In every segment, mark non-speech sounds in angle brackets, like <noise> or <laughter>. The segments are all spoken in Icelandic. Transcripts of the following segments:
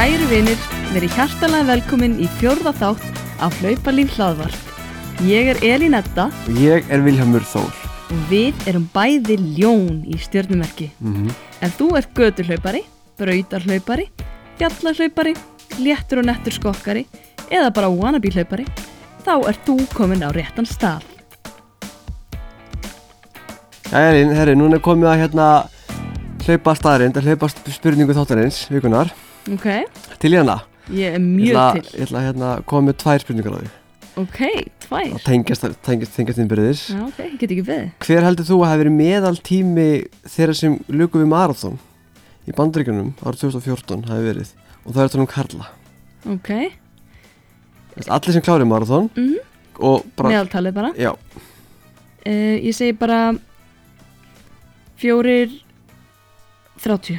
Kæru vinir, verið hjartalega velkomin í fjórða þátt af Hlaupalíf hlaðvarp. Ég er Elín Edda Og ég er Vilhelmur Þór. og við erum bæði ljón í stjörnumerki. Mm Ef þú ert göturhlaupari, brautarhlaupari, fjallahlaupari, léttur og nettur skokkari eða bara wannabe hlaupari, þá ert þú komin á réttan stað. Jæja, Elín, herri, núna komið að hérna hlaupa staðarind, að hlaupa spurningu þáttarins, vikunar. Ok, Til í hana. ég er Ég mjög ætla, til. ég ætla að hérna, koma með tvær spurningar á því. Ok, tvær. Það tengjast, tengjast, tengjast innbyrðis. Já, ok, ég get ekki við. Hver heldur þú að hafi verið meðal tími þeirra sem luku við marathón í bandaríkunum árið 2014 hafi verið og það er þetta um Karla. Ok, Allir sem klárið marathón Mhm. og bara, meðaltalið bara. já, Uh, ég segi bara fjórir 30.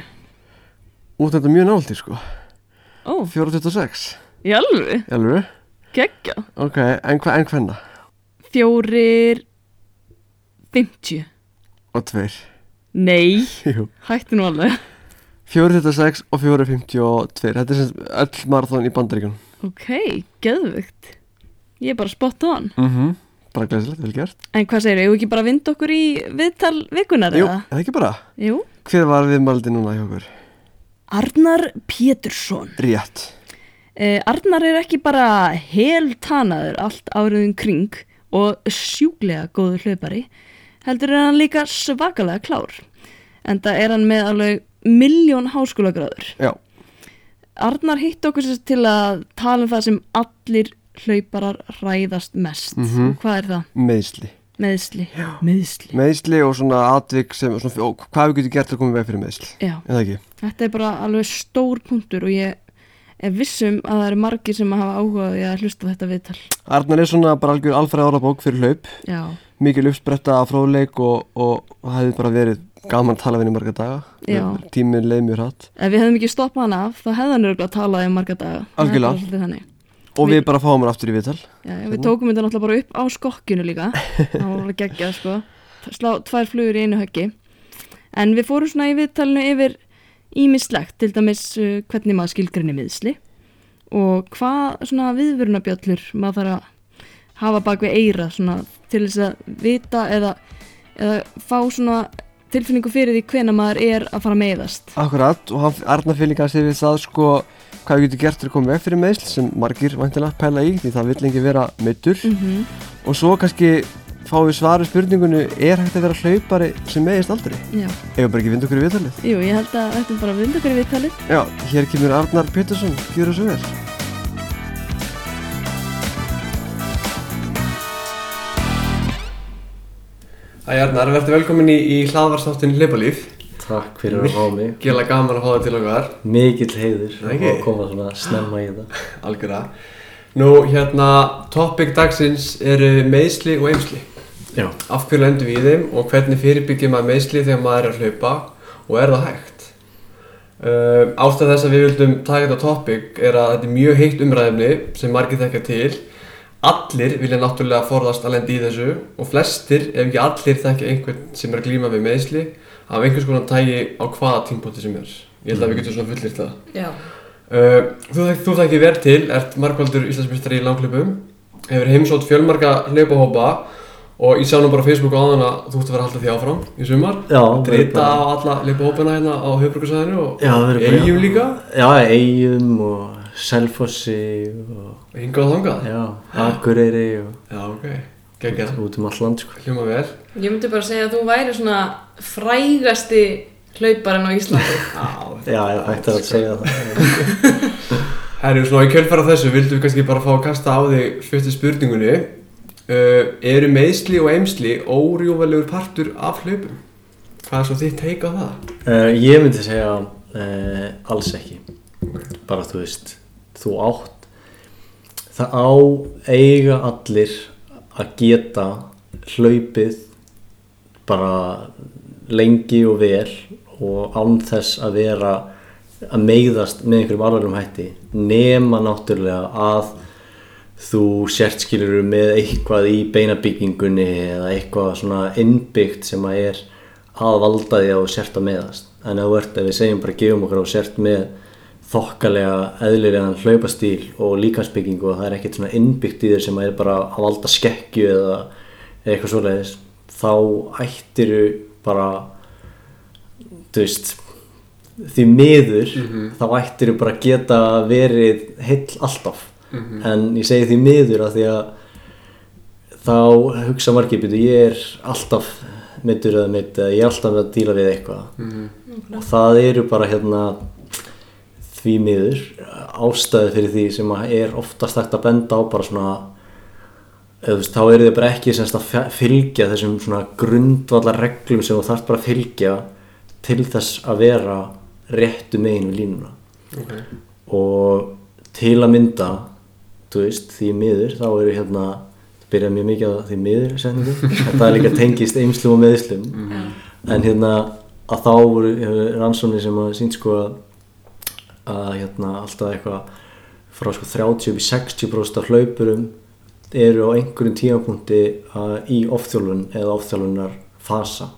út þetta mjög nált í sko. Ó, 426, í alveg. Ok, en, hva, en hvenna? Fjórir 50. Og tveir. Nei, <laughs> Jú. hættu nú alveg. 426 og 452 Þetta er sem öll marathón í bandaríkjunum Ok, geðvögt. Ég er bara spot on. mm -hmm. Bara glæsilegt, vel gert En hvað segir, eigum við ekki bara að vinda okkur í viðtal vikunar Jú, eða? ekki bara Jú. Hver var viðmaldi núna hjá okkur? Arnar Pétursson. Rétt Uh, Arnar er ekki bara heltanaður allt áriðin kring og sjúklega góður hlaupari, heldur er hann líka svakalega klár. En það er hann með alveg miljón háskólagráður. Já, Arnar hitt okkur til að tala um það sem allir hlauparar hræðast mest. Mhm. Og hvað er það? meðsli Meðsli. Meðsli. Meðsli og svona atvik sem svona, og Hvað við getum gert til að koma veg fyrir meðsli Já, En það ekki þetta er bara alveg stór punktur og ég er vissum að það eru margir sem hafa áhugaði að hlusta þetta viðtal. Arnar er svona bara algjör alfræð árabók fyrir hlaup Já, Mikil uppspretta af fróðleik og, og, og hefði bara verið gaman að tala við henni marga daga. Tíminn leið mjög hratt ef við hefðum ekki stoppað hann af þá hefði hann örgulega talað um marga daga Það Algjörlega. Og Við- við bara fáum hann aftur í viðtal. Já, við tókum þetta náttúrulega bara upp á skokkinu líka. Það var alveg geggjað sko. Slá tvær flugur í einu höggi. En við fórum svona í viðtalinu yfir ímislegt, til dæmis uh, hvernig maður skilgrinni miðsli og hvað svona viðvörunabjöllur maður þarf að hafa bak við eira svona til þess að vita eða, eða fá svona tilfinningu fyrir því hvena maður er að fara að meiðast. Akkurat og líka að segja við það sko hvað við getum gert til að koma veg fyrir meðsl sem margir vantilega pæla í því það vill lengi vera meittur mm og svo kannski fáum við svaru spurningunni er hægt að vera hlaupari sem meðist aldrei? Já, ef bara ekki vind okkur í viðtalið? Jú, ég held að þetta er bara að vinda okkur í viðtalið. Já, hér kemur Arnar Pétursson, gjör það svo vel. Æ Arnar, verður velkomin í, í hlaðvarstáttin Leipalíf Takk fyrir að fá mig. Gjöla gaman að fá það til okkar. Mikill heiður ekki? að koma svona snemma í þetta. <laughs> Algjörða Nú, hérna, topic dagsins eru meðsli og eimsli Já, Af hverju lendum við þeim og hvernig fyrirbyggjum maður meðsli þegar maður er að hlaupa og er það hægt? Uh, ástæð þess að við vildum taka þetta topic er að þetta er mjög heitt umræðumni sem margir þekkja til. Allir vilja náttúrulega forðast að lenda í þessu og flestir, ef ekki allir, þekkja einhvern sem er að glíma við meðsli af einhvers konar tægi á hvaða tímpóti sem er. Ég held að við getum svona fullirt það. Já, Uh, þú, þú þekkir vel til, ert markvaldur Íslandsmyndstari í langklöpum, hefur heimsótt fjölmarga hlaupahópa og ég sá nú bara á Facebook áðan að þú ert að vera halda því áfram í sumar. já Drita á alla hlaupahópana hérna á höfbrukarsæðinu og eigum líka. Já, eigum og Selfossi og hingað og þangað. já, Akureyri og Já, ok. Geggjað. út um all land sko Hljóma vel. Ég myndi bara segja að þú væri svona frægasti hlauparinn á Íslandi. <laughs> Já, ég ætti að segja það <laughs> Herru, svona í kjölfara þessu vildum við kannski bara fá að kasta á þig fyrstu spurningunni. Uh, eru meðsli og eimsli órjúvalegur partur af hlaupum? Hvað er svo þitt teika á það? uh, Ég myndi segja uh, alls ekki bara þú veist þú átt það á eiga allir að geta hlaupið bara lengi og vel og án þess að vera að meiðast með einhverjum alvarlegum hætti nema náttúrulega að þú sért skilur með eitthvað í beinabyggingunni eða eitthvað svona innbyggt sem að er að valda því að þú sért að meðast en þú ert, ef við segjum bara gefum okkur að þú sért með þokkalega eðlilegan hlaupastíl og líkansbyggingu og það er ekkert svona innbyggt í þér sem er bara að valda skekkju eða eitthvað svoleiðis þá ættiru bara þú veist því miður þá ættiru bara geta verið heill alltaf. En ég segi því miður að því að þá hugsa margir ég er alltaf meittur eða meitt eða ég er alltaf að díla við eitthvað. Og það eru bara hérna því miður ástæði fyrir því sem er oftast hægt að benda á bara svona eða, veist, þá eru þið bara ekki semst að fylgja þessum grundvallar reglum sem þú þarft bara að fylgja til þess að vera réttu megin við línuna. Ok. og til að mynda veist, því miður þá eru hérna, það byrjaði mjög mikið á því miður <laughs> það er líka tengist eimslum og meðslum en hérna að þá voru rannsóknir sem að sínt sko að, að hérna alltaf eitthvað frá sko 30 upp í 60% af hlaupurum eru á einhverjum tímapunkti að, í ofþjálfun eða ofþjálfunar fasa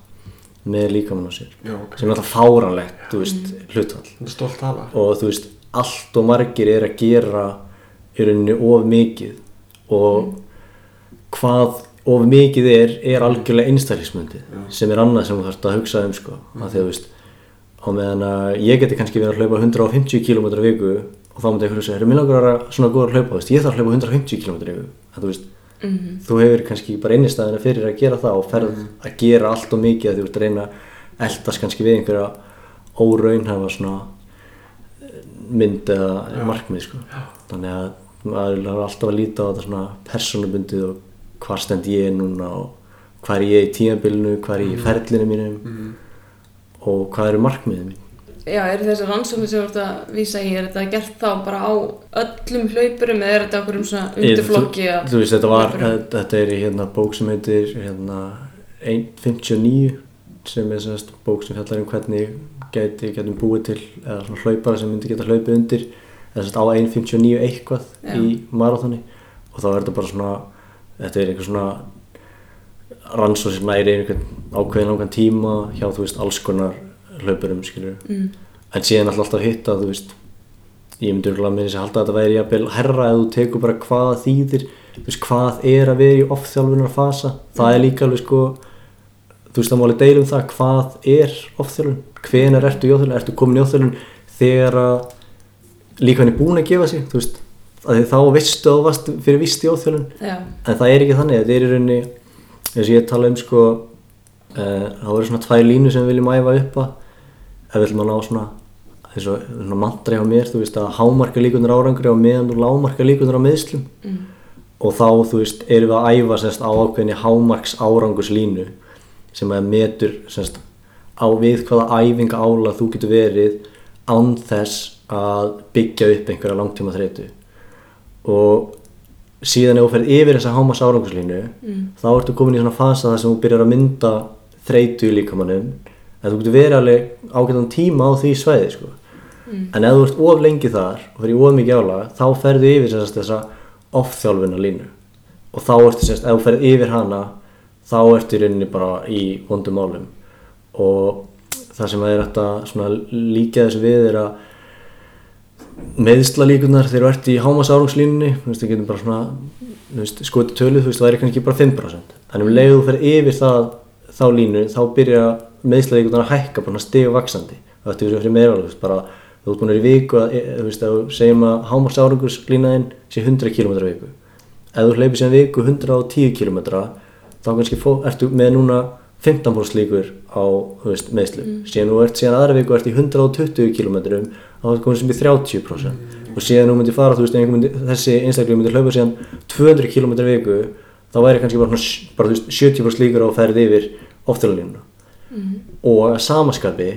með líkamann á sér. Já, ok. sem er alltaf fáranlegt, tala. og þú veist, allt og margir er að gera í rauninni of mikið. Og hvað of mikið er, er algjörlega einstaklismundið sem er annað sem þú þarfst að hugsa um sko, að því að þú veist á meðan að ég geti kannski verið að hlaupa 150 km viku og þá myndi ég hugsa, erum minn langar að vera svona góður að hlaupa, veist, ég þarf að hlaupa 150 km en þú veist þú hefur kannski bara innistæðina fyrir að gera það og ferð að gera allt og mikið að þú ert að reyna að eldast kannski við einhverja óraunhafa svona eh, mynd eða markmið sko. þannig að maður er alltaf að líta á þetta svona persónubundið og hvar stend ég núna og hvað er ég í tímabilinu, hvað er ég í ferlinu mínum og hvað eru markmiðið mín Já, eru þessar rannsóknir sem þú ert að vísa í, er þetta gert þá bara á öllum hlaupurum eða er þetta okkur um svona undirflokki þú, þú veist, þetta var, hlaupurum? þetta er í hérna bók sem heitir hérna 1.59 sem er semst bók sem fjallar um hvernig geti, getum búið til eða svona hlaupara sem myndi geta hlaupið undir eða semst á 1.59 eitthvað Já. í marathoni og þá er þetta bara svona þetta er einhver svona rannsóð sem næri einhvern ákveðin langan tíma hjá þú veist alls konar hlaupurum Mm. en síðan alltaf hitta þú veist ég myndi örgulega með þess að halda að þetta væri jafnvel herra ef þú tekur bara hvað þýðir þú veist hvað er að vera í ofþjálfunar fasa. Það er líka alveg sko þú veist það máli deilum það hvað er ofþjálfun, hvenar ertu í ofþjálfun ertu komin í ofþjálfun þegar að líka hann er búin að gefa sig þú veist, að þá veistu að þú varst fyrir vist í ofþjálfun Já, en það er ekki þannig, þetta er í rauninni eins og ég tala um sko uh, þá eru svona tvær línu sem við viljum æfa upp að ef við viljum að ná svona eins og mantra hjá mér þú veist að hámarka líkunar árangri á meðan og lámarka líkunar á meðslum mm. og þá þú veist erum við að æfa semst á ákveðinni hámarks árangurslínu sem að metur semst á við hvaða æfinga ála þú getur verið án þess að byggja upp einhverja langtíma þreytu og síðan ef þú ferð yfir þessa hámarks árangurslínu Mm. þá ertu komin í svona fasa þar sem þú byrjar að mynda þreytu í líkamannum en þú getur verið alveg ágætan tíma á því svæði sko. en ef þú ert of lengi þar og fyrir of mikið álag þá ferðu yfir sagt, þessa off-þjálfuna línu og þá ertu semst, ef þú ferð yfir hana þá ertu í rauninni bara í vondum málum. Og það sem er að svona líka þessu við er að meðsla líkunar þegar þú ert í hámas árangslínunni þú veist, það getur bara svona skoti tölu, þú veist, það er kannski bara 5% en um leið þú fer yfir það þá línu, þá byrja meðsla líkunar að hækka bara stiga vaksandi og þetta er fyrir veist, bara þú ert búin að vera í viku, að, e, þú veist, að segjum að hámas árangslínaðin sé 100 km viku. Ef þú hleypir síðan viku 110 km þá kannski fó, ertu með núna 15% líkur á veist, meðslu síðan þú ert síðan aðra viku ert í 120 km þá er komið sem í 30% og síðan þú myndir fara þú veist, myndi, þessi einstaklega myndir hlaupa síðan 200 km viku þá væri kannski bara, bara veist, 70% líkur á að ferð yfir ofþjóðalínuna og samaskapi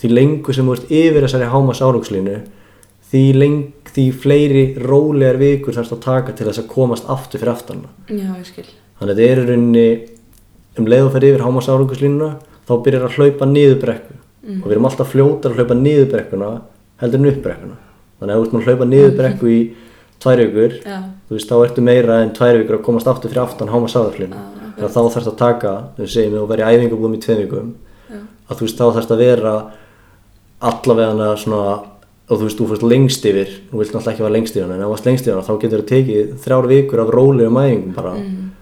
því lengur sem þú ert yfir þessari hámas árangslínu því, því fleiri rólegar vikur þarfst að taka til þess að komast aftur fyrir aftanna já, ég skil. Þannig að þetta er í rauninni um leið og fer yfir hámas áranguslínuna þá byrjar að hlaupa niður brekku. Og við erum alltaf fljótar að hlaupa niður brekkuna heldur en upp brekkuna. Þannig að þú ert maður að hlaupa niður brekku í tvær vikur Já, þú veist þá ertu meira en tvær vikur að komast aftur fyrir aftan hámas áranguslínu Já, að þá þarfst að taka, þau segjum við að vera í æfingabúðum í tveim vikum já, að þú veist þá þarfst að vera allavega svona og þú veist, þú fórst lengst yfir þú vilt náttúrulega ekki vera lengst yfir hana en ef þú varst lengst yfir hana þá getur þú tekið þrjár vikur af rólegum mæðingum bara.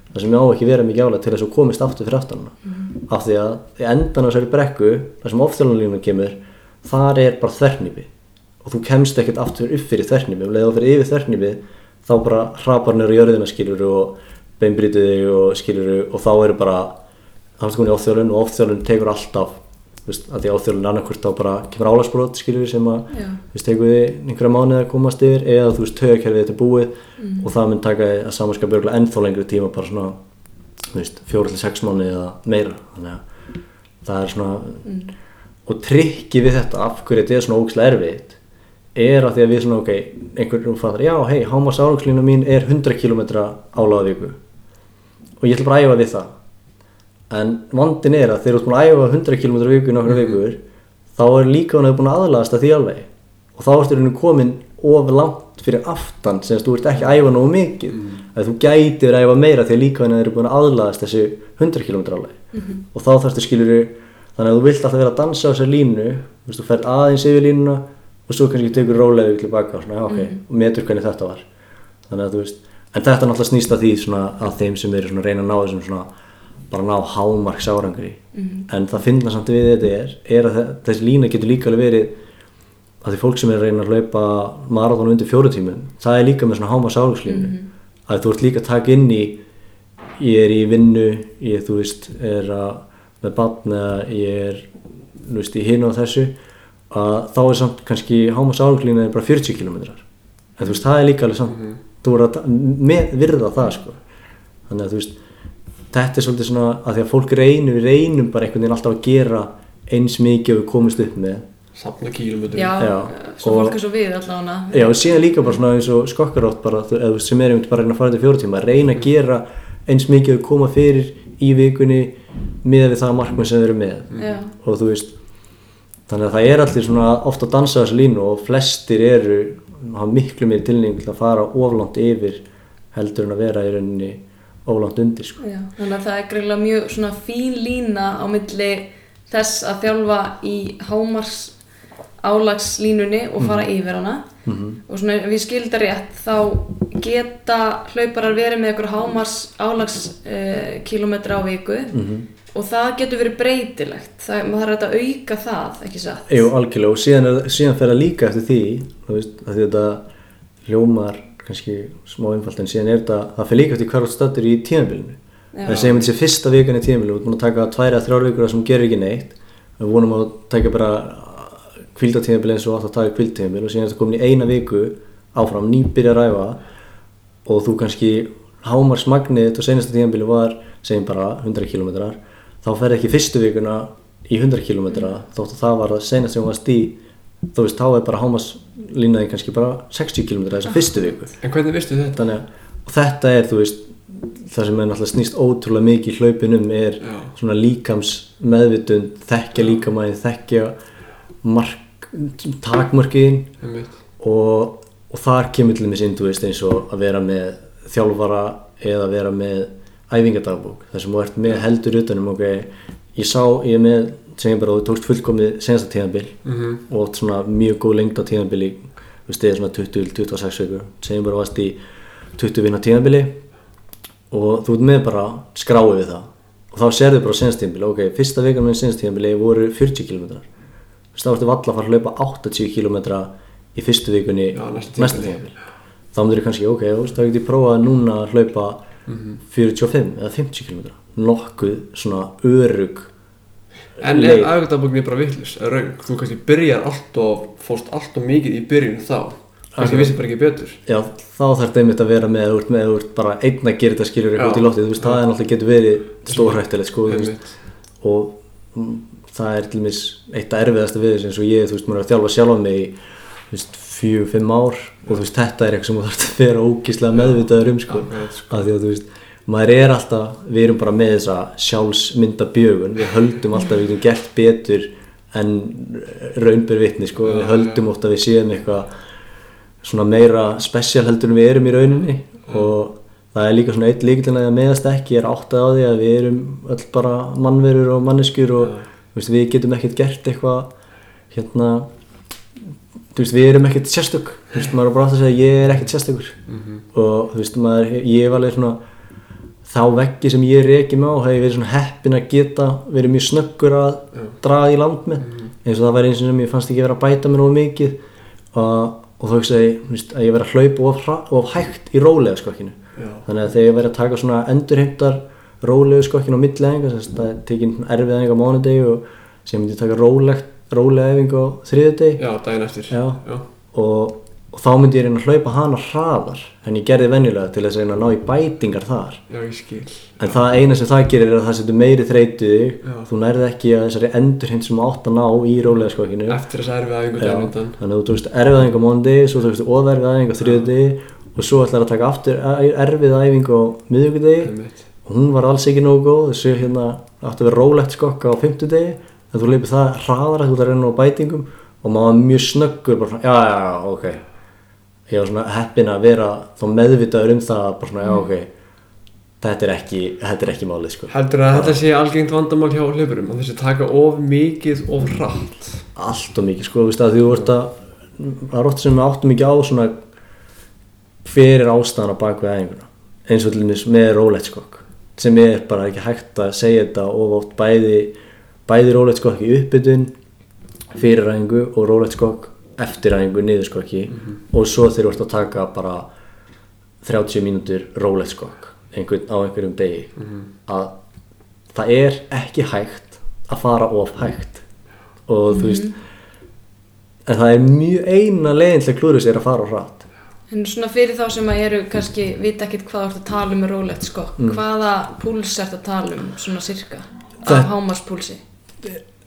Það sem ég á ekki vera mikið álega til þess að komist aftur fyrir aftan hana. Af því að endan á þessari brekku þar sem ofþjálfanlínu kemur þar er bara þvernýpi og þú kemst ekkert aftur upp fyrir þvernýpi og leiðu fyrir yfir þvernýpi þá bara hrapar nýra jörðina skilur og beinbrýtu þig og skilur og þá eru bara þá ertu komin í ofþjálfun og ofþjálfun tekur alltaf veist, að því ofþjálfun annarkvort þá bara kemur álagsbrot skilur sem að þú veist, tekur þið einhverja mánuði að komast yfir eða þú veist, taugakerfið þetta búið og það mun taka þig að samanskap örgulega ennþá lengri tíma bara svona, þú veist, fjóri til sex mánuði eða meira. Þannig að það er svona og trikki við þetta af hverju þetta er svona ógislega erfitt er að því að við svona, ok, einhverjum fattar já, hei, hámas árangslínu mín er 100 km álaga viku og ég ætla bara að æfa við það. En vandin er að þegar þú ert búin að æfa 100 km viku í nokkra vikur þá er líka hann búin að aðlagast að því alveg. Og þá ertu rauninu komin of langt fyrir aftan sem þú ert ekki að æfa nógu mikið. Að þú gæti verið að æfa meira því að líka hann er búin að aðlagast þessu 100 km alveg. Og þá þarfstu skilur þannig að þú vilt alltaf vera að dansa á þessar línu þú þú ferð aðeins yfir línuna og svo kannski tekur rólega ykkur baka og svona, já, ok, og metur hvernig þetta var. Þannig að þú veist, en þetta náttúrulega snýst að því svona að þeim sem eru reyna að ná þessum svona bara ná hámarks árangri en það finna samt við þetta er er að þe- þessi lína getur líka alveg verið að því fólk sem er að reyna að hlaupa marathon undir fjóru tímum það er líka með svona hámarks árangslínu að þú ert líka að taka inn í ég er í vinnu ég, þú veist, er að með barn eða ég er þú veist, í hinu og þessu að þá er samt kannski áluglína er bara 40 km en þú veist, það er líka alveg samt þú er að með, virða það sko. Þannig að þú veist þetta er svolítið svona að því að fólk reynir við reynum bara einhvern veginn alltaf að gera eins mikið og við komist upp með. Safna kílómetrum. Já, Já, svo og- fólk er svo við allavega. Já, og síðan líka bara svona eins og skokkarátt bara, þú- eða sem er einmitt bara að reyna að fara til fjóra tíma reyna að gera eins mikið að koma fyrir í vikunni með við það markmið sem við erum með. Já, og þú veist þannig að það er allir svona ofta að dansa þessu línu og flestir eru hafa miklu meiri tilning til að fara oflant yfir heldur en að vera í rauninni oflant undir sko. já, þannig að það er greiðlega mjög svona fín lína á milli þess að þjálfa í hámars álagslínunni og fara yfir hana. Og svona ef ég skilda rétt þá geta hlauparar verið með ykkur hámars álags uh, kilometra á viku og það getur verið breytilegt. Það, maður þarf að auka það, ekki satt? Jú, algjörlega. Og síðan, er, síðan fer að líka eftir því þú veist, að þetta hljómar kannski smá einfalt en síðan er þetta, það fer líka eftir hver átt stættur í tímabilinu. Já. það segjum þessi fyrsta vikan í tímabilinu, við erum búin að taka tværi að þrjár vikur sem gerir ekki neitt. Við vonum að taka bara kvildatímabil eins og átt að taka kvildtímabil og síðan er þetta komin í eina viku áfram, nýbyrja að ræfa og þú kannski hámarsmagnið þetta senasta tímabili var segjum bara 100 km þá ferði ekki fyrstu vikuna í 100 km þótt að það var það senast sem hún varst í þú veist, þá er bara hámarslínaði kannski bara 60 km þessa fyrstu viku En hvernig vistu þetta? þannig að þetta er, þú veist það sem er náttúrulega snýst ótrúlega mikið í hlaupinum er Já. svona líkams meðvitund, þekkja líkamæði þekkja mark takmörkiðin Einmitt. og, og þar kemur til veist, eins og að vera með þjálfara eða vera með æfingadagbók, þar sem þú ert með heldur utanum, ok, ég sá ég er með, segjum bara, þú tókst fullkomið senasta tíðanbil Mhm. og átt svona mjög góð lengd á tíðanbili þú veist, eða svona 20-26 vikur. Segjum bara varst í 20 vinna tíðanbili og þú ert með bara skráið við það. Og þá sérðu bara senast tíðanbili, ok, fyrsta vikan með senast tíðanbili voru 40 km þú veist, þá ertu valla að fara að hlaupa 80 km í fyrstu vikunni Já, næsta tíðanbili þá myndir kannski, ok, þú veist, þá get ég prófað núna að hlaupa Mhm. 45 eða 50 km nokkuð svona örug En leið. er aðgöndabókin bara vitlis, raung? Þú kannski byrjar allt og fórst allt og mikið í byrjun þá Kannski Akkurat. vissi bara ekki betur Já, þá þarf þetta einmitt að vera með, ert með, ert bara einn að gera þetta skilur eitthvað út í loftið, þú veist, það er náttúrulega getur verið stórhættilegt, sko, og mm, það er til dæmis eitt að erfiðasta við eins og ég, þú veist, maður er að þjálfa sjálfa mig í, fjú, fimm ár. Og þú veist, þetta er eitthvað sem þú þarf að vera ógíslega meðvitaður um, sko, Akkurat, sko. af því að þú veist, maður er alltaf, við erum bara með þessa sjálfsmynda bjögun, við höldum alltaf að við getum gert betur en raunber vitni, sko, við höldum oft að við séum eitthvað svona meira spesial heldur en við erum í rauninni. Og það er líka svona eitt líkillin að meðast ekki er áttað á því að við erum öll bara mannverur og manneskjur og við getum ekkert gert eitthvað hérna þú veist, við erum ekkert sérstök. Þú veist, maður er bara átt að segja, ég er ekkert sérstökur og þú veist, maður, ég hef alveg svona þá veggi sem ég reki með á hef verið svona heppin að geta verið mjög snöggur að draga í land með. Eins og það væri eins og sem ég fannst ekki vera að bæta mér of mikið. Og, og þá hugsaði ég, þú veist, að ég verið að hlaupa of, of hægt í rólega skokkinu Já. þannig að þegar ég verið að taka svona endurheimtar rólegu skokkinu á milliæðinga þess að það er tekin erfið sem rólega æfinga á þriðudegi Já, daginn eftir. Já. Já. og, og þá myndi ég reyna að hlaupa hana hraðar en ég gerði venjulega til þess að reyna að ná í bætingar þar. Já, ég skil. En það eina sem það gerir er að það setur meiri Já. þú nærði ekki að þessari endurheimt sem þú átt að ná í rólega skokkinu Eftir þess erfið aðeingu undan. Þannig að þú tókst erfið æfingu á móndi svo tókst oferfið æfingu á þriðudegi og svo ætlar að taka aftur erfið æfingu á Einmitt. og hún var alls ekki nógu góð þessu hérna átti að vera rólegt skokka á fimmtudegi en þú leipir það hraðar að þú ert að reyna á bætingum og maður var mjög snöggur bara, svona, já, já, já, ok. Ég var svona heppin að vera þá meðvitaður um það bara svona, já, ok. Þetta er ekki, þetta er ekki málið sko. Heldur að þetta sé algengt vandamál hjá hlaupurum að þessi taka of mikið of hratt? Allt og mikið sko, þú veist að þú ert að það er oft sem við áttum ekki á svona hver er ástæðan á bakvið æfinguna. Eins og til dæmis með rólegt skokk sem er bara ekki hægt að segja þetta og oft bæði bæði rólegt skokk í uppbytun fyrir æfingu og rólegt skokk eftir æfingu niður skokki og svo þeir eru að taka bara 30 mínútur rólegt skokk einhvern, á einhverjum degi. Að það er ekki hægt að fara of hægt. Og þú veist en það er mjög eina leiðin til að klúður sér að fara á hratt. En svona fyrir þá sem að eru kannski vita ekkert hvað þú ert að tala um með rólegt skokk, hvaða púls ert að tala um svona sirka? Það- af hámarspúlsi?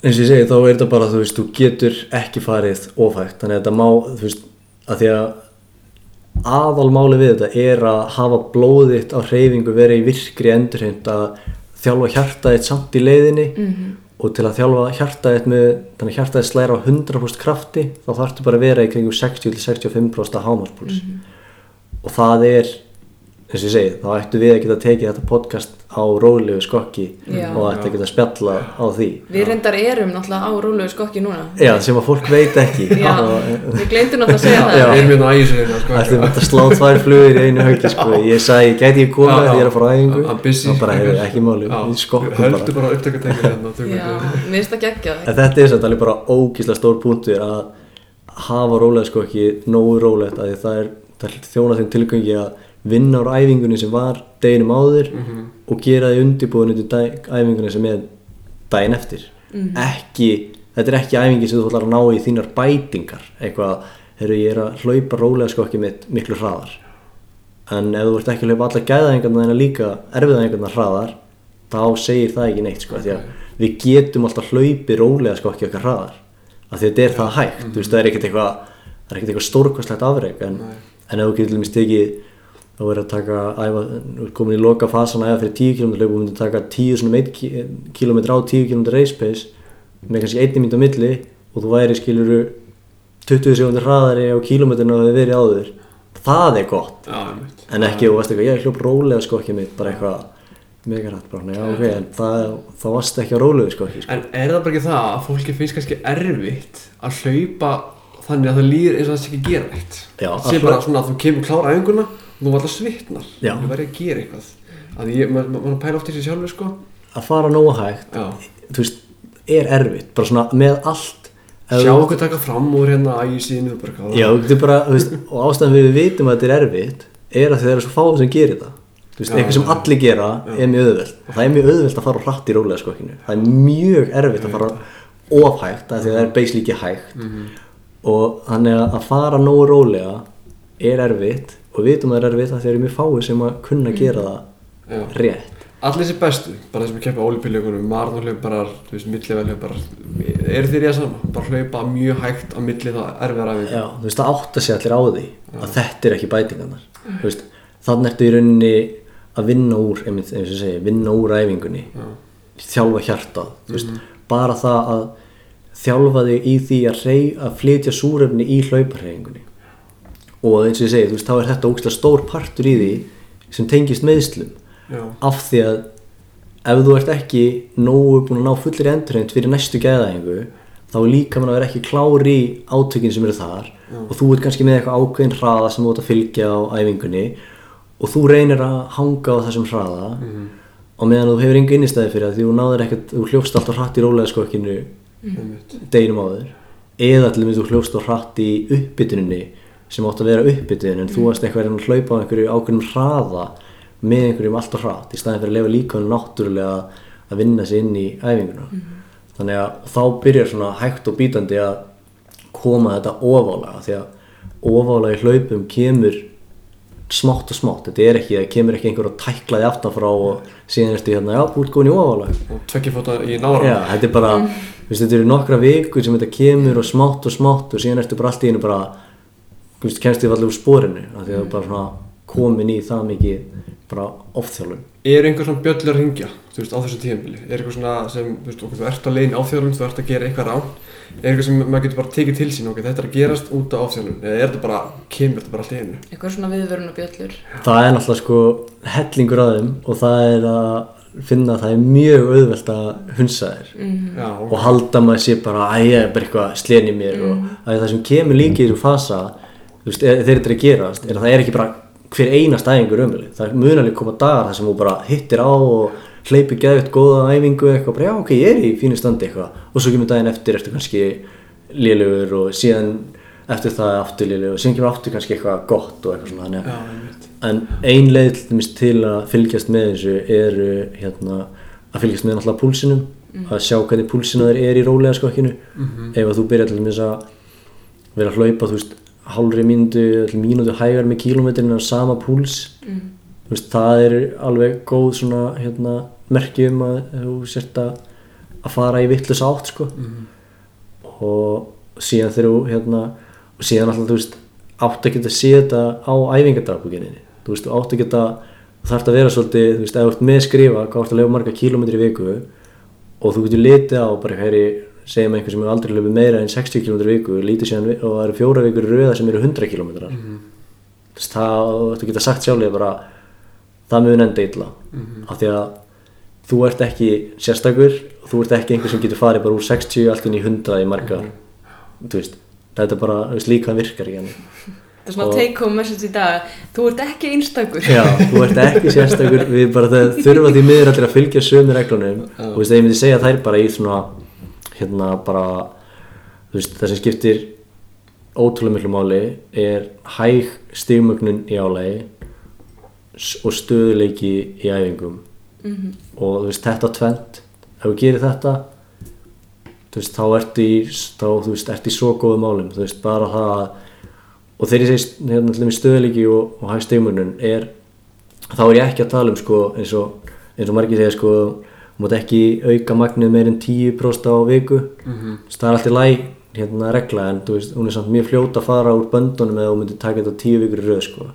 Eins og ég segi þá er þetta bara þú veist þú getur ekki farið ofægt þannig að þetta má þú veist að því að aðalmáli við þetta er að hafa blóðitt á hreyfingu verið í virkri endurheimt að þjálfa hjartaðitt samt í leiðinni -hmm. og til að þjálfa hjartaðitt með þannig að hjartaðitt slæra á 100% krafti þá þarftu bara að vera í kringum 60-65% af hámarspúls og það er eins og ég segi, þá ættu við að geta tekið þetta podcast á rólegu skokki Já. og ættu að geta spjalla á því Við reyndar erum náttúrulega á rólegu skokki núna. Já, sem að fólk veit ekki Já, og við glemdum náttúrulega að segja það. Já. Við erum hérna á ægisveginna sko, ætlum þetta að slá tvær flugur í einu höggi sko. ég sagði, gæti ég já. því ég er að fara á æfingu og bara, hefur ekki máli, við Höldu bara bara upptökutækir hérna Já, það geggjað. en þetta er samt alveg bara ógísla stór punktur að hafa rólega sko ekki nógu rólegt að því það er, það er þjóna þeim tilgöngi að vinna úr æfingunni sem var deginum áður Mhm. og gera því undirbúinu til dag, æfingunni sem er daginn eftir. Ekki, þetta er ekki æfingi sem þú ætlar að ná í þínar bætingar. Eitthvað, heyrðu ég er að hlaupa rólega sko ekki mitt miklu hraðar. En ef þú ert ekki að hlaupa alla gæðaðingarna þína líka erfiðaðingarna hraðar þá segir það ekki neitt sko því að við getum alltaf hlaupið rólega sko ekki okkar hraðar. Af því að þetta er það hægt, þú veist það er ekkert eitthvað er eitthvað stórkostlegt afreg en, en ef þú getur til dæmis tekið þá verður að taka, æfa, komin í loka fasan að æfa fyrir 10 km hlaup og myndir taka 10 svona 1 km á 10 km race pace með kannski 1 mínúti á milli og þú væri skiluru 20 sekundir hraðari á kilometrinu að þið verið áður. Það er gott. Já, en ekki og varst eitthvað, ég hljóp rólega skokki mitt bara eitthvað mega rætt bara, já ok, en það, það varst ekki á rólegu skokki sko. En er það bara ekki það að fólki finnst kannski erfitt að hlaupa þannig að það líður eins og það sé ekki gera Það sé hlaupa- bara svona að þú kemur klára æfinguna þú alltaf svitnar. Já. Þú verður að gera eitthvað. Að ég, maður ma ma pæla oft í sig sjálfur sko. Að fara nógu hægt Já. þú veist, er erfitt. Bara svona með allt. Sjá okkur taka fram úr hérna ægi sínu bara Já, bara, veist, og ástæðan við vitum að þetta er erfitt er að það eru svo fáið sem gerir þetta þú veist, Já, eitthvað sem já. allir gera er mjög auðvelt. Og það er mjög auðvelt að fara hratt í rólega skokkinu það er mjög erfitt að fara ofhægt af því að það er ekki hægt. Mhm. og þannig að að fara nógu rólega er erfitt og við vitum að það er erfitt að það eru mjög fáið sem að kunna gera það Já. rétt Allir þessi bestu, bara þeir sem keppa ólipiljökunum, marathonhlauparar, þú veist, millivelhlauparar, eru þeir í það sama? Bara hlaupa mjög hægt á milli þá erfiðar æfingu? Já, þú veist, það átta sig allir á því að þetta er ekki bætingarnar Þú veist, þannig ertu í rauninni að vinna úr, eins og segi, vinna úr æfingunni Já. þjálfa hjartað þú veist, bara það að þjálfa þig í því að, rey, að flytja súrefni í hlauparhefingunni og eins og ég segi, þú veist, þá er þetta ógstlega stór partur í því sem tengist meðslum Já. af því að ef þú ert ekki nógu búin að ná fullir endurheimt fyrir næstu gæðahengu þá líka mann að vera ekki klár í átökin sem eru þar. Og þú ert kannski með eitthvað ákveðin hraða sem þú ert að fylgja á æfingunni. Og þú reynir að hanga á þessum hraða. Og meðan þú hefur enga innistæði fyrir það því þú náður ekkert, þú hljófst alltaf hratt í rólega skokkinu einmitt. deginum áður. Eða til dæmis þú hljófst á hratt í uppbytuninni sem átt að vera uppbytun en þú varst eitthvað að hlaupa á einhverju ákveðnum hraða með einhverjum alltaf hratt í staðin fyrir að lefa líka náttúrulega að vinna sig inn í æfinguna. Þannig að þá byrjar svona hægt og bítandi að koma þetta ofalega því að ofalega í hlaupum kemur smátt og smátt, þetta er ekki, það kemur ekki einhver að tækla því aftan frá og síðan ertu hérna, já, ert góðin í ofalega. Og tveggjafóta í nára Já, þetta er bara, veist, þetta eru nokkra vikur sem þetta kemur og smátt og smátt og síðan ertu bara allt í einu bara, veist, kemst þið allir úr spórinu, af því að þú er bara svona komin í það mikið bara ofþjálfun. er einhver svona bjöllur að ringja þú veist, á þessu tíðanbili er eitthvað svona sem, þú veist, okkur, þú ert á leiðin áþjálfun þú ert að gera eitthvað rán. Er eitthvað sem maður getur bara tekið til sín ok, þetta er að gerast út á áþjálfun eða er þetta bara, kemur þetta bara allt í einu? Eitthvað svona viðvörun og bjöllur Það er náttúrulega sko hellingur að þeim og það er að finna að það er mjög auðvelt að hunsa þér já, og halda maður sér bara að ég er bara eitthvað slen í mér og að það sem kemur líka í þessum fasa þú veist, e- þegar þetta að gerast er að það er ekki bara hver einast æfingur umvili það mun alveg koma dagar þar sem þú bara hittir á og hleypir geðvitt góða æfingu eitthvað bara já ok, ég er í fínu standi eitthvað. Og svo kemur daginn eftir eftir kannski lélugur og síðan eftir það aftur lélugur og síðan kemur aftur kannski eitthvað gott og eitthvað svona já, En ein leið til að fylgjast með þessu er hérna, að fylgjast með náttúrulega púlsinum að sjá hvernig púlsinu þeir er í rólega skokkinu. Ef að þú byrjar til að vera að hlaupa veist hálfri mínútu mínútu hægar með kílómetrin á sama púls. Þú veist það er alveg góð svona hérna merki um að þú sért að að fara í vittlust átt sko. Og síðan þegar þú hérna og síðan alltaf þú veist átt að geta séð þetta á æfingadagbuginni þú veist, þú átt að geta þú þarft að vera svolítið, þú veist, ef þú ert með skrifa hvað átt að lefa marga kílómetri í viku og þú getur litið á bara hægri segjum einhver sem hefur aldrei löpið meira en 60 km í viku lítið síðan og það eru fjóra vikur í röða sem eru 100 km mm veist, það, þú getur sagt sjálflega bara það mun enda illa. Af því að þú ert ekki sérstakur og þú ert ekki einhver sem getur farið bara úr 60 allt inn í 100 í margar þú veist, þetta er bara, þú veist, líka virkar ekki henni Það er svona Og- take home message í dag. Þú ert ekki einstakur. Já, þú ert ekki sérstakur. Við bara það þurfa því miður allir að fylgja sömu reglunum. Og þú veist, ég myndi segja þær bara í svona hérna bara veist, það sem skiptir ótrúlega miklu máli er hæg stigmögnun í álagi s- og stöðuleiki í æfingum. Og þú veist, þetta tvent ef þú gerir þetta veist, þá ertu í þá, þú veist, ertu í svo góðum málum. Þú veist, bara það að og þegar ég segi hérna, stöðuleiki og, og hæg stigmögnun er þá er ég ekki að tala um sko eins og, og margir segja sko þú mátt ekki auka magnið meir en 10% á viku. Mhm. Þess, það er alltaf læg hérna regla en þú veist, hún er samt mjög fljót að fara úr böndunum eða þú myndir taka þetta 10 vikur í röð sko.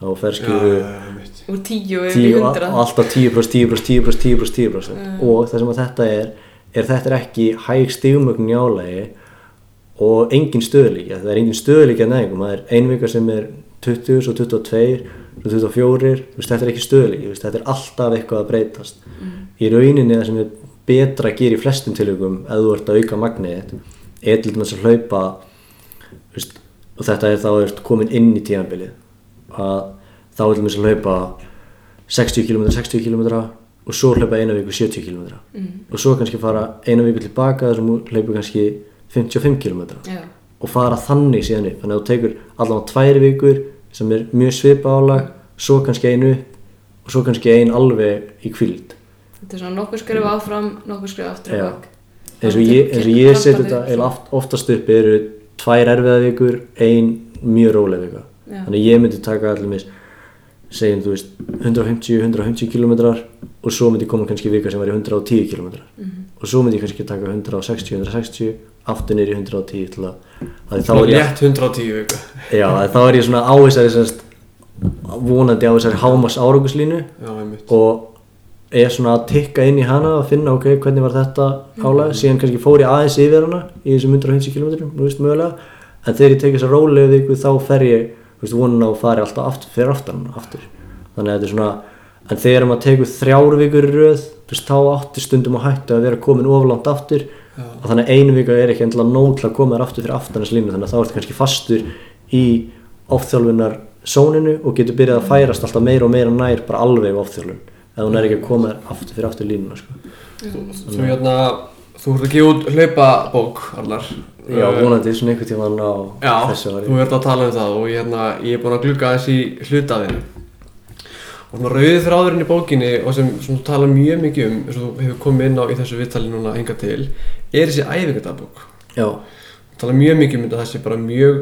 Þá fer já, skilur einmitt. Úr tíu yfir 10 í og hundra og alltaf 10% 10% 10% 10% 10% og það sem að þetta er er þetta er ekki hæg stigmögn í álagi og engin stöðuleikja það er engin stöðuleikja nægum það er ein vika sem er 20, svo 22 svo 24, þú veist, þetta er ekki stöðuleikja veist, þetta er alltaf eitthvað að breytast í rauninni það sem er betra að gera í flestum tilökum ef þú ert að auka magnið er til dæmis að hlaupa veist, og þetta er þá ert komin inn í tíðanbilið að þá er til dæmis að hlaupa 60 km, 60 km og svo hlaupa eina viku 70 km og svo kannski fara eina viku tilbaka þar sem þú hlaupur kannski 55 km Já, og fara þannig síðan upp. Þannig að þú tekur allavega tvær vikur sem er mjög svipa álag svo kannski einu og svo kannski ein alveg í kvíld þetta er svona nokkur skrifa áfram Nokkur skrifa aftur Já. á bak. Eins og ég, eins og ég seti þetta oft, oftast upp eru tvær erfiða vikur ein mjög róleg vika. Já. þannig ég myndi taka allir mis segjum þú veist 150-150 km og svo myndi koma kannski vika sem var í 110 km og svo myndi ég kannski taka 160-160 aftur í 110 til að, að þá er ég létt 110 viku Já, þá er ég svona á þessari vonandi á þessari hámas einmitt. og er svona að tikka inn í hana að finna ok, hvernig var þetta álag? Síðan kannski fór ég aðeins yfir hana í þessum 150 km, nú veist mögulega. En þegar ég tek þessa rólegu viku þá fer ég veist, vonin á að fara alltaf aftur, fer aftur hana aftur. Þannig að þetta er svona en þegar maður tekur þrjár vikur í röð veist, þá áttir stundum á hættu að vera komin oflant aftur. Og þannig að einu vika er ekki endilega nóg til að koma þér aftur fyrir aftanis línu. Þannig að þá ertu kannski fastur í ofþjálfunar sóninu og getur byrjað að færast alltaf meira og meira nær bara alveg ofþjálfun ef hún er ekki að koma þér aftur fyrir aftur línuna sko. Þú hérna, þú ert að gefa út hlaupabók, Arnar. já, Eh, vonandi svona einhvern tímann á Já, þessu ári þú ert að tala um það og ég, hérna, ég er búinn að glugga þess í hlutaðinu. Og svona rauðið þráðurinn í bókinni og sem svona, þú talar mjög mikið um, eins og þú hefur komið inn á í þessu viðtali núna hinga til, er þessi æfingadabók. já, Þú talar mjög mikið um þetta, það sé bara mjög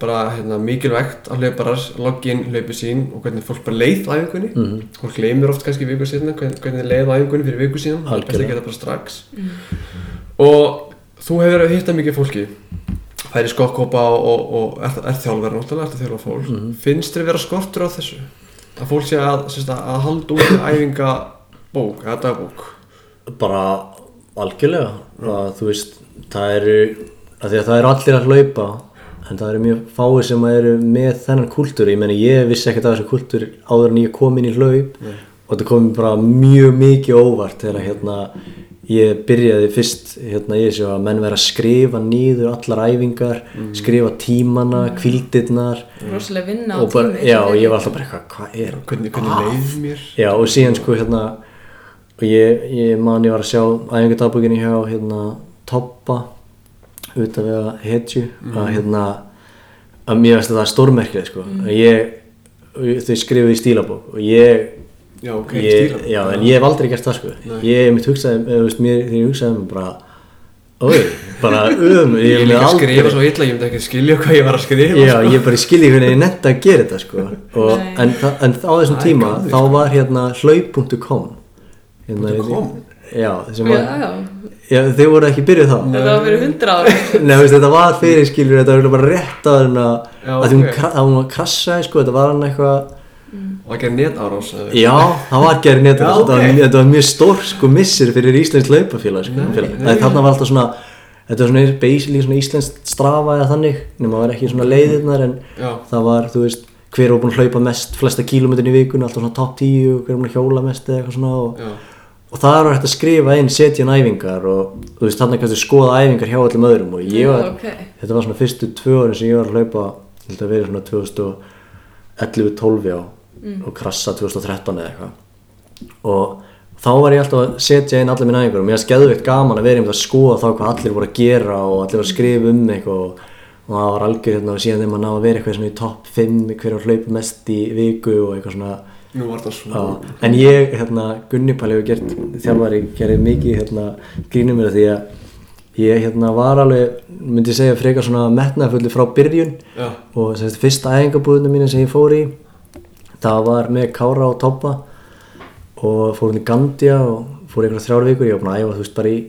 bara, hérna, mikilvægt að hlauparar loggi inn hlaupi sín og hvernig fólk bara leið á æfingunni. Mhm. Fólk gleymir oft kannski viku síðan hvernig, hvernig leið á æfingunni fyrir viku síðan. Það er best að gera bara strax. Og þú hefur að hitta mikið fólki færi skokkhópa og, og, og er, er þjálfur náttúrulega, er þjálfur fólk Mhm. finnst þér vera skortur á þessu að fólk sé að, sérst, að halda út æfingabók eða dagbók bara algjörlega að, þú veist, það eru að því að það eru allir að hlaupa en það eru mjög fáið sem eru með þennan kultúr, ég meni ég vissi ekkert af þessu kultúr áður en ég kom inn í hlaup og þetta kom bara mjög mikið óvart þegar hérna ég byrjaði fyrst hérna ég sé að menn vera að skrifa nýður allar æfingar, skrifa tímana, kvildirnar rosalega vinna á og bara, tími já, og ég var alltaf bara eitthvað, hvað er hvernig, hvernig leið mér Já, og síðan sko hérna og ég, ég man ég var að sjá æfingardagbókinni hjá hérna Toppa af við að hetju að hérna að mér veist að það er stórmerkilegt sko. Að ég, þau skrifuðu í stílabók og ég, já, ok, ég já, en ég hef aldrei gert það sko. Ég mitt hugsaði, eða, þú veist, mér, þegar ég hugsaði mér bara oi, bara um ég er líka að skrifa svo illa, ég myndi ekki skilja hvað ég var að skrifa Já, sko. ég bara skilji hvernig ég netta að gera þetta sko. Og, Nei. en, en á þessum Æ, tíma gaman, þá var hérna hlaup.com hérna? Já, sem já, var, já, þau voru ekki byrjuð þá. Þetta var fyrir hundra ára Nei, veist, þetta var fyrir skilur, þetta var bara rétt að hérna Já, að því hún, ok. kra- að hún var krassaði sko, þetta var hann eitthvað og að gera netárás eða- Já, það var gerð netta, Já, þetta, var, þetta var mjög stór sko missir fyrir Íslands laupafélag sko. Það þarna var alltaf svona þetta var svona basically svona Íslands strafa eða þannig, nema það var ekki svona leiðirnar en já, það var, þú veist, hver var búinn að hlaupa mest flesta kílómetrin í vikun, alltaf svona top 10 og hver var búinn að hjóla mest eða eitthvað svona og, já, og það var hægt að skrifa inn, setja inn æfingar og þú veist, þannig kannski skoða æfingar hjá öllum öðrum og ég var, ok. þetta var svona fyrstu tvö árin sem ég var að hlaupa, ég held að vera svona 2011-12 á og krassa 2013 eða eitthvað. Og þá var ég alltaf að setja inn allir minn æfingar og mér var skeðveikt gaman að vera einmitt að skoða þá hvað allir voru að gera og allir voru að skrifa um eitthvað og, og það var algjör hérna og síðan þegar maður náði að vera eitthvað svona í topp 5 hver var hlaupa mest í viku og eitthvað svona nú var það svo Já, en ég, hérna, Gunni Palli hefur gert, þjálfari, gerði mikið, hérna, grínum mér því að ég, hérna, var alveg, myndi segja, frekar svona metnaðfulli frá byrjun. Já, og semst, fyrsta æfingabúðinu mínu sem ég fór í, það var með Kára og Toppa og fór hún í Gandia og fór einhverja þrjár vikur, ég var búin að æfa, þú veist, bara í,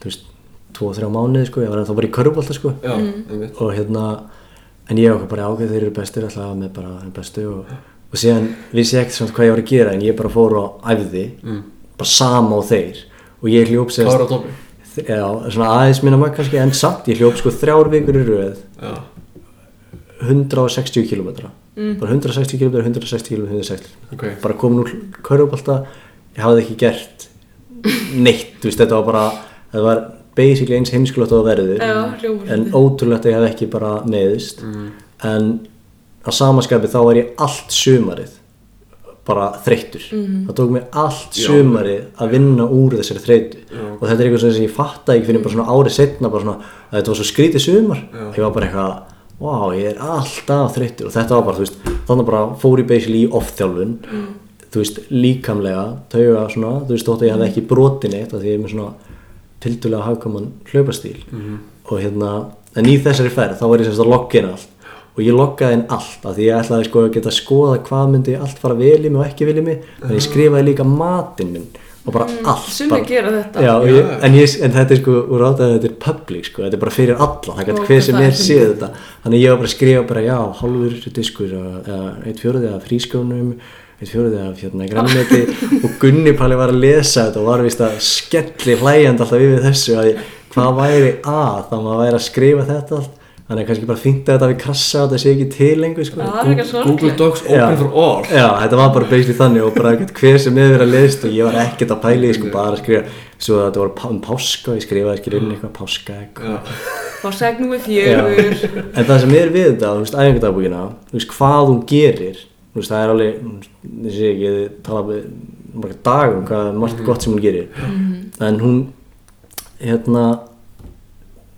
þú veist, tvo og þrjá mánuði, sko, ég var ennþá bara í körbólta, sko. Já, einmitt. Og hérna en ég var bara ákveð þeir eru bestir alltaf með bara þeir bestu og, og síðan vissi ég ekkert samt hvað ég var að gera en ég bara fór og æfði bara sama á þeir. Og ég hljóp sérst Kára á toppi já, svona aðeins minna maður kannski en samt ég hljóp sko þrjár vikur í röð. Já, 160 km bara 160 km, 160 km, 160 km ok. Bara komin úr körfubólta ég hafði ekki gert neitt, þú veist, þetta var bara þetta var basically eins heimskulegt og það verður. Já, en ótrúlegt að ég hef ekki bara neðist en á samaskapi þá var ég allt sumarið bara þreyttur. Það tók mér allt Já. sumarið að vinna úr þessari þreytu. Og þetta er eitthvað sem ég fatta ekki fyrir bara svona árið setna bara svona að þetta var svo skrítið sumar. Ég var bara eitthvað wow, ég er alltaf þreyttur. Og þetta var bara, þú veist, þannig bara fór ég basically í off-þjálfun. Þú veist, líkamlega tauga svona, þú veist, þótt að ég hef ekki brotin eitt að því ég er með svona tildulega hagkaman hlaupastíl. Og hérna, en í þessari ferð þá var ég semst að logga inn allt og ég loggaði inn allt af því ég ætlaði sko að geta að skoða hvað myndi allt fara vel í mig og ekki vel í mig. En ég skrifaði líka matinn minn og bara allt Sumir bara, Já, ég, en, ég, en þetta er sko úr áttæðu þetta er public sko, þetta er bara fyrir alla. Það Ó, gæti hver sem er séð þetta. Þannig ég var bara að skrifa bara já, hálfur diskur eða eitt fjóruði af frískjónum eitt fjóruði af hérna grannmeti <laughs> og Gunni Palli var að lesa þetta og var vist að skelli hlæjand alltaf yfir þessu að hvað væri að þá maður væri að skrifa þetta allt þannig að kannski bara fínt að þetta við krassa og þetta sé ekki til lengur sko. Já, það er eitthvað Google sorglega Docs Já. open for all. Já, þetta var bara basically þannig og bara ekkert hver sem hefur verið að leðist og ég var ekkert að pæli sko, bara að skrifa. Svo að þetta var um páska og ég skrifaði skilur inn eitthvað páska eitthvað. Fá segnum við fjögur. En það sem er við þetta, þú veist, æfingardagbúkina þú veist, hvað hún gerir þú veist, það er alveg, ég sé ekki ég tala með marga dagum hvað er margt gott sem hún gerir. En hún hérna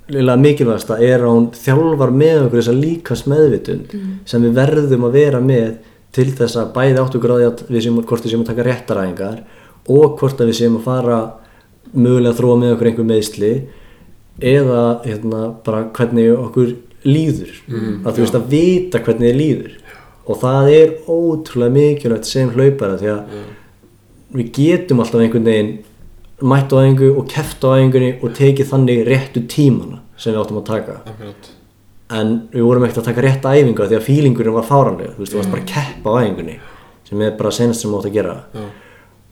liðlega mikilvægasta er að hún þjálfar með okkur þessa líkast meðvitund sem við verðum að vera með til þess að bæði áttu gráði að við séum hvort við séum að taka réttaræðingar og hvort að við séum að fara mögulega að þróa með okkur einhver meðsli eða hérna, bara hvernig okkur líður. Að þú veist að vita hvernig þið líður. Og það er ótrúlega mikilvægt sem hlaupara því að við getum alltaf einhvern veginn mætt á æfingu og keft á æfingunni og tekið þannig réttu tímana sem við áttum að taka. Akkurat. en við vorum ekkert að taka rétta æfingu af því að fílingurinn var fáranlega þú veist, þú varst bara að keppa á æfingunni sem er bara senast sem þú átt að gera. Já.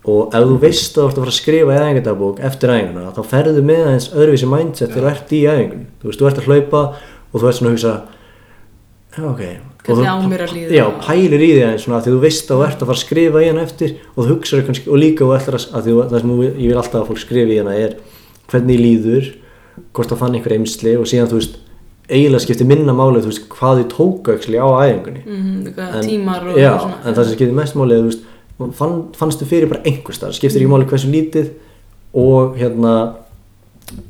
og ef þú veist að þú ert að fara að skrifa í æfingardagbók eftir æfinguna þá ferðu með aðeins öðruvísi mindset þegar þú ert í æfingunni. Þú veist, þú ert að hlaupa og þú ert svona að hugsa ok Hvernig þú- á mér að líða? já, pælir í því aðeins svona af því að þú veist að þú ert að fara að skrifa í hana eftir og þú hugsaður kannski, og líka þú ætlar að, að því, að það sem þú- ég vil alltaf að fólk skrifa í hana er hvernig líður hvort það fann einhver eimsli og síðan þú veist eiginlega skiptir minna máli þú veist hvað þið tóku actually á Mhm, eitthvað en, tímar og já, svona. en það sem skiptir mest máli er, þú veist, fann, fannstu fyrir bara einhvers þar skiptir ekki máli hversu lítið og hérna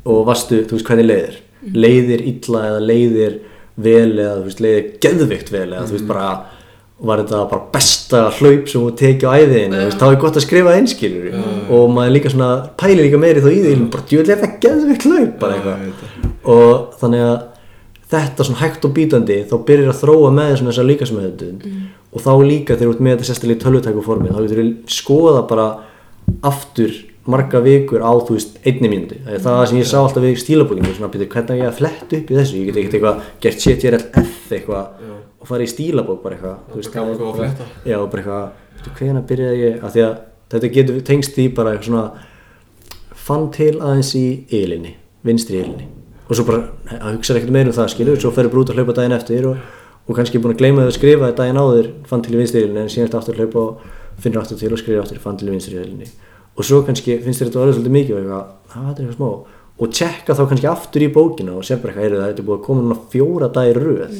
og varstu, þú veist, vel eða þú veist, leiðir geðvikt vel eða þú veist, bara var þetta bara besta hlaup sem þú tekið á þú veist, þá er gott að skrifa einskilur og maður líka svona, pælir líka meiri þá í því bara djúvel er þetta geðvikt hlaup? bara eitthvað. og þannig að þetta svona hægt og bítandi þá byrjar að þróa með þessum þessar líkasmöðundun og þá líka þegar ert með þetta sérstaklega í tölvutækuformi þá getur við skoða bara aftur marga vikur á þú veist einni mínúti það er það sem ég sá alltaf við stílabókinu svona býta hvernig ég að fletta upp í þessu? Ég get ekkert eitthvað gert CTRL-F eitthvað og fara í stílabók bara eitthvað veist, að fletta. já bara eitthvað hvenær byrjaði ég? Að því að þetta getur tengst í bara eitthvað svona fann til aðeins í ylinni, vinstri ylinni og svo bara, að hugsa ekkert meira um það skilur, svo ferur bara út að hlaupa daginn eftir og, og kannski búin að gleyma þau að skrifa daginn áður fann til í vinstri ylinni en síðan aftur að hlaupa og finnur aftur til og skrifa aftur fann til í vinstri ylinni og svo kannski finnst þér þetta að vera svolítið mikið og "Ah, þetta er eitthvað smá. Og tjekka þá kannski aftur í bókina og sem bara eitthvað, heyrðu, þetta er búið að koma núna fjóra dagir röð.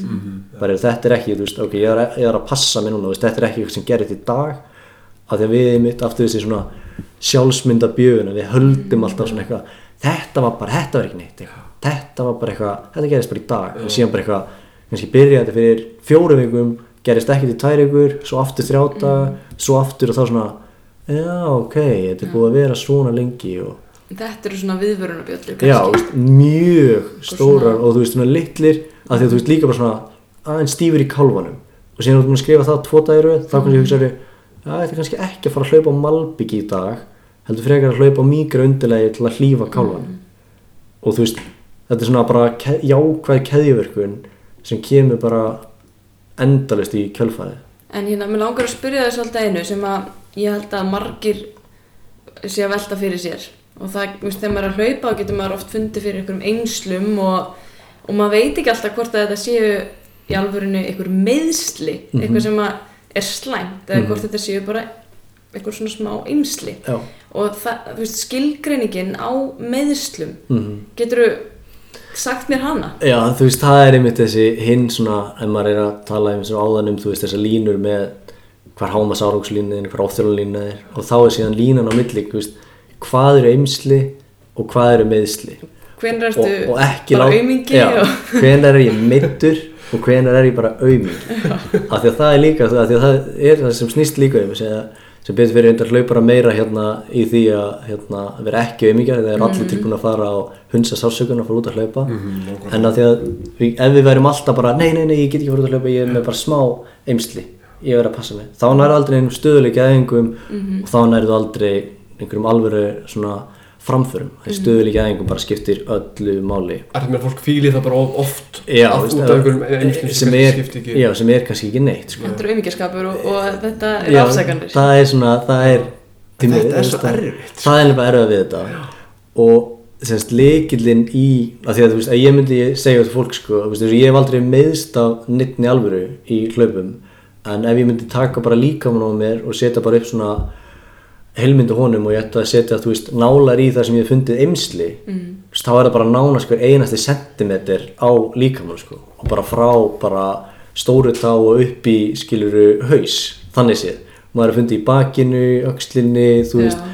Bara þetta er ekki, þú veist, ok, ég er, ég er að passa mig núna, veist, þetta er ekki eitthvað sem gerist í dag. Af því að við mitt aftur þessi svona sjálfsmynda bjögun við höldum alltaf svona eitthvað þetta var bara, þetta var ekki neitt eitthvað. þetta var bara eitthvað, þetta gerist bara í dag. Og síðan bara eitthvað, kannski byrja þetta fyrir fjórum vikum, gerist ekki til tvær vikur svo aftur þrjáta, svo aftur og þá svona, já ok þetta er búið að vera svona lengi og Þetta eru svona viðvörunabjöllu já, veist, mjög stórar og þú veist, svona litlir af því að þú veist líka bara svona aðeins stífur í kálfanum. Og síðan þú að skrifa það tvo dagir röð, þá kannski hugsaðu að þetta er kannski ekki að fara að hlaupa á malbyggi í dag heldur frekar að hlaupa á mýgra undirlegi til að hlýfa kálfanum. Og þú veist, þetta er svona bara ke jákvæð keðjuverkun sem kemur bara endalist í kjölfæði En hérna, mér langar að spyrja þessu alltaf einu sem að ég held að margir sé að velta fyrir sér. Og það, þú veist, þegar maður er að hlaupa þá getur maður oft fundið fyrir einhverjum einslum og, og maður veit ekki alltaf hvort að þetta séu í alvörinu einhver meðsli, eitthvað sem er slæmt eða hvort þetta séu bara einhver svona smá einsli já, og það, þú veist, skilgreiningin á meðslum mm getur sagt mér hana? Já, þú veist, það er einmitt þessi hinn svona, ef maður er að tala um svona áðan um, þú veist, þessar línur með hvar hámas árákslínuðin, hvar óþjólunlínuð er og þá er síðan línan á milli, veist, hvað eru eimsli og hvað eru meðsli hvenær og, ertu og ekki og... hvenær er ég meittur og hvenær er ég bara aumingi <laughs> af því að það er líka, af því að það er það sem snýst líka um sem, sem betur fyrir undar hlaupara meira hérna í því að hérna, vera ekki aumingjar þegar er allir tilbúin að fara á hunsa sársökun að fara út að hlaupa. En að því að ef við værum alltaf bara nei, nei, nei, ég get ekki fara út að hlaupa, ég er með bara smá eimsli, ég verð að passa mig. Þá nærðu aldrei einhverjum stöðuleika eðingum og þá nærðu aldrei einhverjum alvöru svona framförum. Mm stöðuleika eðingum bara skiptir öllu máli. Er það með að fólk fíli það bara of oft já, af- veist, út af einhverjum sem, er, já, sem er kannski ekki neitt sko. Þetta er auðmyggjaskapur og, og þetta er Já, afsækanir. það er svona það er, því Þetta er svo það- erfitt, sko. það er nefnilega erfið við þetta. Og semst leikillin í að því að þú veist að ég myndi segja til fólk sko, veist, ég hef aldrei meðst af nittni alvöru í hlaupum en ef ég myndi taka bara líkamann á mér og setja bara upp svona heilmyndu honum og ég ætti að setja þú veist nálar í það sem ég hef fundið eimsli mm. þá er það bara nánast hver einasti sentimeter á líkamann sko og bara frá bara stóru tá og upp í skiluru haus þannig séð, maður er fundið í bakinu öxlinni, þú veist Já.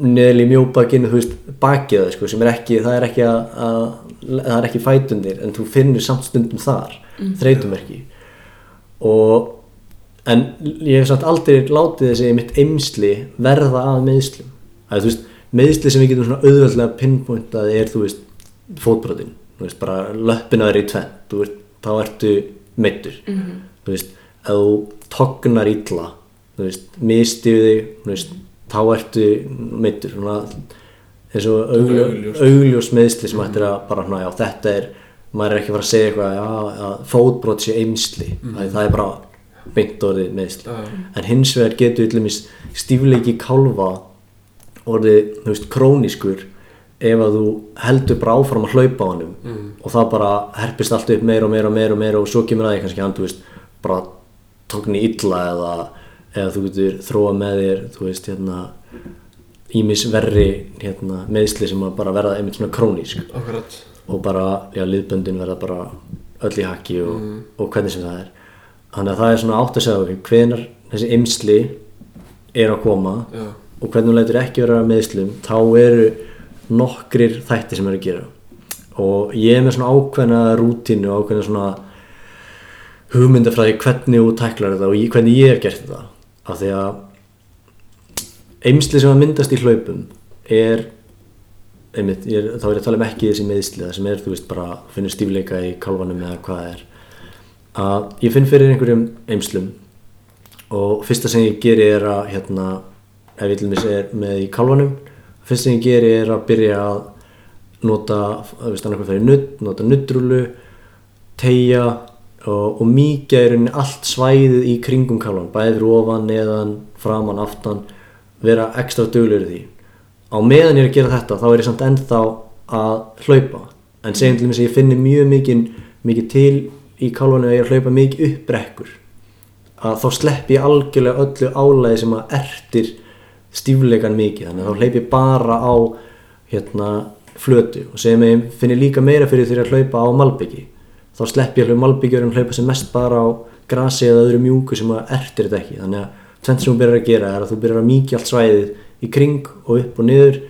neðli mjóbakinu, þú veist bakið það sko, sem er ekki, það er ekki að, að það er ekki fætundir, en þú finnur samt stundum þar, mm. þreytumerki og en ég hef samt aldrei látið þessi mitt eimsli verða að meðslum að þú veist, meðsli sem við getum svona auðveldlega pinpointað er, þú veist fótbrotin, þú veist, bara löppina er í tvenn, þú veist, þá ertu meittur, þú veist ef þú tognar illa þú veist, mistiðu þig þú veist, þá ertu meittur svona eins og augljós, meðsli sem ættir að bara svona, já þetta er maður er ekki að fara að segja eitthvað að fótbrot sé eimsli mm. það er bara beint orðið meðsli Já. en hins vegar getur dæmis stífleiki kálfa orðið, þú veist, krónískur ef að þú heldur bara áfram að hlaupa á honum Mm. og það bara herpist allt upp meira og meira og meira og meira og svo kemur að því kannski hann, þú veist, bara tókni illa eða, eða þú getur þróa með þér, þú veist, hérna ímis verri hérna, meðsli sem að bara verða einmitt svona krónísk. Akkurat. Og bara, já, liðböndin verða bara öll í hakki og, og hvernig sem það er þannig að það er svona átt að segja hvenar þessi ymsli er að koma Já, og hvernig hún lætur ekki vera að meðslum þá eru nokkrir þætti sem eru að gera. Og ég er með svona ákveðna rútínu og ákveðna svona hugmyndafræði hvernig þú tæklar þetta og hvernig ég hef gert þetta. Af því að eimsli sem að myndast í hlaupum er einmitt, er, þá er ég að tala um ekki þessi meðsli það sem er, þú veist, bara finnur stífleika í kálfanum eða hvað er að ég finn fyrir einhverjum eimslum og fyrsta sem ég geri er að hérna, ef ég til dæmis er með í kálfanum fyrsta sem ég geri er að byrja að nota, þú veist, annarkoð fyrir nutt, nota nuttrúlu tegja og, og mýkja í rauninni allt svæðið í kringum kálvan, bæði fyrir ofan, neðan, framan, aftan vera ekstra duglur í því. Á meðan ég er að gera þetta þá er ég samt ennþá að hlaupa. En segjum til dæmis að ég finni mjög mikið, mikið til í kálvanu að ég hlaupa mikið upp brekkur að þá slepp ég algjörlega öllu álæði sem að ertir stífleikan mikið. Þannig að þá hleyp ég bara á hérna flötu. Og að ég finn ég líka meira fyrir því að hlaupa á malbyggi þá slepp ég hlaupa malbyggjur en hlaupa sem mest bara á grasi eða öðru mjúku sem að ertir þetta ekki. Þannig að tvent sem þú byrjar að gera er að þú byrjar að mýkja allt svæðið í kring og upp og niður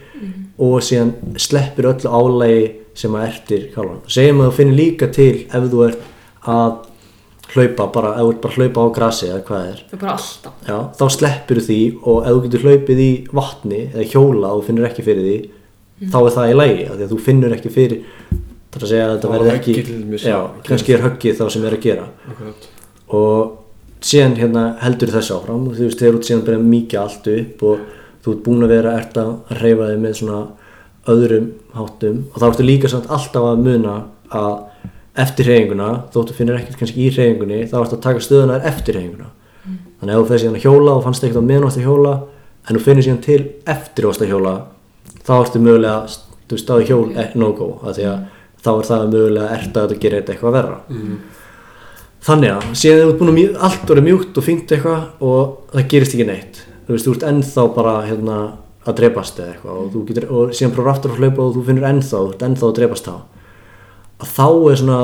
og síðan sleppir öllu álægi sem að ertir kálvan segjum að þú finnir líka til ef þú ert að hlaupa bara, ef þú ert bara að hlaupa á grasi eða hvað er Það er. Bara alltaf. Já, þá sleppir því og ef þú getur hlaupið í vatni eða hjóla og þú finnur ekki fyrir því þá er það í lægi af því að þú finnur ekki fyrir það er að segja að þetta verði ekki já, kannski er höggið þá sem er að gera. Akkurat. Og síðan hérna heldur þessu áfram og þú veist þegar þú ert síðan að mýkja allt upp og þú ert búin að vera ert að reyfa þig með svona öðrum háttum og þá ertu líka samt alltaf að muna að eftir hreyfinguna, þóttu finnir ekkert kannski í hreyfingunni, þá ertu að taka stöðunar eftir hreyfinguna. Þannig að ef þú fer síðan að hjóla og fannst ekkert á að hjóla en þú finnir síðan til eftir að hjóla þá ertu mögulega, þú stáði hjól eh, no go, því að þá er það mögulega ert að þetta eitthvað verra. Þannig að síðan þú ert búin að allt orðið mjúkt og fínt eitthvað og það gerist ekki neitt þú veist, þú ert ennþá bara hérna, að drepast eða eitthvað og, og síðan prófur aftur að hlaupa og þú finnur ennþá, ert ennþá að drepast þá. að þá er svona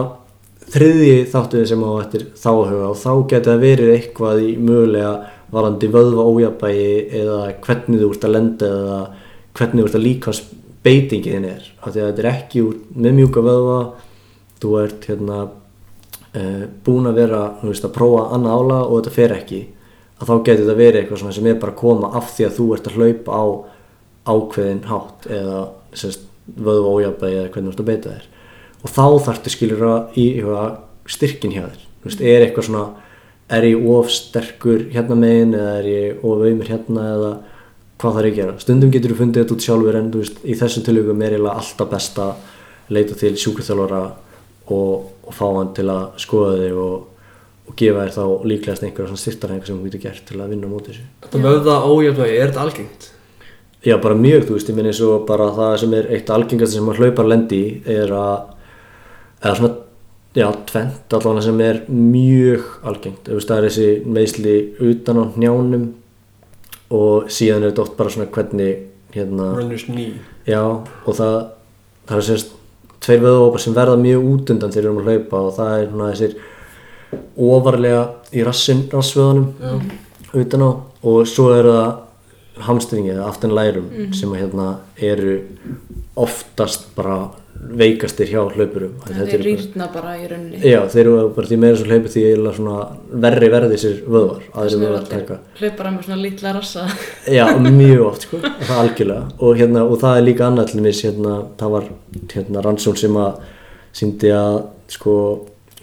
þriðji þáttuði sem á eftir þá að huga og þá getur það verið eitthvað í mögulega varandi vöðva ójabægi eða hvernig þú ert að lenda eða hvernig þú ert að líkans beitingin er. Af því að þetta er ekki úr með mjúka vöðva þú ert hérna uh, búin að vera veist, að prófa annað ála og þetta fer ekki að þá getur þetta verið eitthvað sem er bara að koma af því að þú ert að hlaupa á ákveðin hátt eða sérst, vöðva ójabægi eða hvernig þú ert að beita þér og þá þarftu skilur að í eitthvað styrkin hjá þér. Veist, er eitthvað svona er ég of sterkur hérna megin eða er ég of auðmur hérna eða hvað þarf ég að gera? Stundum getur þú fundið þetta út sjálfur en veist, í þessum tilögum er eiginlega alltaf best að leita til sjúkraþjálfara og, og fá hann til að skoða þig og, og gefa þér þá líklegast einhverja styrtarhengar sem þú getur gert til að vinna móti þessu. Þetta vöða ójöfnvægi, er þetta algengt? Já, bara mjög, þú veist, ég minn eins og bara það sem er eitt algengast sem að hlaupar lendi er að, eða svona, já, tvent allavega sem er mjög algengt, þú veist, það er þessi meðsli utan á njánum og síðan er þetta oft bara svona hvernig, hérna, já, og það, það er semst tveir vöðvópar sem verða mjög út undan þegar við erum að hlaupa og það er svona þessir ofarlega í rassin, rassvöðunum Já, utan á og svo eru það hamstringi eða aftan lærum sem að hérna eru oftast bara veikastir hjá hlaupurum. Þetta er bara- rýrna bara í rauninni. Já, þeir eru bara því meira svo hlaupu því verri verði sér vöðvar Hlaupar með svona lítla rassa. Já, <laughs> mjög oft sko, það algjörlega. Og, hérna, og það er líka annað hérna, það var hérna, rannsón sem að síndi að sko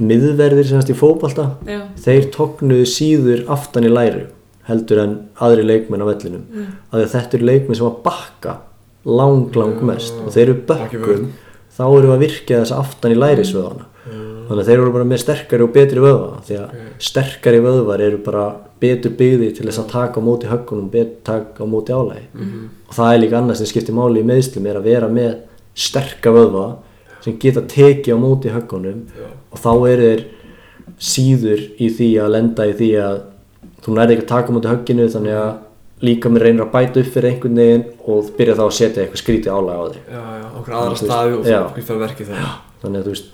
miðverðir semast í fótbalta Já, þeir tóknuðu síður aftan í læri heldur en aðri leikmenn á vellinum. Mm. að þetta eru leikmenn sem að bakka lang, lang mest og þeir eru vörn. Þá eru að virkja þess aftan í lærisvöðana þannig að þeir eru bara með sterkari og betri vöðva því að sterkari vöðvar eru bara betur byggði til þess að taka á móti höggunum, betur taka á móti álægi og það er líka annað sem skiptir máli í meðslum er að vera með sterka vöðva sem geta tekið á móti höggunum og þá eru þeir síður í því að lenda í því að þú nærði ekki að taka á móti högginu þannig að líka mér reynir að bæta upp fyrir einhvern veginn og byrja þá að setja eitthvað skrítið álæg á þig. Já, já, okkur aðra staði og já. það fyrir verkið það þannig að þú veist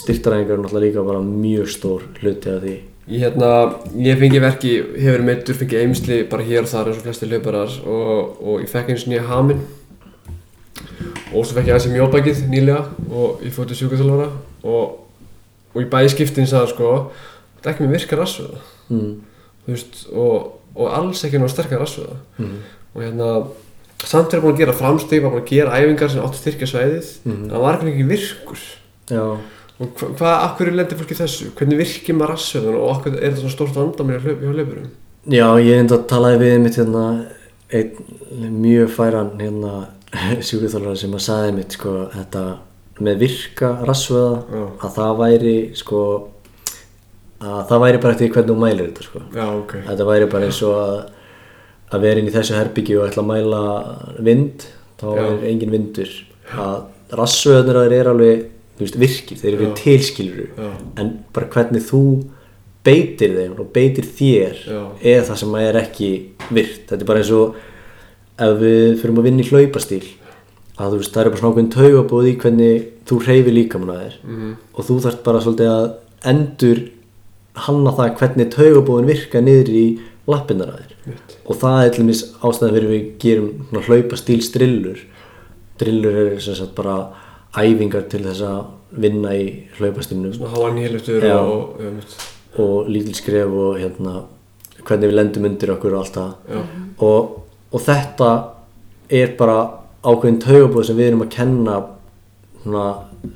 styrtaræðingar er náttúrulega líka bara mjög stór hluti af því. Ég, hérna, ég fengi verki, hefur meittur, fengi eimsli bara hér og þar eins og flesti hlauparar og, og ég fekk eins nýja haminn. Og svo fekk ég aðeins í mjóbækið nýlega og ég fótti sjúkaþjálfara og, og í bæði skiptin sagði sko þetta er ekki með virka rassvöða mm. þú veist, og, og alls ekki náðu sterkar rassvöða Mm. og hérna samt er búin að gera framstig, var búin að gera æfingar sem áttu að styrkja svæðið. Mhm. en það var ekki virkur. Já, og hva, hvað, akkur lendir fólki þessu? Hvernig virkir maður rassvöðun og okkur er þetta svona stórt vandamir hjá hlaup- hjá hlaupurum? Já, ég enda að talaði við mitt hérna einn mjög færan hérna <laughs> sjúkvæðþálara sem að sagði mitt sko þetta með virka rassvöða að það væri sko að það væri bara eftir hvernig þú mælir þetta sko. Já, ok. Þetta væri bara eins og að að vera inn í þessu herbyggju og ætla að mæla vind þá Já. er engin vindur. Að rassvöðnir að þeir eru alveg þú veist, virkir, þeir eru Já. tilskiluru en bara hvernig þú beitir þeim og beitir þér er það sem er ekki virt. Þetta er bara eins og ef við fyrir að vinna í hlaupastíl að þú veist, það er bara svona ákveðin taugabóð í hvernig þú hreyfir líkamann að þér. Mhm. og þú þarft bara svolítið að endur hanna það hvernig taugabóðin virka niður í lappinnar að þér Mitt. og það er til dæmis ástæðan fyrir við gerum svona hlaupastíl strillur drillur er sem sagt bara æfingar til þess að vinna í hlaupastílnum Svona háa nýheluftur Já. og, og, mitt. og lítil skref og hérna hvernig við lendum undir okkur og allt það Já. og, og þetta er bara ákveðin taugabóð sem við erum að kenna svona,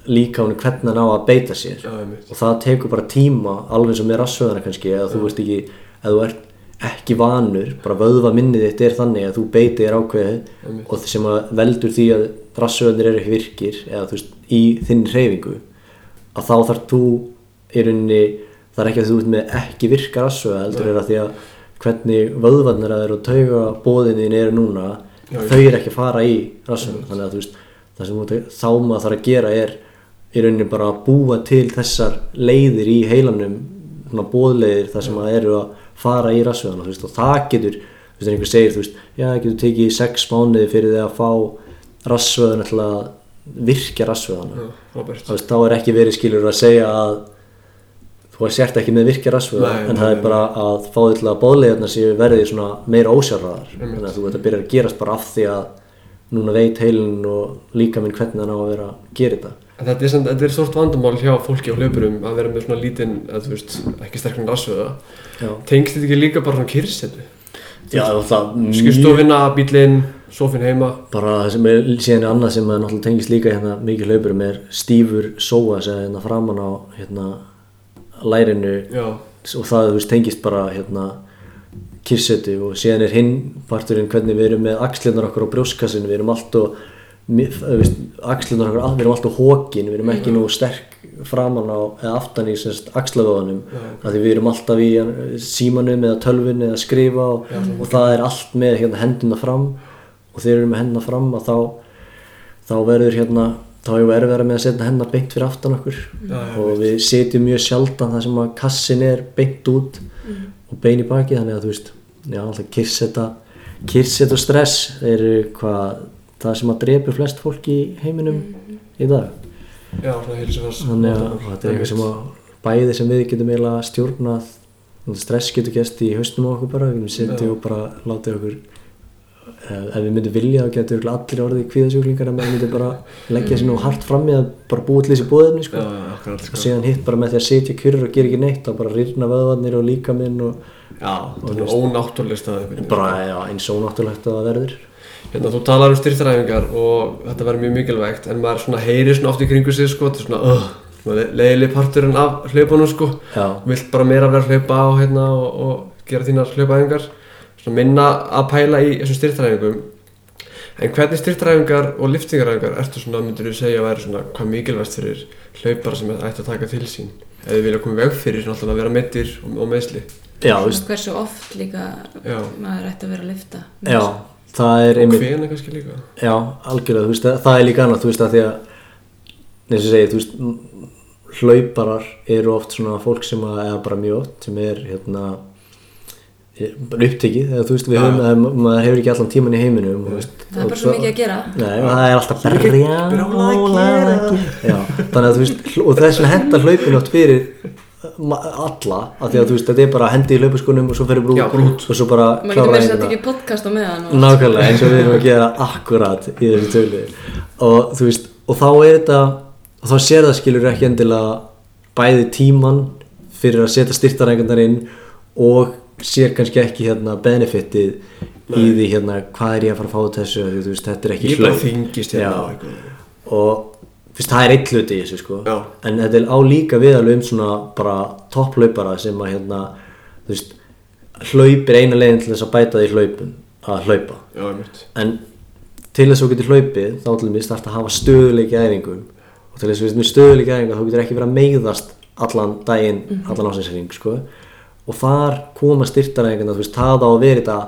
líka hún hvernig hann á að beita sér. Já, og það tekur bara tíma alveg sem með rassvöðana kannski eða þú veist ekki, eða þú ert ekki vanur bara vöðva minnið þitt er þannig að þú beitir þér ákveðið Einmitt. og sem að veldur því að rassvöðanir eru ekki virkir eða þú veist í þinn hreyfingu að þá þarf þú í rauninni það er ekki að þú ert með ekki virka rassvöða heldur er að því að hvernig vöðvarnir að þeir og tauga bóðinni eru núna Já, þau eru ekki að fara í rassvöðan þannig að þú veist það sem þá maður þarf að gera er í rauninni bara að búa til þessar leiðir í heilanum svona bóðleiðir þar sem að eru að fara í veist, og það getur, þú veist, einhver segir þú veist, já, það getur tekið sex mánuði fyrir því að fá rassvöðuna til að virkja veist, þá er ekki verið skilur að segja að þú er sért ekki með virkja rassvöða Nei, en nei, það er bara að fá því til að bóðleiðarna séu verði svona meira ósjálfraðar Einmitt. þannig að þú veit að byrja að gerast bara af því að núna veit heilin og líka minn hvernig hann á að vera að gera þetta En Þetta er, samt- þetta er stort vandamál hjá fólki á hlaupurum að vera með svona lítinn, að þú veist, ekki sterkna rassvöða. Já, Tengst þetta ekki líka bara svona kyrsetu? Já það mjög- Skrifstofina, bílinn, sofinn heima. bara það sem er síðan annað sem náttúrulega tengist líka hérna mikið hlaupurum er stífur sóa sem er hérna framan á hérna lærinu Já, og það þú veist tengist bara hérna kyrsetu og síðan er hinn parturinn hvernig við erum með axlirnar okkur á brjóskassin við erum alltaf axlirnar okkur, við erum alltaf hókin við erum ekki nú sterk framan á eða aftan í semst axlavöðunum. Já, af því við erum alltaf í eh, símanum eða tölvun eða skrifa og, og það er allt með hérna henduna fram. Og þeir eru með hennar fram að þá þá verður hérna þá hefur við erfiðara með að setja hennar beint fyrir aftan okkur. Já, já, og við setjum mjög sjaldan það sem að kassin er beint út og bein í baki þannig að þú veist já, alltaf kyrseta kyrseta og stress eru hvað það sem að drepi flest fólk í heiminum í dag. Já, þannig að þetta er eitthvað sem að bæði sem við getum eiginlega stjórnað stress getur gæst í haustum á okkur bara við getum setið og bara látið okkur ef ef við myndum vilja þá getur allir orðið kvíðasjúklingar að maður myndi bara leggja sér nú hart fram í að bara búa til þessi búðefni sko. akkurat og sko. síðan hitt bara með því að setja kjurur og gera ekki neitt þá bara rýrna vöðvarnir og líkaminn og Já, það er ónáttúrulega staði bara já, eins og náttúrulegt að það verður. Hérna, þú talar um styrtaræfingar og þetta verður mjög mikilvægt en maður svona heyrir svona oft í kringu sig sko, þetta er svona, svona leiðileg parturinn af hlaupunum sko. Vilt bara meira vera að hlaupa á hérna og, og gera þínar hlaupaæfingar minna að pæla í þessum styrtaræfingum en hvernig styrtaræfingar og liftingaræfingar ertu svona, myndir þú segja að vera svona hvað mikilvægt fyrir hlaupara sem ætti að taka til sín? Eða vilja koma veg fyrir náttúrulega að vera meittir og, og meðsli já, Svona veist, hversu oft líka Já. maður ætti að vera að lifta já það er og einmitt hvena kannski líka? Já, algjörlega, þú veist, það- það er líka annað, þú veist, að því að eins og ég segi, þú veist, hlauparar eru oft svona fólk sem að, eða bara mjög oft, sem er hérna bara upptekið, eða þú veist, við höfum, að maður hefur ekki allan tíman í heiminum, veist, það er bara svo mikið að gera. Nei, og það er alltaf brjálað að að gera. Já, þannig að þú veist, hl- og þess vegna henda hlaupin átt fyrir ma- alla, af því að þú veist, þetta er bara hendi í hlaupaskunum og svo fyrir brú og svo bara maður getur meira að setja ekki podcast á meðan og Nákvæmlega eins og við erum að gera akkurat í þessu tölu og þú veist, og þá er þetta og þá sér það skilur ekki endilega bæði tíman fyrir að setja styrtarækundar inn og sér kannski ekki hérna benefitið í því hérna hvað er ég að fara að fá út þessu því, veist, þetta er ekki þingist hérna og veist, það er eitt hluti í þessu sko. Já. en þetta er á líka við alveg um svona bara topplaupara sem að hérna þú veist, hlaupir eina leiðin til þess að bæta því hlaupum að hlaupa. Já, en til þess að þú getur hlaupið þá til dæmis þarf að hafa stöðuleiki æfingum og til þess að við með stöðuleiki æfinga þá getur ekki verið að meiðast allan daginn, allan ásæðsring sko. Og þar koma styrtaræfingarna þú veist, það á að vera þetta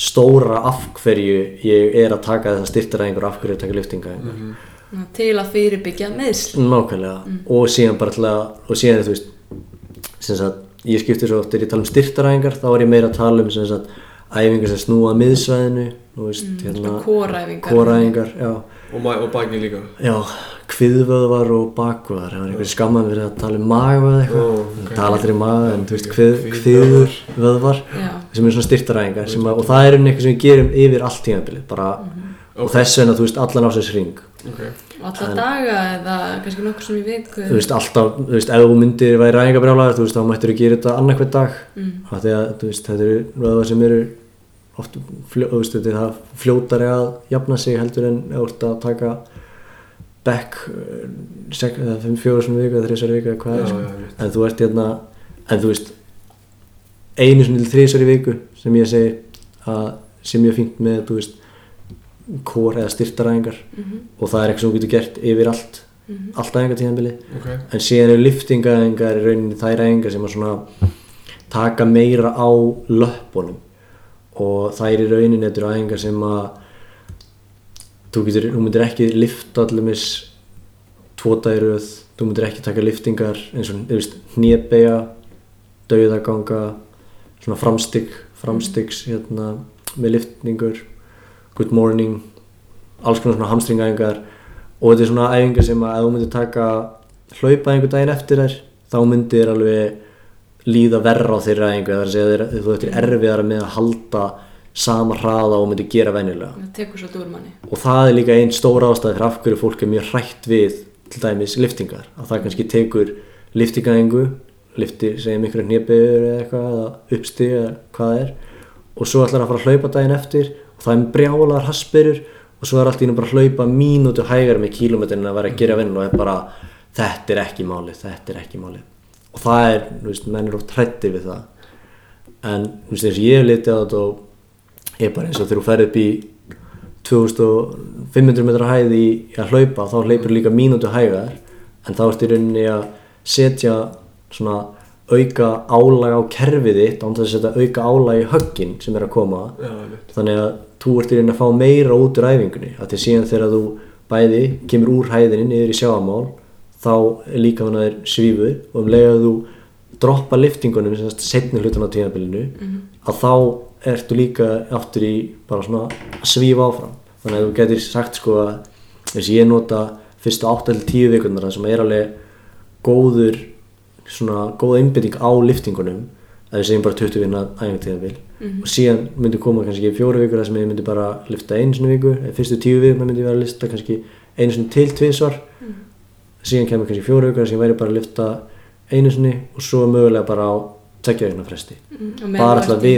stóra af hverju ég er að taka þessar styrtaræfingar og af hverju ég er að taka lyftinga til að fyrirbyggja meðsl nákvæmlega. Og síðan bara til að og síðan þú veist sem sagt, ég skipti svo oft, er ég að tala um styrtaræfingar þá er ég meira að tala um sem sagt, æfingar sem snúa að miðsvæðinu þú veist, hérna, já, og, og baki líka. Já, kviðvöðvar og bakvöðvar það var einhver skamman fyrir að tala um magvöð eitthvað, Ó, okay. ok. tala allir um maga en þú veist, Ok, kvið, Já. sem er svona að, og það er einhvern eitthvað sem við gerum yfir allt tímabilið bara, og Ok. þess vegna, þú veist, allan á þess ring ok, alla daga eða kannski nokkur sem í viku þú veist, alltaf, þú veist, ef þú myndir væri ræðingabrjálæður, þú veist, þá mættir þú gera þetta annarkvæð dag, mm. af því að, þú veist, þetta eru vöðvar sem eru oft, fljó, þú veist, þetta er það fljótari að jafna sig heldur en ef þú ert að taka back eh, fjóru svona viku eða þrísar viku eða hvað Já, er, sko. já, einmitt. en þú ert hérna, en þú veist einu svona til þrísar í viku sem ég segi að sem ég fínt með, þú veist kór eða styrtaræðingar og það er eitthvað sem þú getur gert yfir allt allt æfingatíðanbili ok. En síðan eru liftingaæfingar í rauninni þær æfingar sem að svona taka meira á löppunum. Og þær í rauninni þetta eru æfingar sem að þú, getur, þú myndir ekki lifta allumis tvo dagiröð þú myndir ekki taka liftingar eins og þú veist, hnébega dauðaganga svona framstig framstigs hérna, með liftningur good morning alls konar svona hamstringæfingar og þetta er svona æfingar sem að ef þú myndir taka hlaupa einhver daginn eftir þær þá myndir alveg líða verra á þeirra æfingu. Það er að segja þér þú ættir erfiðara með að halda sama hraða og myndir gera venjulega. Það og það er líka einn stór ástæð fyrir af hverju fólk er mjög hrætt við til dæmis liftingar að það kannski tekur liftingaðingu lifti, segjum ykkur hnébegur eða eitthvað eða uppstig eða hvað það er. Og svo ætlar að fara að hlaupa daginn eftir og það er brjálar haspirur og svo er allt í nú bara að hlaupa mínútu hægar með kílómetrin að vera að gera vinn og er bara þetta er ekki málið, þetta er ekki málið. Og það er, þú veist, menn er oft hrættir við það. En, veist, ég hef litið á þetta og er bara eins og þegar þú ferð upp í 2500 metra hæð í í að hlaupa þá hleypur líka mínútu hægar en þá ertu í rauninni að setja svona auka álag á kerfið þitt án þess að setja auka álag í höggin sem er að koma. Já, þannig að þú ert í rauninni að fá meira út úr æfingunni að því síðan þegar þú bæði kemur úr hæðinni niður í sjáamál þá er líka hann að þeir svífur og um leið að þú droppa liftingunum setni hlutan á tíðanbylinu að þá ertu líka aftur í bara svona að svífa áfram. Þannig að þú getur sagt sko að þess að ég nota fyrstu 8-10 vikurnar þar sem er alveg góður svona góð einbytting á liftingunum að við segjum bara 20 vinna æfingartíðanbíl og síðan myndi koma kannski fjóru vikur þar sem ég myndi bara lifta einu viku fyrstu 10 vikur myndi ég vera að lifta kannski einu til tvisvar. Síðan kemur kannski fjóru vikur þar sem ég væri bara að lifta einu og svo mögulega bara á tekja vegna fresti. Mm, með bara alltaf ert í-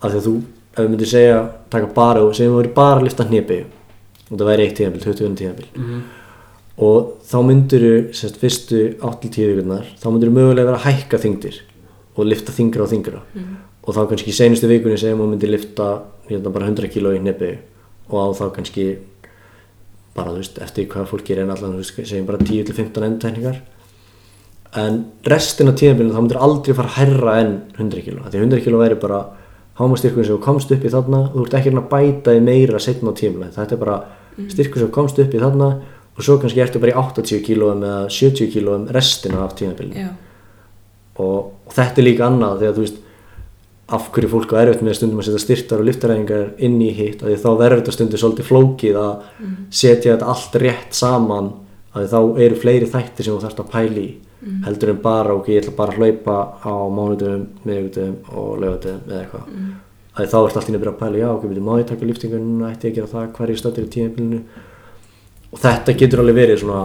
af því að þú, ef við myndum segja taka bara og segjum við væri bara að lifta hnébygju og það væri eitt tíðanbíl, 20 vinna tíðanbíl og þá myndur þú fyrstu 8-10 vikurnar þá myndur þú mögulega vera að hækka þingdir og lifta þingra og þingra og þá kannski í seinustu vikunni segjum við myndir lifta hérna, bara 100 kg í hnébygju og á þá kannski bara þú veist, eftir hvað fólk gerir en allan veist, segjum bara 10-15 endurtekningar. En restin af tíðanbílinu þá myndir aldrei fara hærra en 100 kg því 100 kg væri bara hámastyrkur sem komst upp í þarna og þú ert ekki að bæta í meira setna á tíðanbílinu þetta er bara styrkur sem þú komst upp í þarna og svo kannski ertu bara í 80 kg eða 70 kg restina af tíðanbílinu já, og, og þetta er líka annað þegar þú veist af hverju fólk á erfitt með stundum að setja styrtar og liftaræðingar inn í hitt að því þá verður þetta stundum svolítið flókið að setja þetta allt rétt saman að þá eru fleiri þættir sem þú þarfst að pæli í heldur en bara ok, ég ætla bara að hlaupa á mánudum, miðugudum og lögadum eða eitthvað. Að því þá ert allt inn að byrja að pæla já ok, byrju, má ég taka liftingun núna, ætti ég að gera það, hver er ég stöttur í tíðanbílinu og þetta getur alveg verið svona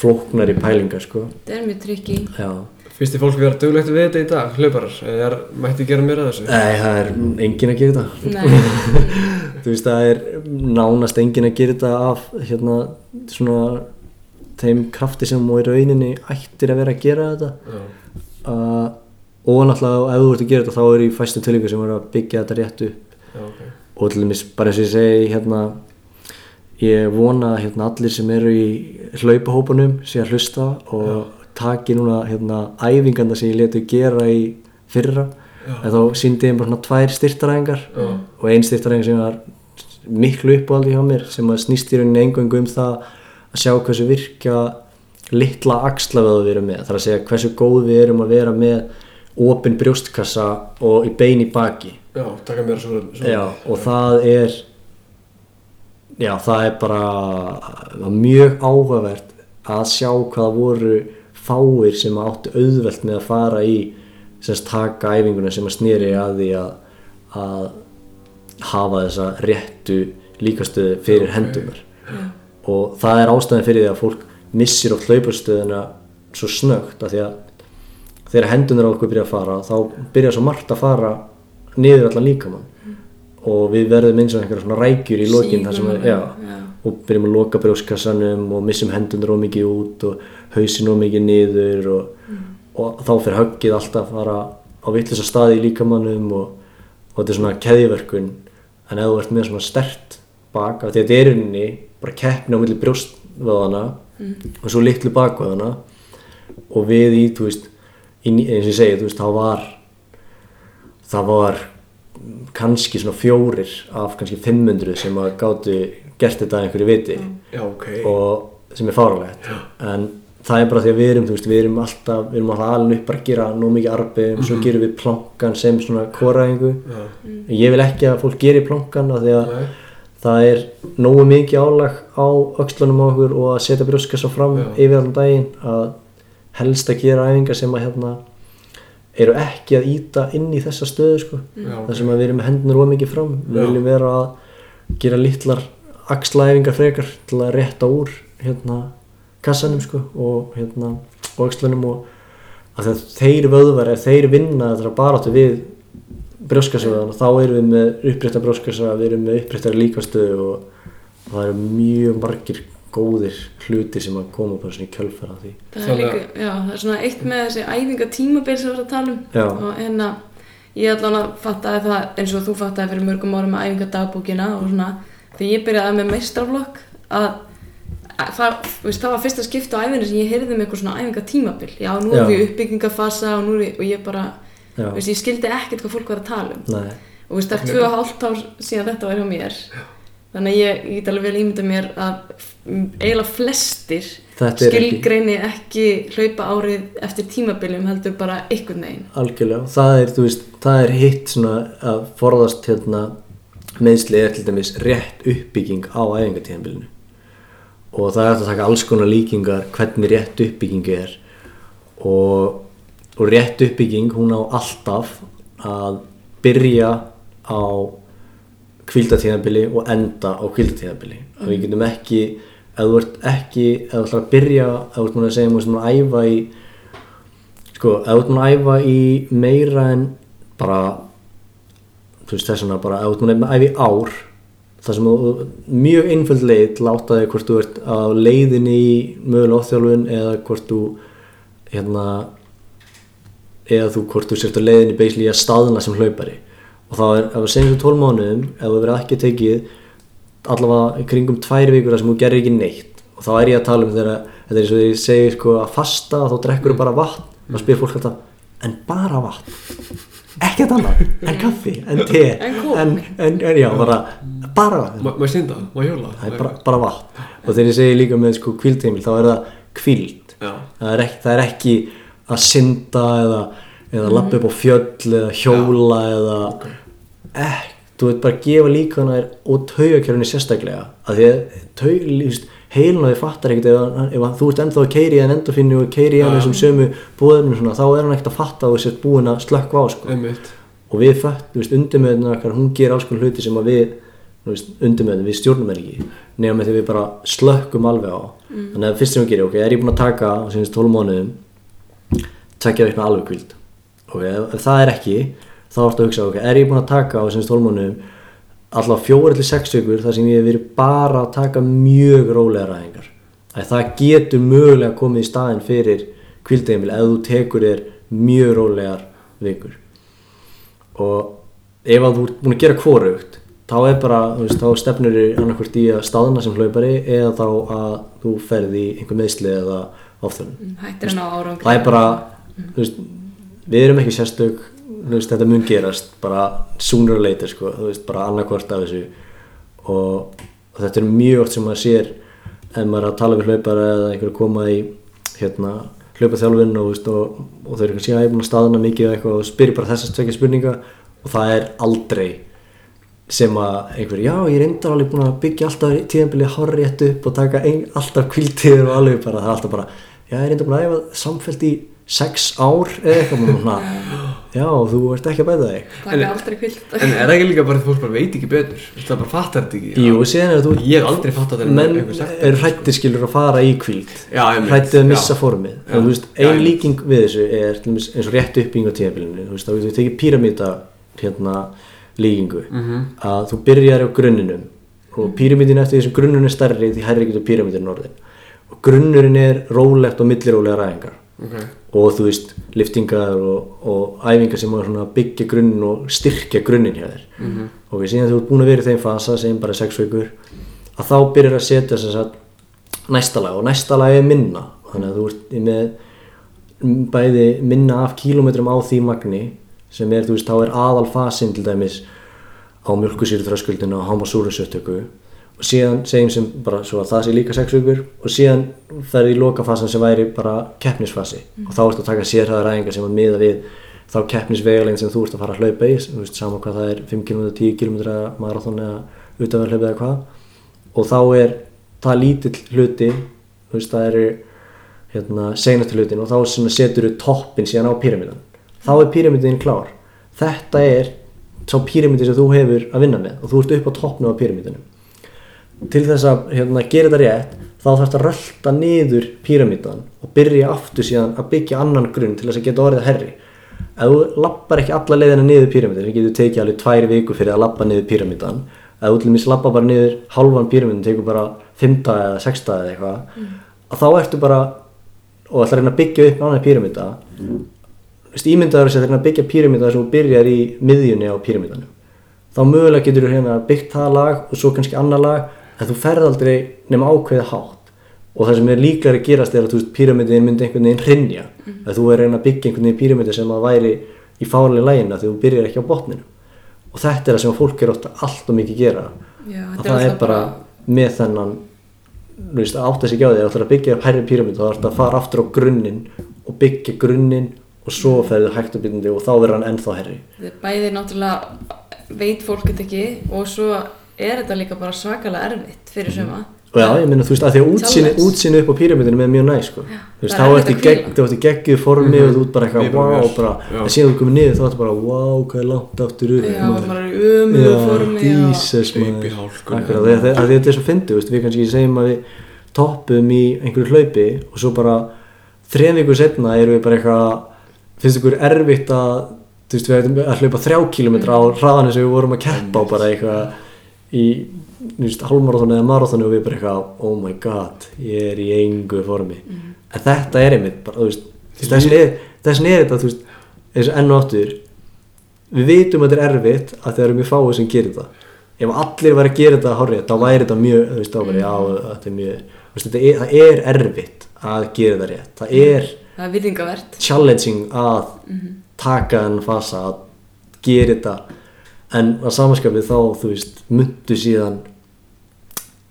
flóknari pælingar sko. Þetta er mjög trikki já. Finnst þið fólk vera duglegt við þetta í dag, hlauparar? Er, mætti gera mér að þessu? Nei, það er engin að gera þetta. <laughs> Þú veist það er nánast engin að gera þetta af hérna svona þeim krafti sem og í rauninni ættir að vera að gera þetta. Já, uh, og náttúrulega ef þú ert að gera þetta þá er í fæstum tilvíku sem er að byggja þetta rétt upp. Já, ok. og til dæmis bara eins og ég segi hérna ég vona að hérna, allir sem eru í hlaupahópunum sé að hlusta og taki núna hérna æfingarna sem ég letu gera í fyrra. En þá síndi ég bara svona tvær styrtaræfingar og ein styrtaræfing sem var miklu uppáhaldi hjá mér sem að snýst í rauninni engungu um það að sjá hversu virka litla axlavöðu við erum með. Þar að segja hversu góð við erum að vera með opin brjóstkassa og í bein í baki. Já, taka mér svo, svo. Já, og það er já, það er bara mjög áhugavert að sjá hvað voru fáir sem áttu auðvelt með að fara í semst taka æfinguna sem að snýri að því að, að hafa þessa réttu líkastöðu fyrir hendunar og það er ástæðan fyrir því að fólk missir oft hlaupastöðuna svo snögt að því að þegar hendunar á okkur byrja að fara þá byrja svo margt að fara niður allan líkamann. Og við verðum eins og einhverja svona rækjur í lokin þar sem við, já, já. og byrjum að loka brjóskassanum og missum hendunar ómikið út og hausin ómikið niður og, og þá fyrir höggið alltaf að fara á vittlisa staði í líkamannum og, og þetta er svona keðiverkun en ef þú ert með svona stert bak af því að þetta er inni bara keppni á milli brjóstvöðana og svo litlu bakvöðana og við í, þú veist í, eins og ég segi, þú veist, þá var það var kannski svona fjórir af kannski 500 sem að gátu gert þetta einhverju viti Já, ok. og sem er fáralegt en það er bara því að við erum, þú veist, við erum alltaf við erum alltaf alveg upp bara að gera nóg mikið arbeið svo gerum við plankan sem svona koraðingu ég vil ekki að fólk geri plankan af því að Nei. Það er nógu mikið álag á öxlunum á okkur og að setja brjóskassa fram Já. yfir allan daginn að helst að gera æfingar sem að hérna eru ekki að íta inn í þessa stöðu sko. Ok. þar sem að við erum með hendunar ómikið fram við Já. viljum vera að gera litlar axlaæfingar frekar til að rétta úr hérna kassanum sko og hérna og öxlunum og að þeir vöðvar ef þeir vinna þetta baráttu við brjóskasöðan þá erum við með upprétta brjóskasa við erum með uppréttar líkastöðu og, og það eru mjög margir góðir hlutir sem að koma bara svona í kjölfara því. Það er líka, já, það er svona eitt með þessi æfinga tímabil sem við erum að tala um. Já. og hérna ég allan að fattaði það eins og þú fattaði fyrir mörgum árum með æfinga dagbókina og svona þegar ég byrjaði með meistraflokk að, að það, veist, það var fyrsta skipta á æfinu sem ég heyrði með eitthvað svona æfinga tímabil já, nú erum við í uppbyggingafasa og, nú er ég, og ég bara, veist, ég skildi ekkert hvað fólk var að tala um. Nei, og veist, það er tvö og hálft ár síðan þetta var hjá mér. Þannig að ég, ég get alveg vel ímynda mér að eiginlega flestir er ekki- skilgreini ekki hlaupa árið eftir tímabiljum heldur bara einhvern veginn. Algjörlega, það er, veist, það er hitt svona að forðast hérna meðsli er til dæmis rétt uppbygging á æfingatíðanbylinu og það er að taka alls konar líkingar hvernig rétt uppbygging er. Og, og rétt uppbygging hún á alltaf að byrja á kvildatíðanbili og enda á kvildatíðanbili og við getum ekki ef þú ert ekki, ef þú ætlar að byrja ef þú ert múin að segja múin að æfa í sko, ef þú ert múin að æfa í meira en bara þú veist þess vegna bara ef þú ert múin að æfa í ár það sem þú, mjög einföld leið átta þig hvort þú ert á leiðinni í mögulega óþjálfun eða hvort þú hérna eða þú hvort þú sért á leiðinni beisli í að staðna sem hlaupari. Og þá er, ef við segjum þú 12 mánuðum ef þú verið ekki tekið allavega kringum tvær vikur þar sem þú gerir ekki neitt. Og þá er ég að tala um þegar þetta er eins og ég segi sko að fasta þá drekkur þú bara vatn og spyr fólk alltaf en bara vatn? Ekkert annað, en kaffi, en te En en, en, en já, bara bara vatn. Ég synda? Má ég hjóla? það er bara, bara vatn. Og þegar ég segi líka með sko kvíldheimil þá er það kvíld Já, það er ekki, það er ekki að synda eða, eða lappa upp á fjöll eða hjóla eða ekki, þú veit bara að gefa líka hana og taugakjörunni sérstaklega. Að því að að þið fattar ekkert ef, hann- ef hann- þú ert ennþá að keiri en endafinni og keiri en þessum sömu búðunum svona, þá er hann ekkert að fatta að þú sért búin að slökka á sko. og við undirmöðuna okkar hún ger alls konar hluti sem að við undirmöðuna, við stjórnum er ekki. Með því við bara slökkum alveg á. Þannig að fyrst sem við gerum, ok, er ég búin að taka á sínist 12 mánuðum tvekja veikna alveg kvild ok, ef, ef það er ekki, þá ertu að hugsa ok, er ég búin að taka á 12 mánuðum alltaf fjóra til 6 vikur þar sem ég hef verið bara að taka mjög rólega ræðingar að það getur mögulega komið í staðin fyrir kvildeimil ef þú tekur þér mjög rólegar vikur. Og ef að þú ert búin að gera hvorugt þá er bara, þú veist, þá stefnir þér annarkvort í að staðna sem hlaupari eða þá að þú ferði í einhver meðsli eða áþörun hættir hann á árangri. Það er bara, þú veist við erum ekki sérstök, veist, þetta mun gerast bara sooner or later sko, veist, bara annarkvort af þessu. Og, og þetta er mjög oft sem maður sér ef maður er að tala við hlaupara eða einhver að koma í hérna hlaupaþjálfin og, og, og þau eru kannski að ég búin að staðna mikið eitthvað og spyrir bara þessast tvekja spurninga og það er aldrei sem að einhver, já ég er reyndar alveg búin að byggja alltaf tíðanbilið hárri rétt upp og taka ein, alltaf kviltíður og alveg bara, það er alltaf bara já ég er reyndar búin að æfa samfellt í sex ár eða eitthvað maður svona, já þú ert ekki að bæta þig. Það er aldrei kvilt En er það ekki líka bara því fólk bara veit ekki betur? Það bara fattar þetta ekki. Jú, og síðan er þú Ég hef aldrei fattat þetta menn sagt eru hrættir skilur að fara í einmitt. Hrættið að missa Já. formið. Já. og þú veist, ein já. líking við þessu er til dæmis eins og rétt uppbygging á tíðabilinu þú veist, þá tekið píramíta hérna líkingu. Mhm. að þú byrjar á grunninum og píramítin eftir því sem grunnun er stærri því hærri getur píramítin orðin og grunnurinn er rólegt og millirólega ræðingar Ok og þú veist, liftingar og, og æfingar sem að svona byggja grunnin og styrkja grunnin hjá þér. Mhm. og við síðan þú ert búin að vera í þeim fasa sem bara sex vikur að þá byrjar að setja að næsta lag og næsta lag er minna. Þannig að þú ert með bæði minna af kílómetrum á því magni sem er, þú veist, þá er aðal fasin til dæmis á mjölkusýru þröskuldinu og hámasúrusöttöku og síðan segjum sem bara svo að það sé líka sex vikur og síðan ferði í lokafasan sem væri bara keppnisfasi. Og þá ertu að taka sérhæðar ræðingar sem að miða við þá keppnisvegalegin sem þú ert að fara að hlaupa í þú veist, sama hvað það er 5 km, 10 km marathon eða utanverð hlaupa eða hvað. Og þá er það lítill hluti veist, það eru hérna, seinasti hlutin og þá setur þú toppin síðan á píramídan. Þá er píramídin klár. Þetta er sá píramídi sem þú hefur að vinna með og þú ert upp á toppnu á píramídinu til þess að hérna, gera þetta rétt þá þarfst að rölda niður píramídan og byrja aftur síðan að byggja annan grunn til þess að geta orðið herri ef þú lappar ekki alla leiðina niður píramídan sem getur tekið alveg tvær viku fyrir að lappa niður píramídan ef þú til dæmis lappa bara niður halvan píramídan tekur bara fymta eða sexta eða eitthvað að þá ertu bara og ætlar að reyna að byggja upp annað píramída mm. ímyndaður þess að reyna að byggja píramída sem þú byrjar í miðjunni á píramídanum. Þá mögulega getur þú hérna byggt það lag og svo kannski annar lag en þú ferð aldrei nema ákveða hátt. Og það sem er líklega að gerast er að þú veist píramídin myndi einhvern veginn hrinja að þú er reyna að byggja einhvern veginn píramída sem að væri í fárlega lægina þegar þú byrjar ekki á botninu og þetta er það sem fólk er ofta allt og mikið gera. Já, að það er alltaf bara með þennan þú veist, að átta sig á því að það er að byggja upp hærri píramid þá er þetta að fara aftur á grunninn og byggja grunninn og svo ferðu hægt og byrjandi og þá verður hann ennþá herri er Bæði náttúrulega veit fólk þetta ekki og svo er þetta líka bara svakalega erfitt fyrir suma. og já, ég meina þú veist að því að Challenge. útsinni upp á píramidinu er mjög næ sko. þú veist, þá er ertu að gegg, ertu geggið formi og þú ert bara eitthvað wow, bara, Já. en síðan þú komið niður þá ertu bara wow, hvað er langt aftur upp Já, maður. í ömulu formi Já, í maður að að þetta er svo fyndið, veist, við kannski segjum að við toppum í einhverju hlaupi og svo bara þrejum vikur setna erum við bara eitthvað finnst ykkur erfitt að þú veist, við ættum að hlaupa þrjá í halvmarathonu eða marathonu og við bara eitthvað oh my god, ég er í engu formi. En þetta er einmitt bara, veist, þessin er, þessin er þetta veist, eins og enn og aftur við vitum að þetta er erfitt að það eru mjög fáið sem gerir þetta ef allir væri að gera þetta hárið þá væri þetta mjög, þú veist, þá væri já, þetta er mjög þú veist, þetta er, það er erfitt að gera þetta rétt. Það er Það er viðingavert. challenging að taka þennan fasa að gera þetta en að samanskapið þá, þú veist, myndu síðan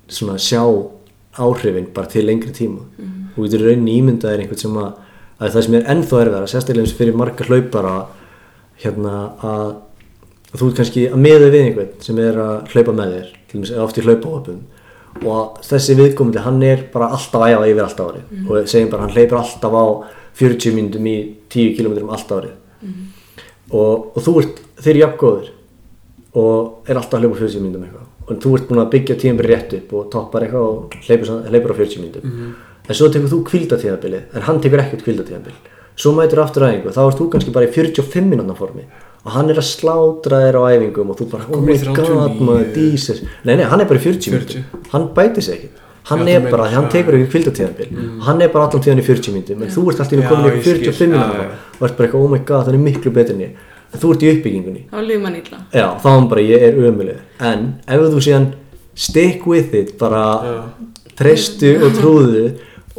svona sjá áhrifin bara til lengri tíma. Og þú í rauninni ímyndaðir einhvern sem að, að það sem er ennþá erfiðara sérstaklega eins og fyrir marga hlaupara hérna að að þú ert kannski að miða við einhvern sem er að hlaupa með þér til dæmis oft í hlaupahopum og þessi viðkomandi hann er bara alltaf að æfa yfir alltaf árið. Og segjum bara hann hleypur alltaf á 40 mínútum í 10 km alltaf árið. Og, og þú ert, þeir eru jafn góður og er alltaf að hlaupa á 40 mínútum eitthvað. Og þú ert búin að byggja tíðanbyrð rétt upp og toppar eitthvað og hleypur, hleypur á 40 mínútum. En svo tekur þú kvildatíðanbyrð en hann tekur ekkert kvildatíðanbyrð svo mætur aftur æfingu, þá ert þú kannski bara í 45 minútna formi og hann er að slátra þér á æfingum og þú bara, oh my í 39. god maður, Jesus. Nei, nei, hann er bara í 40 40. mínútum hann bæti sig ekkert. Hann Já, er bara, hann tekur ekki kvildatíðanbyrð og hann er bara allan tíðan í 40 mínútum en þú ert alltaf í ég skil. 45 Já, minútum já. og ert bara eitthvað, oh my god, hann er miklu betri en ég þú ert í uppbyggingunni. Þá líður mann illa. Já, þá er hann bara, ég er ömuleg En ef þú síðan stick with it bara treystu og trúðu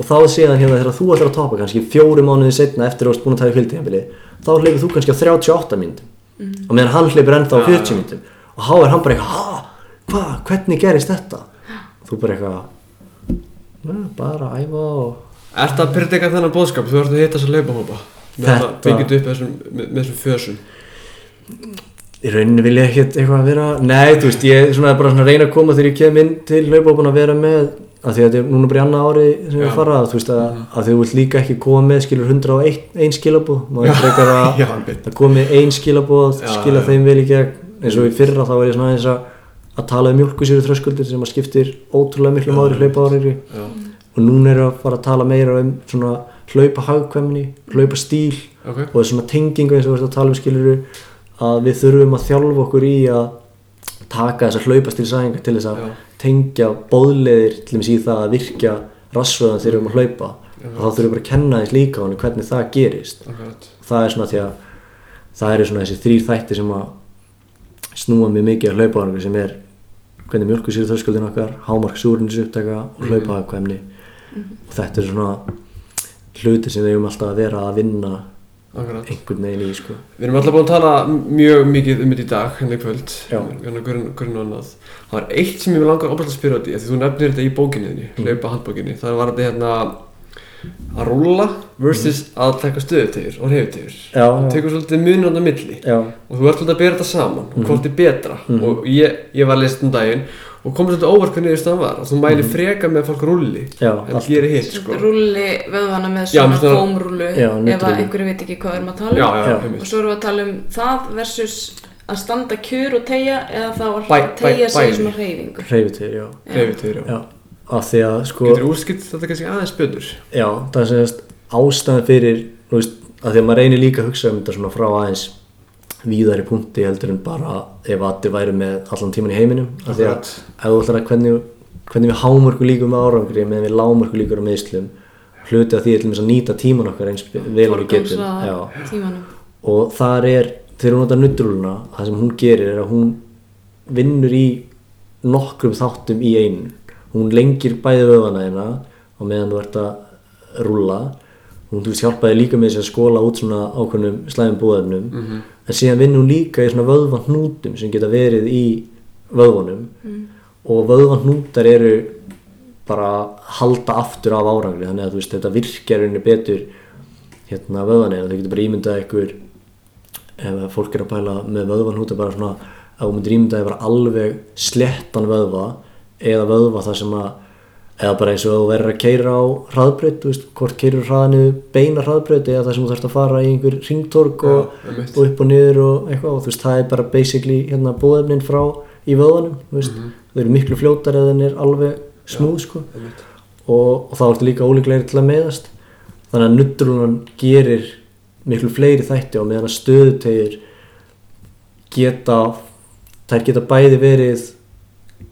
og þá síðan hérna þegar þú ætlar að toppa kannski fjóri mánuði setna eftir að þú ert búin að taka kvildtíðanbili þá hleypur þú kannski á 38 mínútum. Og meðan hann hleypur ennþá á 40 mínútum. Og þá er hann bara eitthvað, ha, hvað, hvernig gerist þetta? Þú bara eitthvað "Ja, bara æfa og Er þetta að predika þennan bóðskap? Þú ert að hitta þessa laupahópa með Þetta- byggja þetta upp þessum, með, með þessum fösum í rauninni vil ég ekkert eitthvað vera nei, þú veist, ég er svona bara svona að reyna að koma þegar ég kem inn til hlaupahópan að vera með að því að þetta er núna bara í annað ári sem ég fara þú veist að, að því þú vilt líka ekki koma með skilur 101 skilabóð maður frekar að, <laughs> að koma með ein skilabóð skila já. þeim vel í gegn. Eins og í fyrra þá var ég svona aðeins að að tala um mjölkusýru þröskuldir sem að skiptir ótrúlega miklu máli hlaupa ári Já, og núna er að fara að tala meira um svona hlaupa hagkvæmni, hlaupa stíl ok. og svona tengingu eins og við erum að tala um skiluru að við þurfum að þjálfa okkur í að taka þessar hlaupastilsæðingar til þess að Já. tengja bóðleðir til dæmis í það að virkja rassvöðan þegar við erum að hlaupa. Og þá þurfum við bara að kenna þess líka hann hvernig það gerist. Akkurat. Það er svona því að það eru svona þessi þrýr þætti sem að snúa mjög mikið að hlaupa á sem er hvernig mjölku sér þörskuldin okkar hámark súrins upptaka og hlaupa og þetta er svona hluti sem við erum alltaf að vera að vinna einhvern veginn í sko Við erum alltaf búin að tala mjög mikið um þetta í dag, hérna í kvöld, hérna grunn og annað. Það er eitt sem ég vil óbært að spyrja á því, þú nefnir þetta í bókinni þinni, Mm. hlaupa handbókinni. Það var þetta hérna að rúlla versus að taka stöðutegur og reyfutegur. Mm. Já, Það tekur svolítið á milli Já, og þú ert svolítið að bera þetta saman Mhm. og hvort er betra. Og ég, ég var að lesa um daginn og kom svolítið óvart hvað niðurstaðan var, að þú mæli freka með að fólk rúlli Mhm. Já, en alltaf. gerir hitt, sko. Rúlli vöðvana með svona svona- Já, ef að einhverju veit ekki hvað við erum að tala um. Já, já. Og svo erum við að tala um það versus að standa kjur og tegja eða þá að tegja sig í svona hreyfingu. hreyfitir, já Reyfutegur, já. Já, af því að sko Getur úrskilt þetta kannski aðeins betur? Já, það er semast ástæðan fyrir veist, að því að maður reynir líka að hugsa um þetta svona frá aðeins víðari punkti heldur en bara ef allir væri með allan tíman í heiminum. Af því að ef þú ætlar að hvernig, hvernig við hámörku líkum með árangri meðan við lámörku líkur á meðslum hluti af því er til dæmis að nýta tíman okkar eins vel og við getum. og þar er, þegar hún notar nuttrúluna það sem hún gerir er að hún vinnur í nokkrum þáttum í einu. Hún lengir bæði vöðvana hérna og meðan þú ert að rúlla. Hún þú veist hjálpaði líka með þess að skóla út svona ákveðnum slæmum búðefnum. Mhm. En síðan vinnur hún líka í svona vöðvahnútum sem geta verið í vöðvunum. Og vöðvahnútar eru bara halda aftur af árangri. Þannig að veist þetta virkjar henni betur hérna vöðvanir þau getur bara ímyndað ykkur ef fólk er að pæla með vöðvanhúta bara svona að þú myndir ímyndaði bara alveg slettan vöðva eða vöðva þar sem að eða bara eins og þú verður að keira á hraðbraut, þú veist, hvort keirur hraðinu beina hraðbraut eða það sem þú þarfst að fara í einhver ringtorg og, og upp og niður og eitthvað. Og þú veist, það er bara basically hérna búðefnin frá í vöðvanum, þú veist, þau eru miklu fljótar eða þeir er alveg smúð, sko. og, og þá ertu líka ólíklegri til að meðast þannig að nuttrulan gerir miklu fleiri þætti á meðan að stöðutegir geta þær geta bæði verið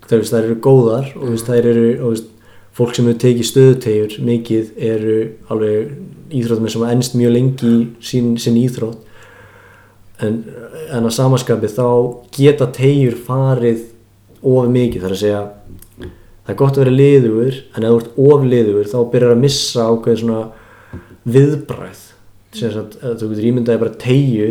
þær, veist, þær eru góðar og veist, þær eru og, fólk sem hefur tekið stöðutegjur mikið eru alveg íþróttum sem ennst mjög lengi í sín, sín íþrótt. En, en að samaskapi þá geta tegjur farið of mikið þar að segja það er gott að vera liðugur en ef þú ert of liðugur þá byrjar að missa ákveðin svona viðbræð sagt, ef þú getur ímyndaði bara tegju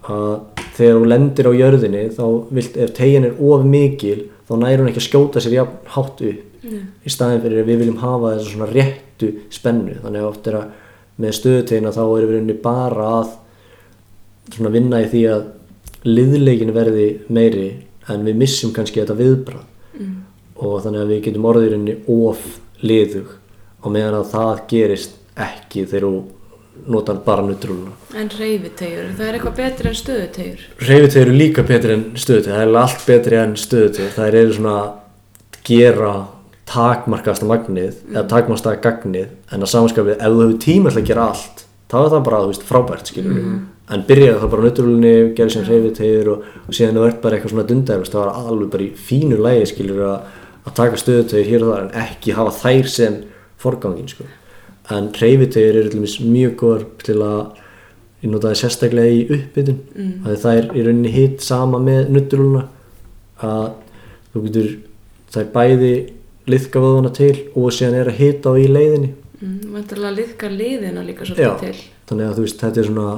að þegar þú lendir á jörðinni þá vilt, ef tegjan er of mikil þá næri hún ekki að skjóta sér jafn hátt upp í staðin fyrir að við viljum hafa þessa svona réttu spennu. Þannig að oft er að með stöðutegina þá erum við rauninni bara að svona vinna í því að liðleikin verði meiri en við missum kannski þetta viðbrað og þannig að við getum orðið rauninni of liðug og meðan að það gerist ekki þegar þú notar bara nutrúluna En reyfitegjur, það er eitthvað betri en stöðutegjur. Reyfitegur eru líka betri en stöðutegur, það er allt betri en stöðutegur, það eru svona að gera takmarkasta magnið eða takmarkasta gagnið en að samanskapið ef þú hefur tíma til að gera allt þá er það bara, þú veist, frábært skilur en byrjaði það bara á nutrúlunni, gerði sem reyfitegur og, og síðan þú ert bara eitthvað svona dundar það var alveg bara í fínu lægi skilur að, að taka stöðutegur hér og þar en ekki hafa þær sem forgangin sko. en reyfitegur eru til dæmis mjög góðar til að ég notaði sérstaklega í uppbytun mm. að það er í rauninni hitt sama með nutturluna að þú getur það er bæði liðka vöðvana til og síðan er að hita á í leiðinni Mm, Vantarlega liðkar liðina líka svolítið til. þannig að veist þetta er svona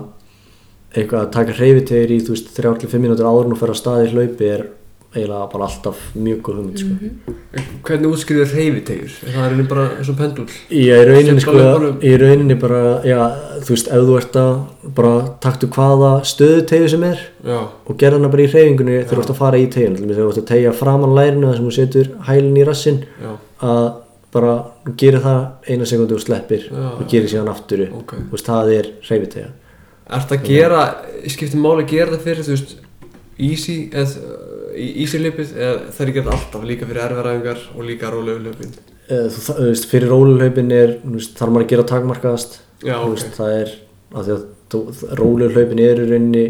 eitthvað að taka hreyfitegir í þú veist 3-5 mínútur áður þú fer að staði hlaupi er eiginlega bara alltaf mjög góð hugmynd sko. En Hvernig útskriður reyfitegjur? Er það er bara eins og pendul? Já, í rauninni sko, í rauninni bara, já, þú veist, ef þú ert að bara taktu hvaða stöðutegu sem er Já, og gerða hana bara í hreyfingunni þegar þú ert að fara í tegin þú ert að tegja framan lærinu þar sem þú setur hælinn í rassin já, að bara gerir það eina sekundu og sleppir Já, og gerir síðan aftur upp ok. þú veist, það er hreyfitegja Ertu að gera, skiptir máli að gera það fyrir, þú veist, easy, eða, í easy lipið, eða það er gert alltaf, líka fyrir erfiðræfingar og líka rólegu lipið? Eh, þú, veist, fyrir róluhlaupin er þarf maður að gera takmarkaðast. Já, veist, það er af því að róluhlaupin er í rauninni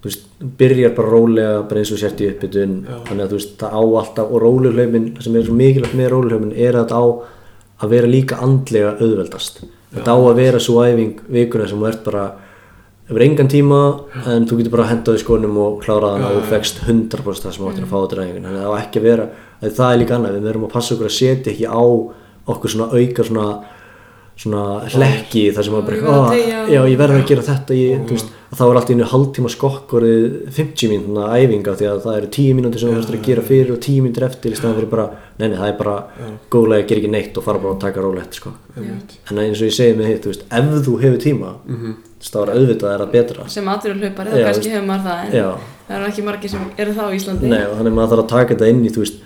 þú veist, byrjar bara rólega bara eins og sért í uppbytun. Já. þannig að þú veist, það á alltaf og róluhlaupin það sem er svo mikilvægt með róluhlaupin er að það á að vera líka andlega auðveldast. Þetta á að vera svo æfing vikuna sem ert bara hefur engan tíma en þú getur bara að henda í skónum og klára þann og fegst 100% það sem áttir að fá þetta ræðingin þannig að það á ekki að vera, að það er líka annað. Við verðum að passa okkur að setja ekki á okkur svona auka svona svona hlekki þar sem maður bara, verð að "Ó, teygja já ég verð að gera þetta ég, veist, þá er allt í einu hálftíma skokkorið 50 mínúna æfinga því að það eru 10 mínútur sem þú þurftir að gera fyrir og 10 mínútur eftir í staðan fyrir bara, neini það er bara góðlega að gera ekki neitt og fara bara að taka rólegt sko. En eins og ég segi með hitt, ef þú hefur tíma Er auðvitað er það betra Sem aðrir hlaupari, Já, þá kannski hefur maður það en Já. það eru ekki margir sem eru það á Íslandi. Nei, og þannig maður þarf að taka þetta inn í, þú veist,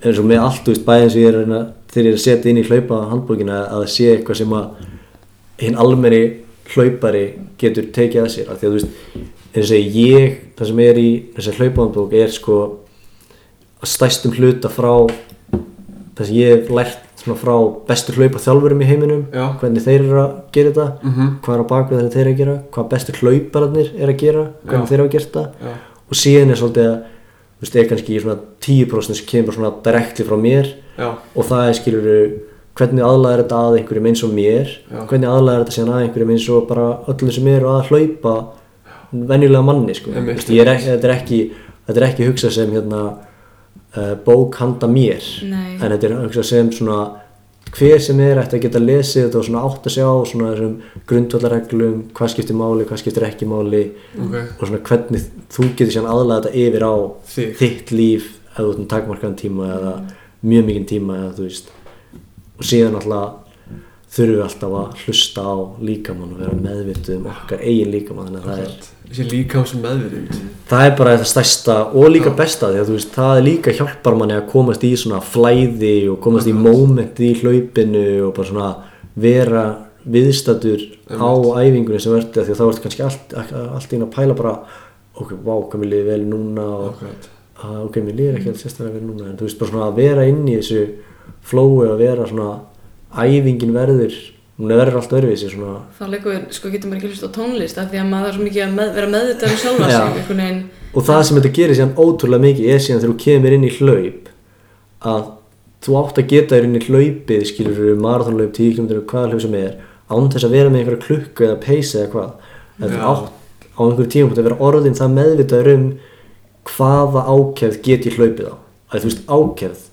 eins og með allt, þú veist, bæðið sem ég er að þegar ég er að setja inn í hlaupa handbókina að það sé eitthvað sem að hinn almenni hlaupari getur tekið að sér, af því að þú veist, eins og ég, það sem er í þessar hlaupahandbók er sko að stæstum hluta frá það sem ég hef lært svona frá bestu hlaupa þjálfurum í heiminum, Já. hvernig þeir eru að gera þetta, Mhm. hvað er á bakvið þeirra þeir eru að gera, hvað bestu hlaupararnir er að gera, hvernig Já. þeir eru að gera þetta og síðan er svolítið að þú veist, er kannski svona 10% sem kemur svona direktli frá mér já, og það er skilur hvernig aðlæðir þetta að einhverjum eins og mér hvernig aðlæðir þetta síðan að einhverjum eins og bara öllum sem eru að hlaupa venjulega manni sko. Er þetta, er ekki, ekki hugsað sem hérna, uh, bók handa mér Nei. en þetta er hugsað sem svona hver sem er ætti að geta lesið þetta og svona átt að sjá svona þessum grundvallarreglum hvað skiptir máli, hvað skiptir ekki máli Ok. og svona hvernig þú getur síðan aðlaða þetta yfir á Þig. þitt líf ef þú ert um takmarkaðan tíma eða mjög mikinn tíma eða þú veist og síðan alltaf þurfum við alltaf að hlusta á líkamann og vera meðvituð um okkar eigin líkamann. Þannig að það er Þessi líkams meðvitund. það er bara það stærsta og líka besta því að þú veist, það er líka hjálpar manni að komast í svona flæði og komast í moment í hlaupinu og bara svona vera viðstættur á æfingunni sem verður því að þá ertu kannski allt, allt inn að pæla bara ok, vá, hvað mér liði vel núna og ok, mér liði ekki alls sérstaklega vel núna en þú veist, bara svona að vera inn í þessu flói og vera svona æfingin verður, hún verður allt öðruvísi svona. Þá leikum við, sko getur maður ekki hlust á tónlist af því að maður er svo mikið að með, vera meðvitað um sjálfa Já. sig og það sem þetta gerir síðan ótrúlega mikið er síðan þegar þú kemur inn í hlaup að þú átt að geta þér inn í hlaupið skilur marathonlaup, 10 km, hvaða hlaup sem er án þess að vera með einhverja klukku eða peysa eða hvað. Að þú átt á einhverju tíma að vera orðin það meðvitaður um hvaða ákefð get ég hlaupið á. Að þú veist ákefð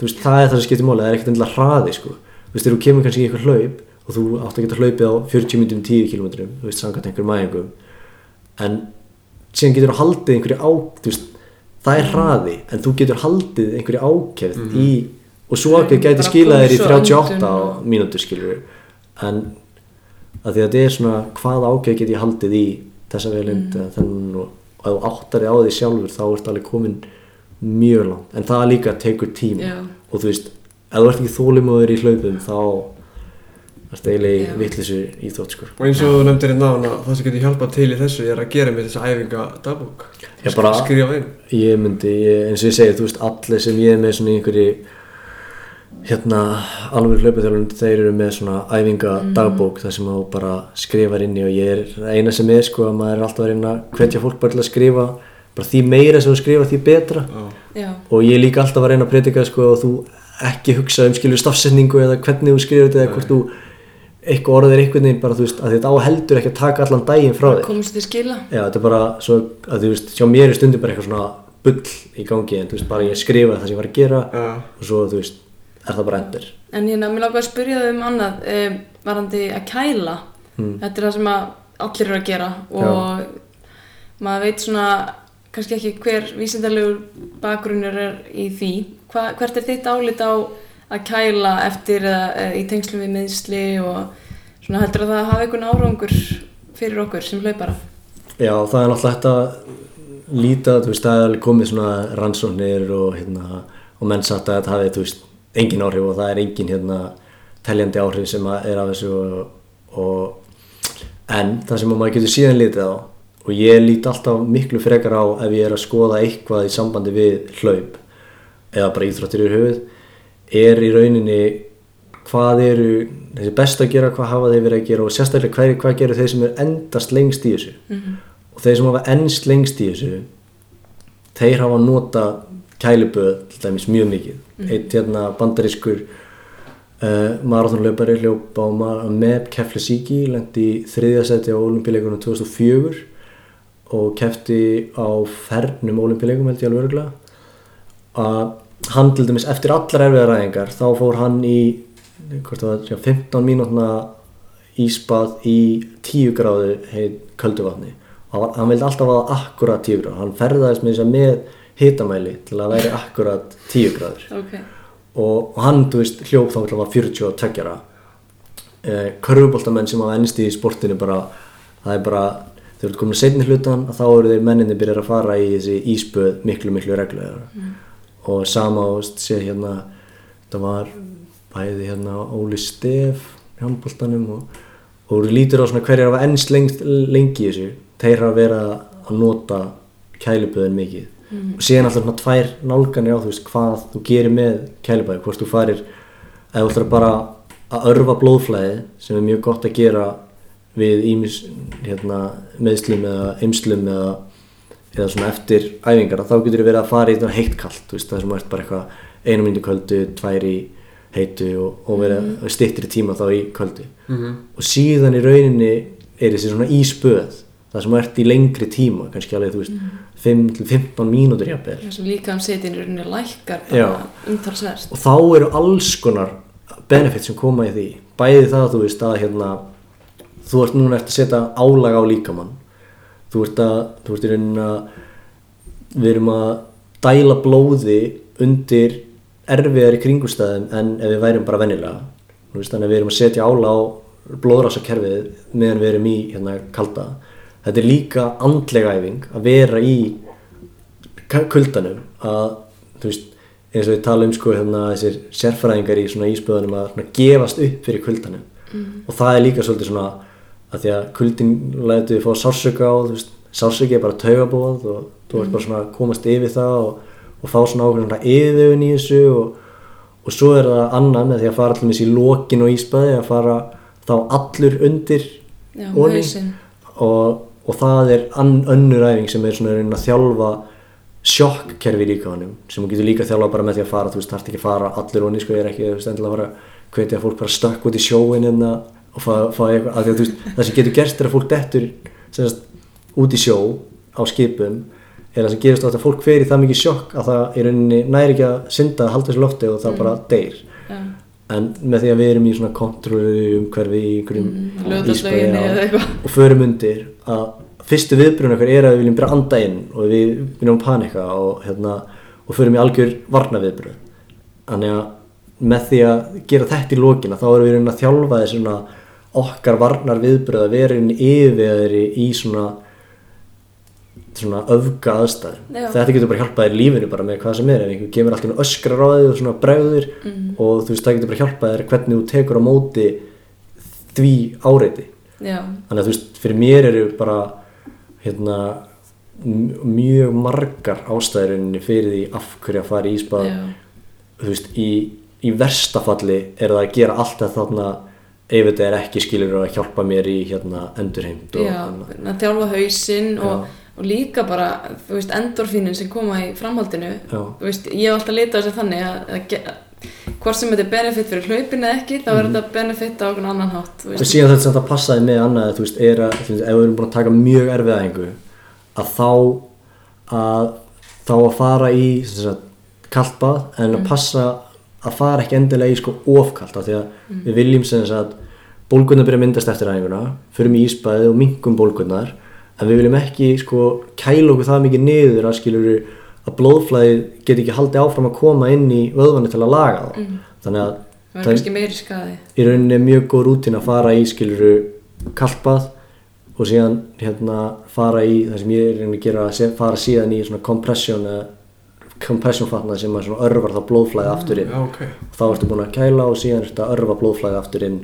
þú veist, það er það sem skiptir máli, það er ekkert endilega hraði sko. Þú veist, þegar þú kemur kannski í eitthvað hlaup og þú átt að geta hlaupið á 40 minnum 10 km, þú veist, samkvæmt einhverjum mæðingum en síðan getur þú haldið einhverju á þú veist, það er hraði en þú getur haldið einhverju ákefð í og svo gæti Bara skilað þér í púls og 38 öndun og- mínútur skilur en að því að þetta er svona hvaða ákefð get ég haldið í þessa velind mm. og og ef þú áttar þig á því sjálfur þá ert alveg komin mjög langt en það líka tekur tíma Já. og þú veist, ef þú ert ekki þólimóður í hlaupum þá ertu eiginlega Já. í vittlisu íþrótt sko. Og eins og þú nefndir hérna ána, það sem getur hjálpað til í þessu er að gera með þessi æfinga bara- Skrifa inn. ég myndi, ég, eins og ég segi, þú veist allir sem ég er með svona í einhverju hérna alveg hlaupaþjálfun þeir eru með svona æfinga dagbók þar sem þú bara skrifar inn í og ég er eina sem er sko að maður er alltaf að reyna að hvetja fólk bara til að skrifa bara því meira sem þú skrifa því betra Já. já, og ég líka alltaf að reyna að predika sko og þú ekki hugsa um skilur stafsetningu eða hvernig þú skrifur þetta eða hvort þú eitthvað orðið er einhvern veginn bara þú veist að þetta á heldur ekki að taka allan daginn frá þér. komast til skila. Já, þetta er bara svo að þú veist, sjá mér er stundum bara eitthvað svona bull í gangi en þú veist, bara ég skrifa það sem ég var að gera Já. og svo, þú veist, er það bara endur. En hérna, mér lákaði að spyrja þau um annað um, varandi að kæla. Þetta er það sem að allir eru að gera og maður veit svona kannski ekki hver vísindalegur bakgrunnur er í því. Hva, hvert er þitt álit á að kæla eftir eða, eða í tengslum við meðsli og svona heldur að það hafa einhvern árangur fyrir okkur sem hlaupara? Já, það er hægt að líta, þú veist, það er komið svona rannsóknir og hérna, og menn sagt að þetta hafi, þú veist, engin áhrif og það er engin hérna teljandi áhrif sem er af þessu og, og en það sem að maður getur síðan litið á og ég lít alltaf miklu frekar á ef ég er að skoða eitthvað í sambandi við hlaup eða bara íþróttir yfir höfuð er í rauninni hvað eru þessi best að gera, hvað hafa þeir verið að gera og sérstaklega hvað, hvað gerur þeir sem er endast lengst í þessu. Og þeir sem hafa ennst lengst í þessu þeir hafa nota kæluböð til dæmis mjög mikið. Eitt hérna bandarískur uh, marathonlaupari hljóp á Ma- Meb Keflasíki lendi í þriðja seti á olimpíuleikunum 2004 og kefti á fernum olimpíuleikum held ég alveg örgulega að hann til dæmis eftir allar erfiðar ræðingar þá fór hann í var, já, 15 mínútna ísbað í 10 gráðu heit kölduvatni og hann, vildi alltaf hafa akkurat 10 gráður. Hann ferðaðist með með hitamæli til að væri akkurat 10 gráður. Ok, og, og hann, veist, hljóp þá var 42 ára. Eh, körfuboltamenn sem hafa ennst í sportinu bara, það er bara þegar þú ert komin að setni hlutan þá eru þeir menninni byrjar að fara í þessi íspöð miklu miklu reglulega og sama og sé hérna það var bæði hérna Óli Stef í handboltanum og, og lítur á svona hverjar hafa ennst lengst, lengi í þessu. Þeir hafa verið að nota kæluböðin mikið. Og síðan alltaf svona tvær nálganir á þú veist hvað þú gerir með kæluböði hvort þú farir ef þú ætlar bara að örfa blóðflæði sem er mjög gott að gera við ímis hérna, meðslum eða ymslum eða, eða svona eftir æfingar þá getur þið verið að fara í þetta heitt kallt það sem ert bara eitthvað einu myndu köldu, tvær í heitu og, og verið mm. stittir tíma þá í köldu Mhm. og síðan í rauninni er þessi svona íspöð það sem ert í lengri tíma kannski alveg þú veist 5-15 mínútur jafnvel. Þess að líka um setin í rauninni lækkar og þá eru alls konar benefit sem koma í því. Bæði það þú veist að hérna þú ert núna eftir að setja álag á líkamann. Þú ert að þú ert í rauninni að við erum að dæla blóði undir erfiðari kringustæðum en ef við værum bara vennilega veist, þannig að við erum að setja ála á blóðrásakerfið meðan við erum í hérna kalda. Þetta er líka andlega æfing að vera í kuldanum að þú veist eins og við tala um sko hérna þessir sérfræðingar í svona íspöðunum að svona, gefast upp fyrir kuldanum. Og það er líka svolítið svona að því að kuldin lætur við fá sársöka á sársöki er bara taugabóð og þú ert bara svona að komast yfir það og, og fá svona ákveðin yfirvegin í þessu og, og svo er það annan með því að fara allir með sér lokin og íspæði að fara þá allur undir Já, og, og það er ann, önnur æfing sem er svona að að þjálfa sjokkkerfi í líkamanum sem þú getur líka að þjálfa bara með því að fara þú veist, þarf ekki að fara allir onni sko, ég er ekki veist, endilega að fara að hvetja fólk bara stökk út í sjóin hérna og fá, fá eitthvað, að veist, það sem getur gerst er að fólk dettur sem sagt, út í sjó á skipum er það sem gerist átt að fólk fer í það mikið sjokk að það í rauninni næri ekki að synda að halda þessu lofti og það bara deyr Já. en með því að við erum í svona kontrollu umhverfi í einhverjum Mm, eitthvað. og förum undir að fyrstu viðbrun okkar er að við viljum bara anda inn og við viljum panika og, hérna, og förum í algjör varna viðbrun þannig að með því að gera þetta í lókina þá erum við að þjálfa þessi svona okkar varnar viðbröð að vera inn yfirveðri í svona svona öfga aðstæðum. Þetta getur bara hjálpað í lífinu bara með hvað sem er. Ef einhver kemur alltaf öskrar á þig og svona bregður og þú veist það getur bara hjálpað þér hvernig þú tekur á móti því áreiti. Já, þannig að þú veist fyrir mér eru bara hérna mjög margar ástæðurinni fyrir því af hverju að fara í ísbað. Já, þú veist í, í versta falli er það að gera allt að þarna ef þetta er ekki skilur að hjálpa mér í hérna endurheimt og hérna. að þjálfa hausinn og, og líka bara, þú veist, endorfínin sem koma í framhaldinu. Já. þú veist, ég hef alltaf litað þessu þannig að, að, hvort sem þetta er benefit fyrir hlaupin eða ekki, þá er þetta benefit á okkur annan hátt, og síðan þetta samt að passaði með annað þú veist, er að þú veist, ef við erum búin að taka mjög erfið æfingu að þá að þá að fara í sem bað en að passa að fara ekki endilega í sko ofkalt af því að við viljum sem sagt bólgurnar byrja að myndast eftir æfinguna förum í ísbæði og minkum bólgurnar en við viljum ekki sko kæla okkur það mikið niður að skilur að blóðflæði get ekki haldið áfram að koma inn í vöðvanni til að laga það. Þannig að það er kannski meiri skadi í rauninni er mjög góð rútin að fara í skiluru kalpað og síðan hérna fara í það sem ég er rauninni að gera fara síðan í svona compression eða compression fatnað sem að svona örvar þá blóðflæði aftur inn Já, ok. þá ertu búin að kæla og síðan ertu að örva blóðflæði aftur inn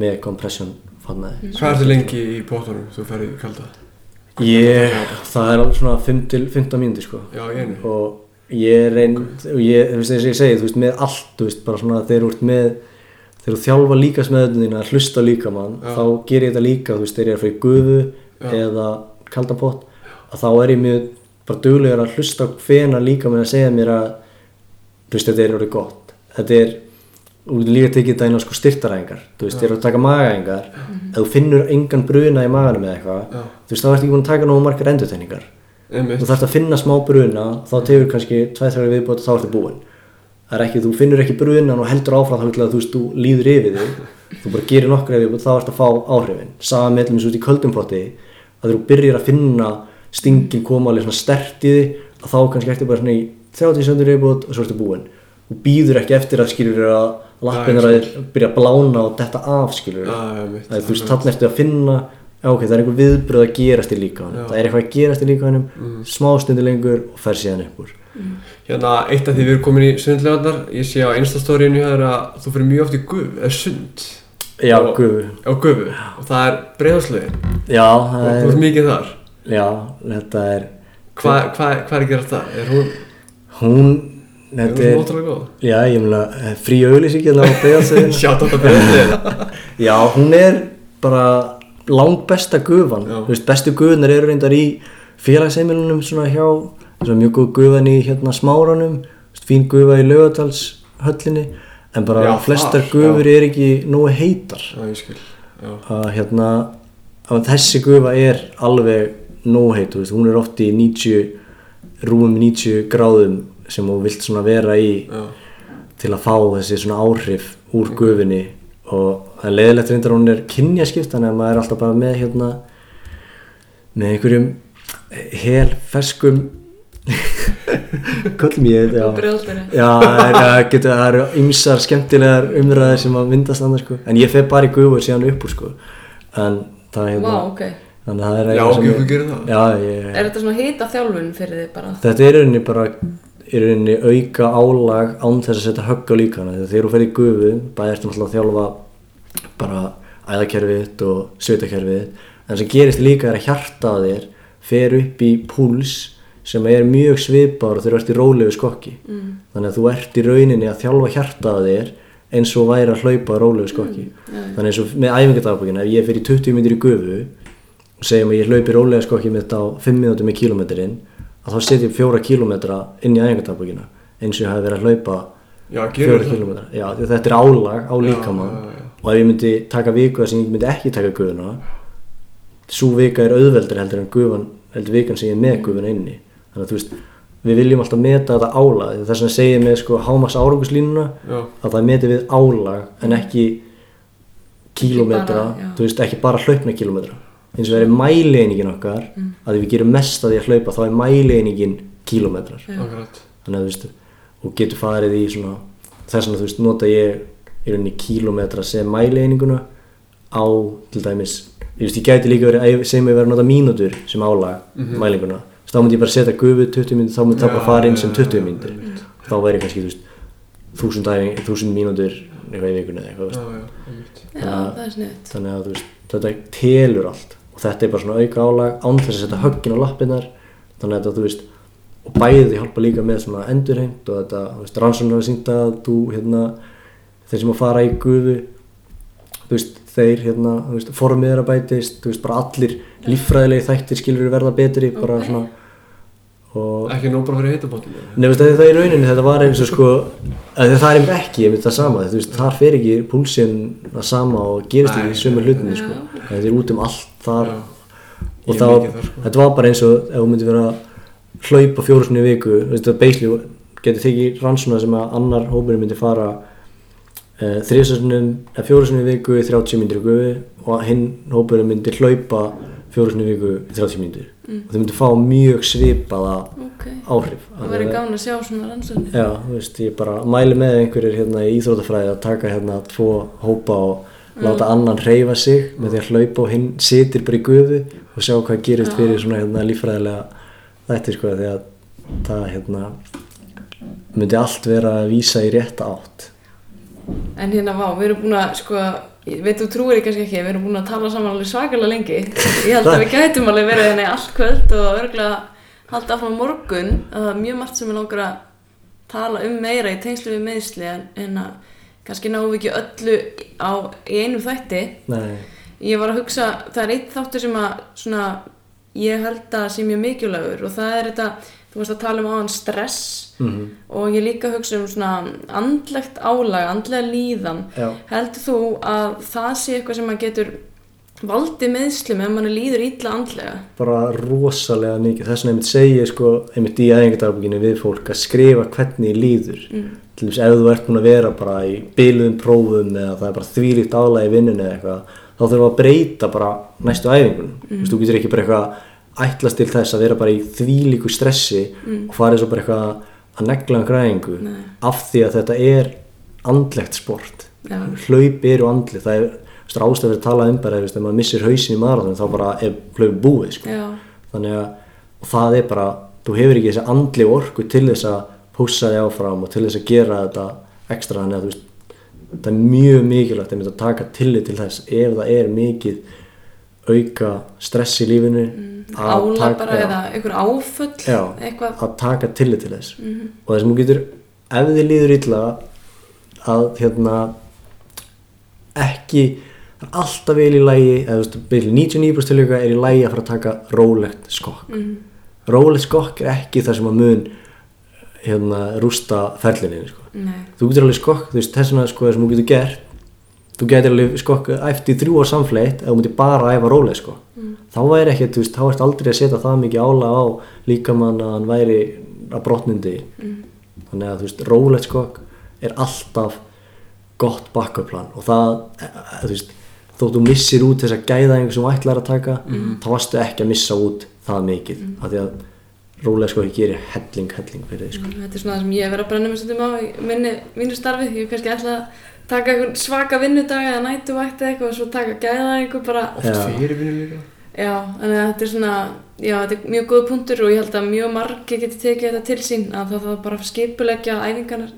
með compression fatnaði Hvað ertu lengi í bóttunum þú ferði kalda? ég, það er alveg svona 5 til 15 mínúti sko Já, og ég reynd og ég, þú veist þess að ég segi, þú veist, með allt þú veist, bara svona þegar þú ert með þegar þú þjálfa líkasmeðunum þína að hlusta á líkamann Já. þá ger ég þetta líka, þú veist, þegar ég er í gufu Já. eða kaldapott að þá er ég mjög bara duglegur að hlusta hvena líkamann að segja mér að þú veist, þetta er orðið gott. Þetta er, þú getur líka tekið þetta inn á sko styrtaræðingar, þú veist, ég er að taka magaæðingar ef þú finnur engan bruna í maganum eða eitthvað, Já. þú veist, þá ertu ekki búin að taka nógu margar endurtegningar þú þarfst að finna smá bruna þá tegur kannski 2-3 viðbót og þá ertu búinn. Það er ekki, þú finnur ekki brunan og heldur áfram þá að þú veist, þú líður yfir þig. Þú bara gerir nokkra viðbót þá ertu að fá áhrifin. Sama með allmis út í köldum potti að þegar þú byrjar að finna stingin koma alveg svona stert í þig að þá kannski ertu bara svona í 30 sekundur viðbót og svo ertu búinn. Þú býður ekki eftir að skilur að lappinar að byrja að blána og detta af skilur Já, einmitt. Það er, þú veist, þannig ertu að finna já, ok, það er einhver viðbröð að gerast í líkaðanum það er eitthvað að gerast í líkaðanum Mm. smá stundu lengur og fer síðan upp úr. Hérna, eitt af því við erum komin í sundlegarnar, ég sé á Insta-storyinu hér að þú fyrir mjög oft í gufu, eða sund, já, Og- gufu, og það er breiðarsluðin, já, og það þú er, ert mikið þar. Já, þetta er Hvað hva, hva er gera það? Er hún, hún, er þetta er góð? já, ég meina, eh, frí auðlýsing hérna á breiðarsluðin. <laughs> <laughs> já, hún er bara langt besta gufan Já. veist, bestu gufunar eru reyndar í félagsheimilunum svona hjá svona mjög góð gufan í hérna smáranum fín gufa í laugadalshöllinni en bara Já, flestar þar, gufur er ekki nógu heitar Já, ég skil, já. að hérna að þessi gufa er alveg nógu heit, veist, hún er oft í 90 rúmum 90 gráðum sem þú vilt svona vera í Já, til að fá þessi svona áhrif úr gufinni og það er leiðilegt reyndar hún er kynjaskipt þannig að maður er alltaf bara með hérna með einhverjum hel ferskum köllum ég. Já, það er- eru ymsar skemmtilegar umræðir sem að myndast annars sko. en ég fer bara í gufu og síðan upp úr sko. en það er hérna ok. Þannig að það er Já, eitthvað sem- það. Já, ég, Er þetta svona hita þjálfun fyrir þið bara? þetta er í rauninni bara í rauninni auka álag án þess að setja högg á líkana þegar þegar þú fer í gufu bæði ertu náttúrulega að þjálfa bara æðakerfið og sveitakerfið en sem gerist líka er að hjarta þér fer upp í púls sem er mjög svipar og þú ert í rólegu skokki mm. þannig að þú ert í rauninni að þjálfa hjarta á þér eins og væri að hlaupa á rólegu skokki þannig eins og með æfingardagbókina ef ég fer í 20 myndir í gufu segjum að ég hlaupi rólega skokki mitt á 5 minútur með kílómetrin að þá setjum fjóra kílómetra inn í æfingardagbókina eins og ég hafi verið að hlaupa Já, fjóra kílómetra. Já, að þetta er álag á líkamann og ef ég myndi taka viku þar sem ég myndi ekki taka gufuna svo vika er auðveldur heldur en gufan heldur vikan sem ég er með gufuna inni. Þannig að þú veist, við viljum alltaf meta þetta álag. Þess vegna segir með sko hámas áranguslínuna að það meti við álag en ekki já. þú veist ekki bara hlaupna kílómetra eins og það er mælieiningin okkar Mm. að ef við gerum mest að því að hlaupa þá er mælieiningin kílómetrar akkurat. þannig að þú veist og getur farið í svona þess vegna þú veist nota ég í rauninni kílómetra sem mælieininguna á til dæmis ég veist ég gæti líka verið að sem ég verið að nota mínútur sem álag mælinguna þá myndi ég bara setja gufu 20 mínútur þá myndi það bara fara inn sem já, 20 já, mínútur þá væri kannski þú veist þúsund, æfing, þúsund mínútur eitthvað í vikunni eða eitthvað Já, já, einmitt. Já, það er sniðt. þannig að þú veist þetta telur allt og þetta er bara svona auka álag án þess að setja höggin á lappirnar þannig að þetta þú veist og bæði hjálpa líka með svona endurheimt og þetta þú veist rannsóknar að sýnda að þú hérna þeir sem að fara í gufu þú veist þeir hérna þú veist formið er að bætist þú veist bara allir líffræðilegi þættir skilur verða betri bara Ok. svona og Ekki nóg bara fyrir heitabotninu. Nei, veist, það er í rauninni, þetta var eins og sko að það er einmitt ekki, ég myndi það sama þú veist, þar fer ekki púlsinn það sama og gerist ekki í sömu hlutinni sko. þetta er út um allt þar og það var, þar, sko. þetta var bara eins og ef þú myndi vera að hlaupa fjóru sinni í viku það basically getur tekið rannsóna sem að annar hópurinn myndi fara uh, þrjóðsasinnum eða fjóru sinni í viku í 30 mínútur í gufi og hinn hópurinn myndi hlaupa fjóru sinni í viku í 30 mínútur Mm. og þau myndi fá mjög svipaða Ok. áhrif Það verður gaman að sjá svona rannsóknir. Já, þú veist, ég bara mæli með einhverjir hérna í íþrótafræði að taka hérna tvo hópa og láta annan hreyfa sig með því að hlaupa og hinn sitir bara í gufu og sjá hvað gerist fyrir svona hérna líffræðilega þætti sko því að það hérna myndi allt vera að vísa í rétta átt En hérna, vá, við erum búin að, sko, ég veit þú trúir ég kannski ekki, við erum búin að tala saman alveg svakalega lengi. Ég held að við <laughs> gætum alveg verið henni allt kvöld og örgulega halda áfram á morgun. að Það er mjög margt sem ég langar að tala um meira í tengslu við meðsli en, en að kannski náum við ekki öllu á, í einu þætti. Nei, Ég var að hugsa, það er eitt þáttur sem að svona, ég held að sé mjög mikilvægur og það er þetta, þú varst að tala um áðan stress mhm, og ég líka hugsa um svona andlegt álag, andlega líðan. já, Heldur þú að það sé eitthvað sem maður getur valdið meðslum ef mann líður illa andlega? bara rosalega mikið þess vegna einmitt segi ég sko einmitt í æfingardagbókinni við fólk að skrifa hvernig líður Mm. Til þess ef þú ert búin að vera bara í byluðum prófum eða það er bara þvílíkt álæg í vinnunni eða eitthvað þá þurfum við að breyta bara næstu æfingunum. Mm. þú veist, þú getur ekki bara eitthvað ætlast til þess að vera bara í þvílíku stressi og farið svo bara eitthvað að negla um græðingu af því að þetta er andlegt sport. Já. hlaup eru andlið það er ástæður að tala um bara ef maður missir hausin í marathon þá bara er hlaup búið sko. Þannig að það er bara, þú hefur ekki þessi andli orku til þess að pússa þig áfram og til þess að gera þetta ekstra þannig að þú veist þetta er mjög mikilvægt að taka tillit til þess ef það er mikið auka stress í lífinu álag taka- bara eða einhver áföll, já, eitthvað. að taka tillit til þess. Og þess að þú getur ef þið líður illa að hérna ekki er alltaf vel í lægi eða þú veist, vel 99% tilvíka er í lægi að fara að taka rólegt skokk. Mm. rólegt skokk er ekki það sem að mun hérna rústa ferlinni sko. Þú getur alveg skokk, þú veist þess vegna sko það sem þú getur gert þú getur alveg skokk eftir þrjú á samfleitt ef þú myndir bara æfa róleg sko. Þá væri ekkert, þú veist, þá ert aldrei að setja það mikið ála á líkamann að hann væri að brotnundi þannig að þú veist, rólegt skokk er alltaf gott bakkaplan og það, e, e, þú veist þótt þú missir út þessa gæðaðingu sem þú ætlar að taka þá varstu ekki að missa út það mikið. Af því að rólega sko ekki gerir helling, helling fyrir þig sko. Þetta er svona það sem ég verið að brenna mig stundum á í minni, mínu starfi. Ég hef kannski ætla að taka einhvern svaka vinnudag eða nætuvætti eitthvað og svo taka gæða einhver bara. Já. Fyrirvinni líka Já, þannig að þetta er svona, já, þetta er mjög góð punktur og ég held að mjög margi geti tekið þetta til sín að það þarf bara að skipulegja æfingarnar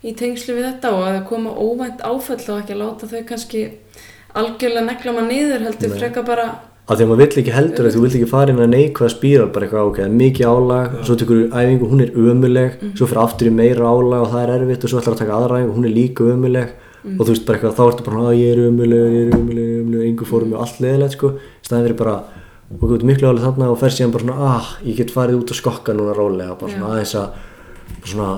í tengslu við þetta og að það koma óvænt áföll og ekki að láta þau kannski algjörlega negla maður niður heldur Nei. freka bara, af því að maður vill ekki heldur að þú vill ekki fara inn að neikvæða spíral bara eitthvað það er mikið álag svo tekur þú æfingu, hún er ömuleg svo fyrir aftur í meira álag og það er erfitt og svo ætlar að taka aðra æfingu, hún er líka ömuleg og þú veist bara eitthvað, þá ertu bara að ég er ömuleg, ég er ömuleg, ég er ömuleg yngur fórum og allt leðilegt sko, staðin fyrir bara og þú ert miklu álega þarna og fer síðan bara svona ah, ég get farið út að skokka núna rólega bara svona aðeins að bara svona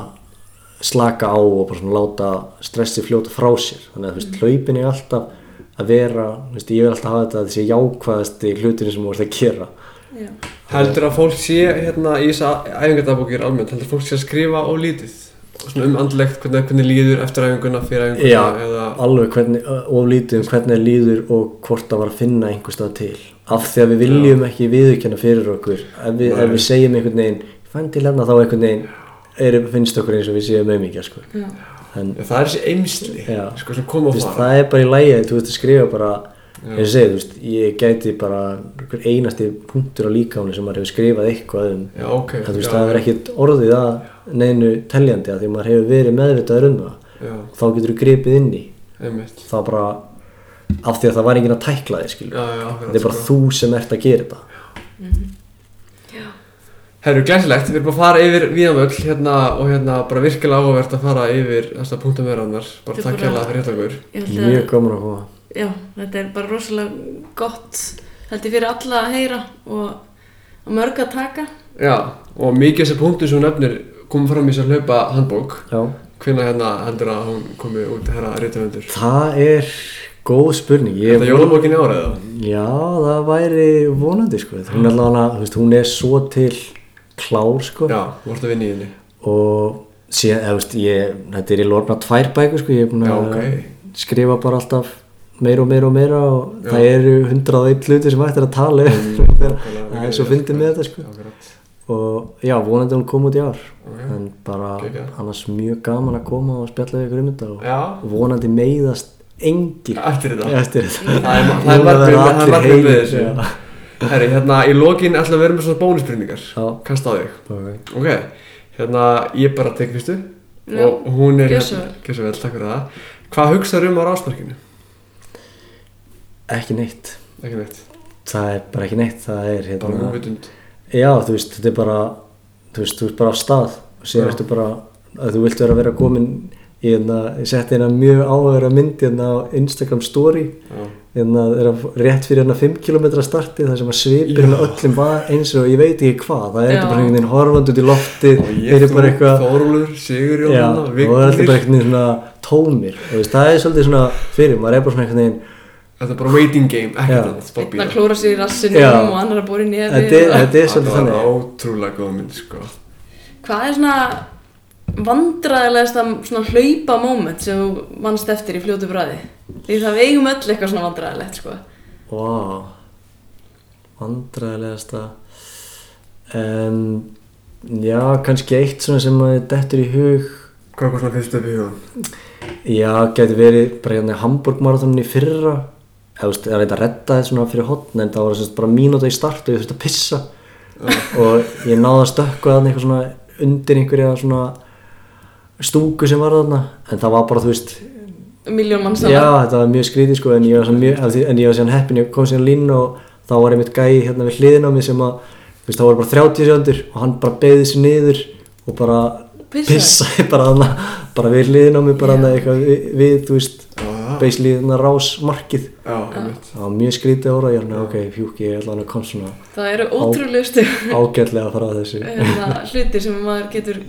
slaka á og bara svona láta stressi fljóta frá sér. Þannig að þú veist, hlaupin er alltaf að vera, veist, ég vil alltaf hafa þetta þessi jákvæðasti hlutinni sem þú ert að gera. Já, Heldur að fólk sé hérna í þessa æfingadabókir almennt, heldur að fólk sé að skrifa ó lítið? Svona um andlegt, hvernig, hvernig líður eftir æfinguna, fyrir æfinguna Já, eða alveg hvernig, og lítið um hvernig líður og hvort það var að finna einhver stað til. Af því að við viljum ekki viðurkenna fyrir okkur. Ef við, ef við segjum einhvern veginn fann til hérna þá einhvern veginn er, finnst okkur eins og við séum auðmikið sko. En það er þessi eimsli Já. sko, sem kom veist, fara það er bara í lægi þú veist að skrifa bara eins og segið, þú veist, ég gæti bara einasti punktur á líkáni sem maður hefur skrifað eitthvað um. Já, ok. En veist, já, það er ekkit orðið að neinu teljandi að því maður hefur verið meðvitaður um það. Og þá getur þú gripið inn í. Einmitt. Þá bara af því að það var enginn að tækla þig þetta er bara sko. þú sem ert að gera þetta Herru, glæsilegt, við erum bara að fara yfir Víðamöll hérna og hérna bara virkilega áhugavert að fara yfir þessa punktum með rannar bara Þetta takk hérlega fyrir hérna okkur mjög að, gaman að koma já, þetta er bara rosalega gott, held ég fyrir alla að heyra og, og mörg að taka. Já, og mikið þessar punktum sem hún nefnir komum fram í þessar hlaupa handbók já. hvenna hérna heldur að hún komi út herra reytavöndur það er góð spurning ég, Þetta er jólabókin í árið eða? já, það væri vonandi sko. hún, er allavega, hún er svo til klár sko. Já, þú vart að vinna í henni og síðan, eða, veist, ég, þetta er í lorna tvær bækur sko. ég er búin að ok. skrifa bara alltaf meira og meira og meira og Já. það eru hundrað einn hluti sem hægt er að tala um <laughs> nákvæmlega, það er svo fyndið með þetta sko. Akkurat. og já, vonandi hún kom út í ár Ok. en bara Geggjað. annars mjög gaman að koma og spjalla við ykkur um þetta og Já, vonandi meiðast engir eftir þetta Það er- markmið með þessu. Herri, hérna í lokin ætla að vera með svona bónusbyrningar Já. Kast á þig. Ok. Ok, hérna ég bara tek fyrstu. Já, og hún er hérna, gjörðu svo vel, takk fyrir það. Hvað hugsaður um á rásmarkinu? ekki neitt. Ekki neitt, það er bara ekki neitt það er bara hérna múvitund já, þú veist, þetta er bara þú veist, þú ert bara á stað. Og síðan Já. ertu bara að þú vilt vera að vera komin í hérna, ég setti hérna mjög áhugaður að myndi hérna á Instagram story. Hérna er að rétt fyrir hérna 5 km starti þar sem að svipir hérna öllum eins og ég veit ekki hvað. Það er bara einhvern veginn horfand út í loftið. Og þeir ég, eru bara eitthvað Þórólur, Sigur já, Jóhanna, og það er alltaf bara einhvern veginn tómir. Veist, það er svolítið svona fyrir maður er bara svona einhvern veginn Þetta er bara waiting game, ekkert Einn að klóra sér í rassinum Já. og annar að bóra í nefi. þetta er, þetta er Þetta svolítið var þannig. ótrúlega góð mynd, sko. Hvað er svona vandræðilegasta svona hlaupa moment sem þú vannst eftir í fljótu bræði? Því það við eigum öll eitthvað svona vandræðilegt, sko. Vá Vandræðilegasta um, Já, kannski eitt svona sem að dettur í hug Hvað var svona fyrst upp í hugan? Já, geti verið bara hérna Hamburg marathónin í fyrra það er eitthvað að redda þetta svona fyrir hotn en það var semst bara mínúta í start og ég þurfti að pissa og ég náði að stökkva þarna eitthvað svona undir einhverja svona stúku sem var þarna en það var bara, þú veist, Miljón mann Já, þetta var mjög skrítið sko en ég var, svona mjög, af því- en ég var síðan heppin, ég kom síðan línu og þá var einmitt gæi hérna við hliðin á mig sem að, þú veist, það voru bara 30 sekundur og hann bara beigði sér niður og bara Pissaði? bara bara við hliðin á mig bara hana eitthvað við, við, þú veist, Basically þarna rás markið. Það var mjög skrítið ára, ég er hérna, ok, fjúki, ég ætla hann að kom svona Það eru ótrúlegustu ágætlega frá þessu. hérna, hlutir sem maður getur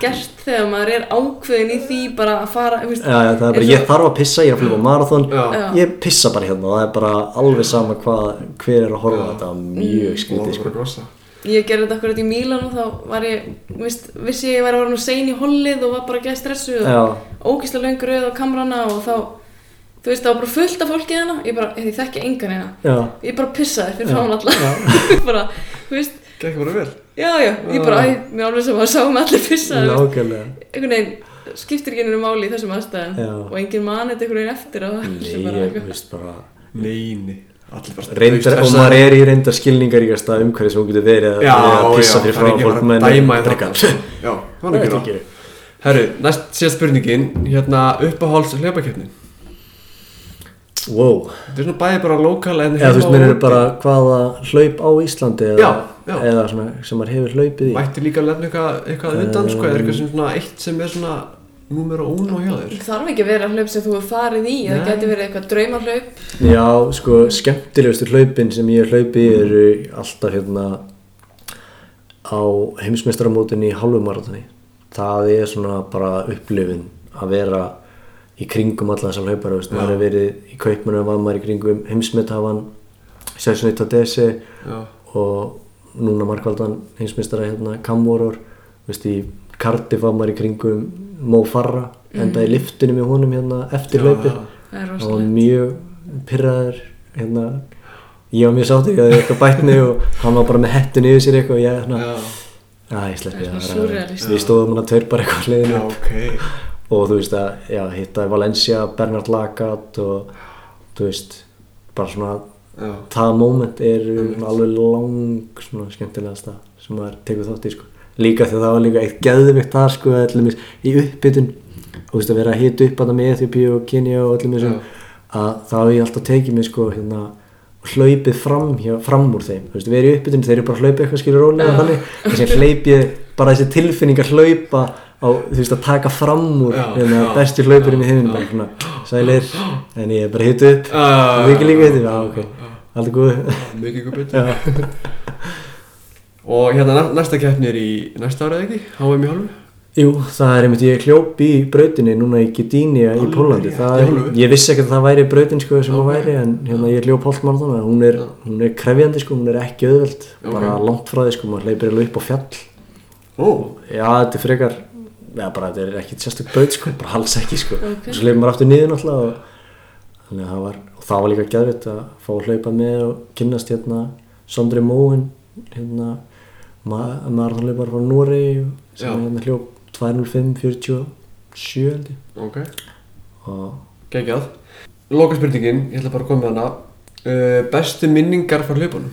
gert þegar maður er ákveðin í því bara að fara, það er bara, ég þarf að pissa, ég er að flypa marathon, Já. Já. ég pissa bara hérna, það er bara alveg sama hvað, hver er að horfa á þetta, mjög skrítið Og sko. Ég gerði þetta akkurat í Mílan og þá var ég, vist, vissi ég að ég væri að vera sein í hollið og var bara gæð stressuð Já. og ógísla löngur auð á kamrana og þá þú veist það var bara fullt af fólki hérna. Ég bara, ég þekki engan hérna. Já, ég bara pissaði fyrir frá alla. Já. <laughs> bara, þú veist, Gekk bara vel. Já já. Ég bara, æ, mér alveg sem að sáum allir pissaði einhvern veginn skiptir ekki einu máli í þessum aðstæðum. Já. og engin mann eitthvað einhvern veginn eftir Nei, bara ég veist bara Neini. Allir bara reyndar, og maður er í reyndar skilningaríkasta umhverfi sem hún getur verið að- Já, að pissa fyrir frá fólk með að dæma í drekka. þetta. Já, það var ekki Þetta ráð gerir. Herru, næst síðast spurningin. Hérna, uppáháls hlaupakeppnin wow, Þetta er svona bæði bara lokal en eða þú veist, mér og eru bara hvaða hlaup á Íslandi eða, Já, já. eða svona sem maður hefur hlaupið í. Mætti líka að lefna eitthvað, eitthvað undan sko, er eitthvað sem svona eitt sem er svona númer og uno hjá þér? Þarf ekki að vera hlaup sem þú hefur farið í það geti verið eitthvað draumarhlaup Já, sko, skemmtilegustu hlaupin sem ég hef hlaupið í eru alltaf hérna á heimsmeistaramótinni í hálfumaratoni. Það er svona bara upplifin að vera í kringum alla þessar hlaupara, veist, maður hefur verið í kaupmannum, var maður í kringum heimsmeithafan, Sessunni Tadesi Já, og núna markvaldan heimsmeistara hérna Kamvoror, veist, í Cardiff var maður í kringum Mo Farah, enda í liftinu með honum hérna eftir já. Það er og rosalega mjög pyrraður hérna, ég var mjög sáttur ég hafði eitthvað bætni og hann var bara með hettun yfir sér eitthvað og ég hérna, að ég sleppi Það er það svona súrrealist. við stóðum hann að tveir bara eitthvað hliðinu ok og þú veist að, já, hittaði Valencia Bernard Lagat og þú veist, bara svona Já, það moment er svona alveg lang svona skemmtilegasta sem maður tekur þátt í sko. Líka því að það var líka eitt geðvikt þar sko allir í uppbytun og þú veist að vera að hita upp að það með Ethiopíu og Kenya og allir þessum að þá hef ég alltaf tekið mig sko hérna hlaupið fram, hjá, fram úr þeim. Veist, við erum í uppbytun, þeir eru bara að hlaupa eitthvað skilur rólega þannig, þess að ég bara þessi tilfinning að hlaupa á, þú veist, að taka fram úr hérna, já, bestu hlaupurinn í svona, sælir, en ég er bara hitt upp og ekki líka hitt upp, já, ok. alltaf góð mikið betur. Já. <laughs> Og hérna næ- næsta keppni er í næsta árið ekki? HM í hálfu? Jú, það er einmitt, ég hljóp í brautinni núna í Gdynia í Pólandi er, ég vissi ekki að það væri brautin sko sem það væri en hérna ég hljóp hóltmarathon hún, er, hún er krefjandi sko, hún er ekki Ok. bara langt frá því sko, maður hleypir alveg upp á fjall. Ó, já, þetta er frekar já, bara þetta er ekkit sérstök braut sko, bara alls ekki sko Ok. og svo hleypir maður aftur niður náttúrulega og, þannig að það var, og það var líka gæðvitt að fá að hlaupa með og kynnast hérna Sondri Móin hérna ma marathonleipar frá Nóri sem Já. hérna hljóp 2.05.47 held ég ok, og geggjað Loka spurningin, ég ætla bara að koma með hana uh, Bestu minningar frá hlaupunum?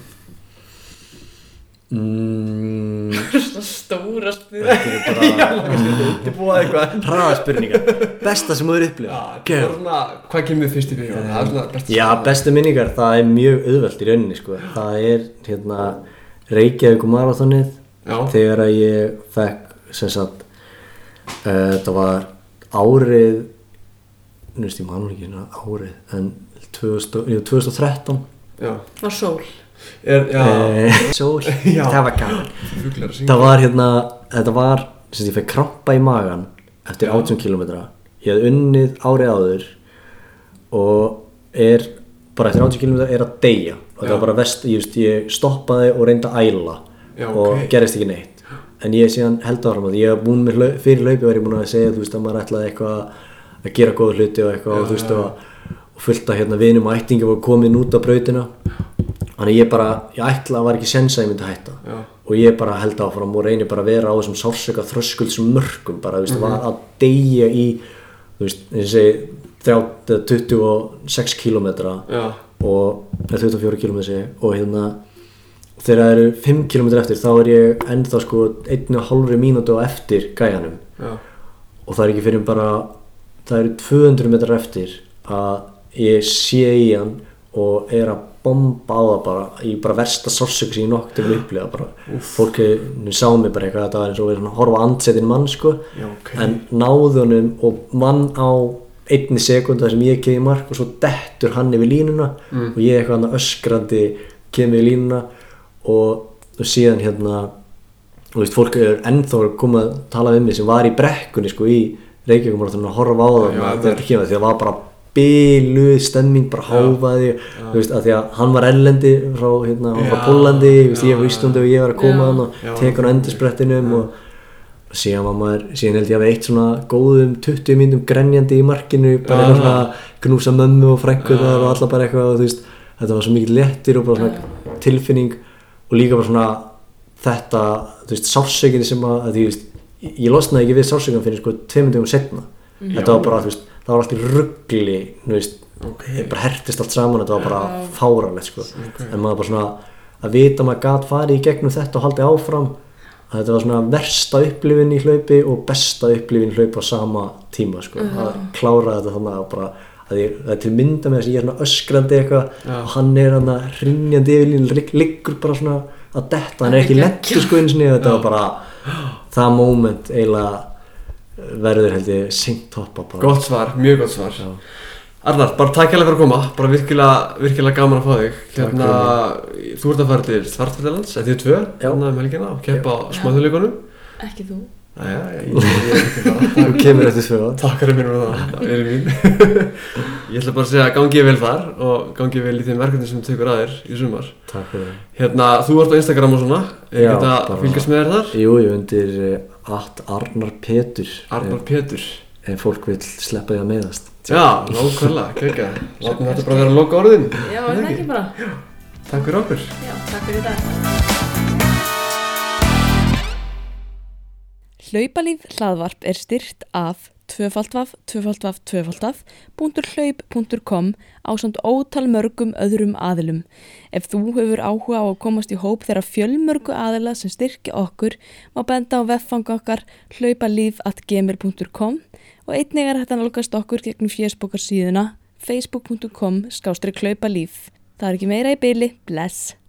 Mm, <laughs> Svona stóra spyrir þetta er bara <laughs> Þetta búið eitthvað. Hraða spurningar besta sem þú eru upplifað. Það hvað kemur fyrst í fyrir? Það svona besta Já, bestu minningar, það er mjög auðvelt í rauninni sko. það er hérna Reykjavík marathonið Já, þegar að ég fekk sem sagt uh, þetta var árið nú veist ég mann ekki hérna árið en 2000, jú, 2013 já. Var sól Er, já, eh, <laughs> sól, <laughs> Já. það var gaman. Það var hérna, þetta var sem ég fekk krampa í magan eftir 18 km ég hafði unnið árið áður og er bara eftir 80 km er að deyja. Og það var bara vest, ég, veist, ég stoppaði og reyndi að æla Já, og ok. gerist ekki neitt. En ég síðan held áfram að ég hef búin með hlaup, fyrir hlaupi var ég búin að segja þú veist að maður ætlaði eitthvað að gera góða hluti og eitthvað Já, og þú veist já, og, og fullt af hérna vinum og ættingi var komin út af brautina þannig ég bara, ég ætla að var ekki sensa að ég myndi hætta. Já, og ég bara held áfram og reyni bara að vera á þessum sársöka þröskuldsum mörgum bara, þú veist, Mhm. var að deyja í þú veist, eins og segi 30, 26 kilometra já, og eða 24 kilometri og hérna þegar það eru 5 km eftir þá er ég ennþá sko 1,5 mínútu á eftir gæjanum. Já. Og það er ekki fyrir bara það eru 200 metrar eftir að ég sé í hann og er að bomba á það bara í bara versta sársöku sem ég nokk til að <gasps> upplifa bara. Fólk nú sá mig bara eitthvað þetta var eins og verið svona að horfa andsetin mann sko. Já, ok. En náði honum og mann á einni sekunda sem ég kemur í mark og svo dettur hann yfir línuna og ég eitthvað hann öskrandi kemur yfir línuna og, og síðan hérna þú veist, fólk er ennþá að koma að tala við mig sem var í brekkunni sko í Reykjavík og að horfa á það. Já, þegar það þetta kemur því það var bara byluð stemming, bara háfaði þú veist, að því að hann var ellendi frá, hérna, hann var Pólandi, ég ég var í Íslandi og ég var að koma hann og teka hann á endursprettinum og síðan var maður, síðan held ég að við eitt svona góðum 20 myndum grenjandi í markinu bara eitthvað svona knúsa mömmu og frængu þar og alla bara eitthvað og þú veist, þetta var svo mikið léttir og bara svona tilfinning og líka bara svona þetta, þú veist, sársökinni sem að, að þú veist, ég losnaði ekki við sársökinni fyrir sko tveimundum setna þetta var bara, þú veist, það var allt í ruggli okay. bara hertist allt saman þetta var bara fáralegt sko. En maður bara svona að vita að maður gat farið í gegnum þetta og haldið áfram að þetta var svona versta upplifin í hlaupi og besta upplifin í hlaupi á sama tíma sko, að klára þetta þannig að bara að ég, það er til mynda með þess að ég er svona öskrandi eitthvað og hann er hann að rinjandi yfir liggur bara svona að detta, hann er ekki lettur sko eins og þetta var bara það moment eiginlega verður held ég seint toppa bara. Gott svar, mjög gott svar. Já. Arnar, bara takk hérlega fyrir að koma. Bara virkilega, virkilega gaman að fá þig. Hérna, þú ert að fara til Svartfjallands eða þið tvö, hérna um helgina og keppa á smáðuleikunum Ekki þú. Æja, ég, ég, ég er ekki bara þú kemur eftir tvö ár. Takk fyrir mér með það, það er mín. <laughs> Ég ætla bara að segja að gangi ég vel þar og gangi ég vel í þeim verkefni sem þú tekur að þér í sumar. Takk fyrir. Það Hérna, þú ert á Instagram og svona. Að bara- fylgjast með þér þar. Jú, ég undir uh, at Arnar Petur Arnar Pétur. ef, ef fólk vil sleppa því að meðast Já, nákvæmlega, kekka <laughs> Látum þetta bara vera loka orðin Já, Er það ekki bara? Takk fyrir okkur. Já, takk fyrir þetta Hlaupalíf hlaðvarp er styrt af tvöfaldvaf, tvöfaldvaf, tvöfaldvaf .hlaup.com á samt ótal mörgum öðrum aðilum. Ef þú hefur áhuga á að komast í hóp þeirra fjölmörgu aðila sem styrkja okkur má benda á veffang okkar hlaupalíf.gmail.com og einnig er hægt að nálgast okkur gegnum fjesbókar síðuna facebook.com skástrík hlaupalíf. Það er ekki meira í byli, bless!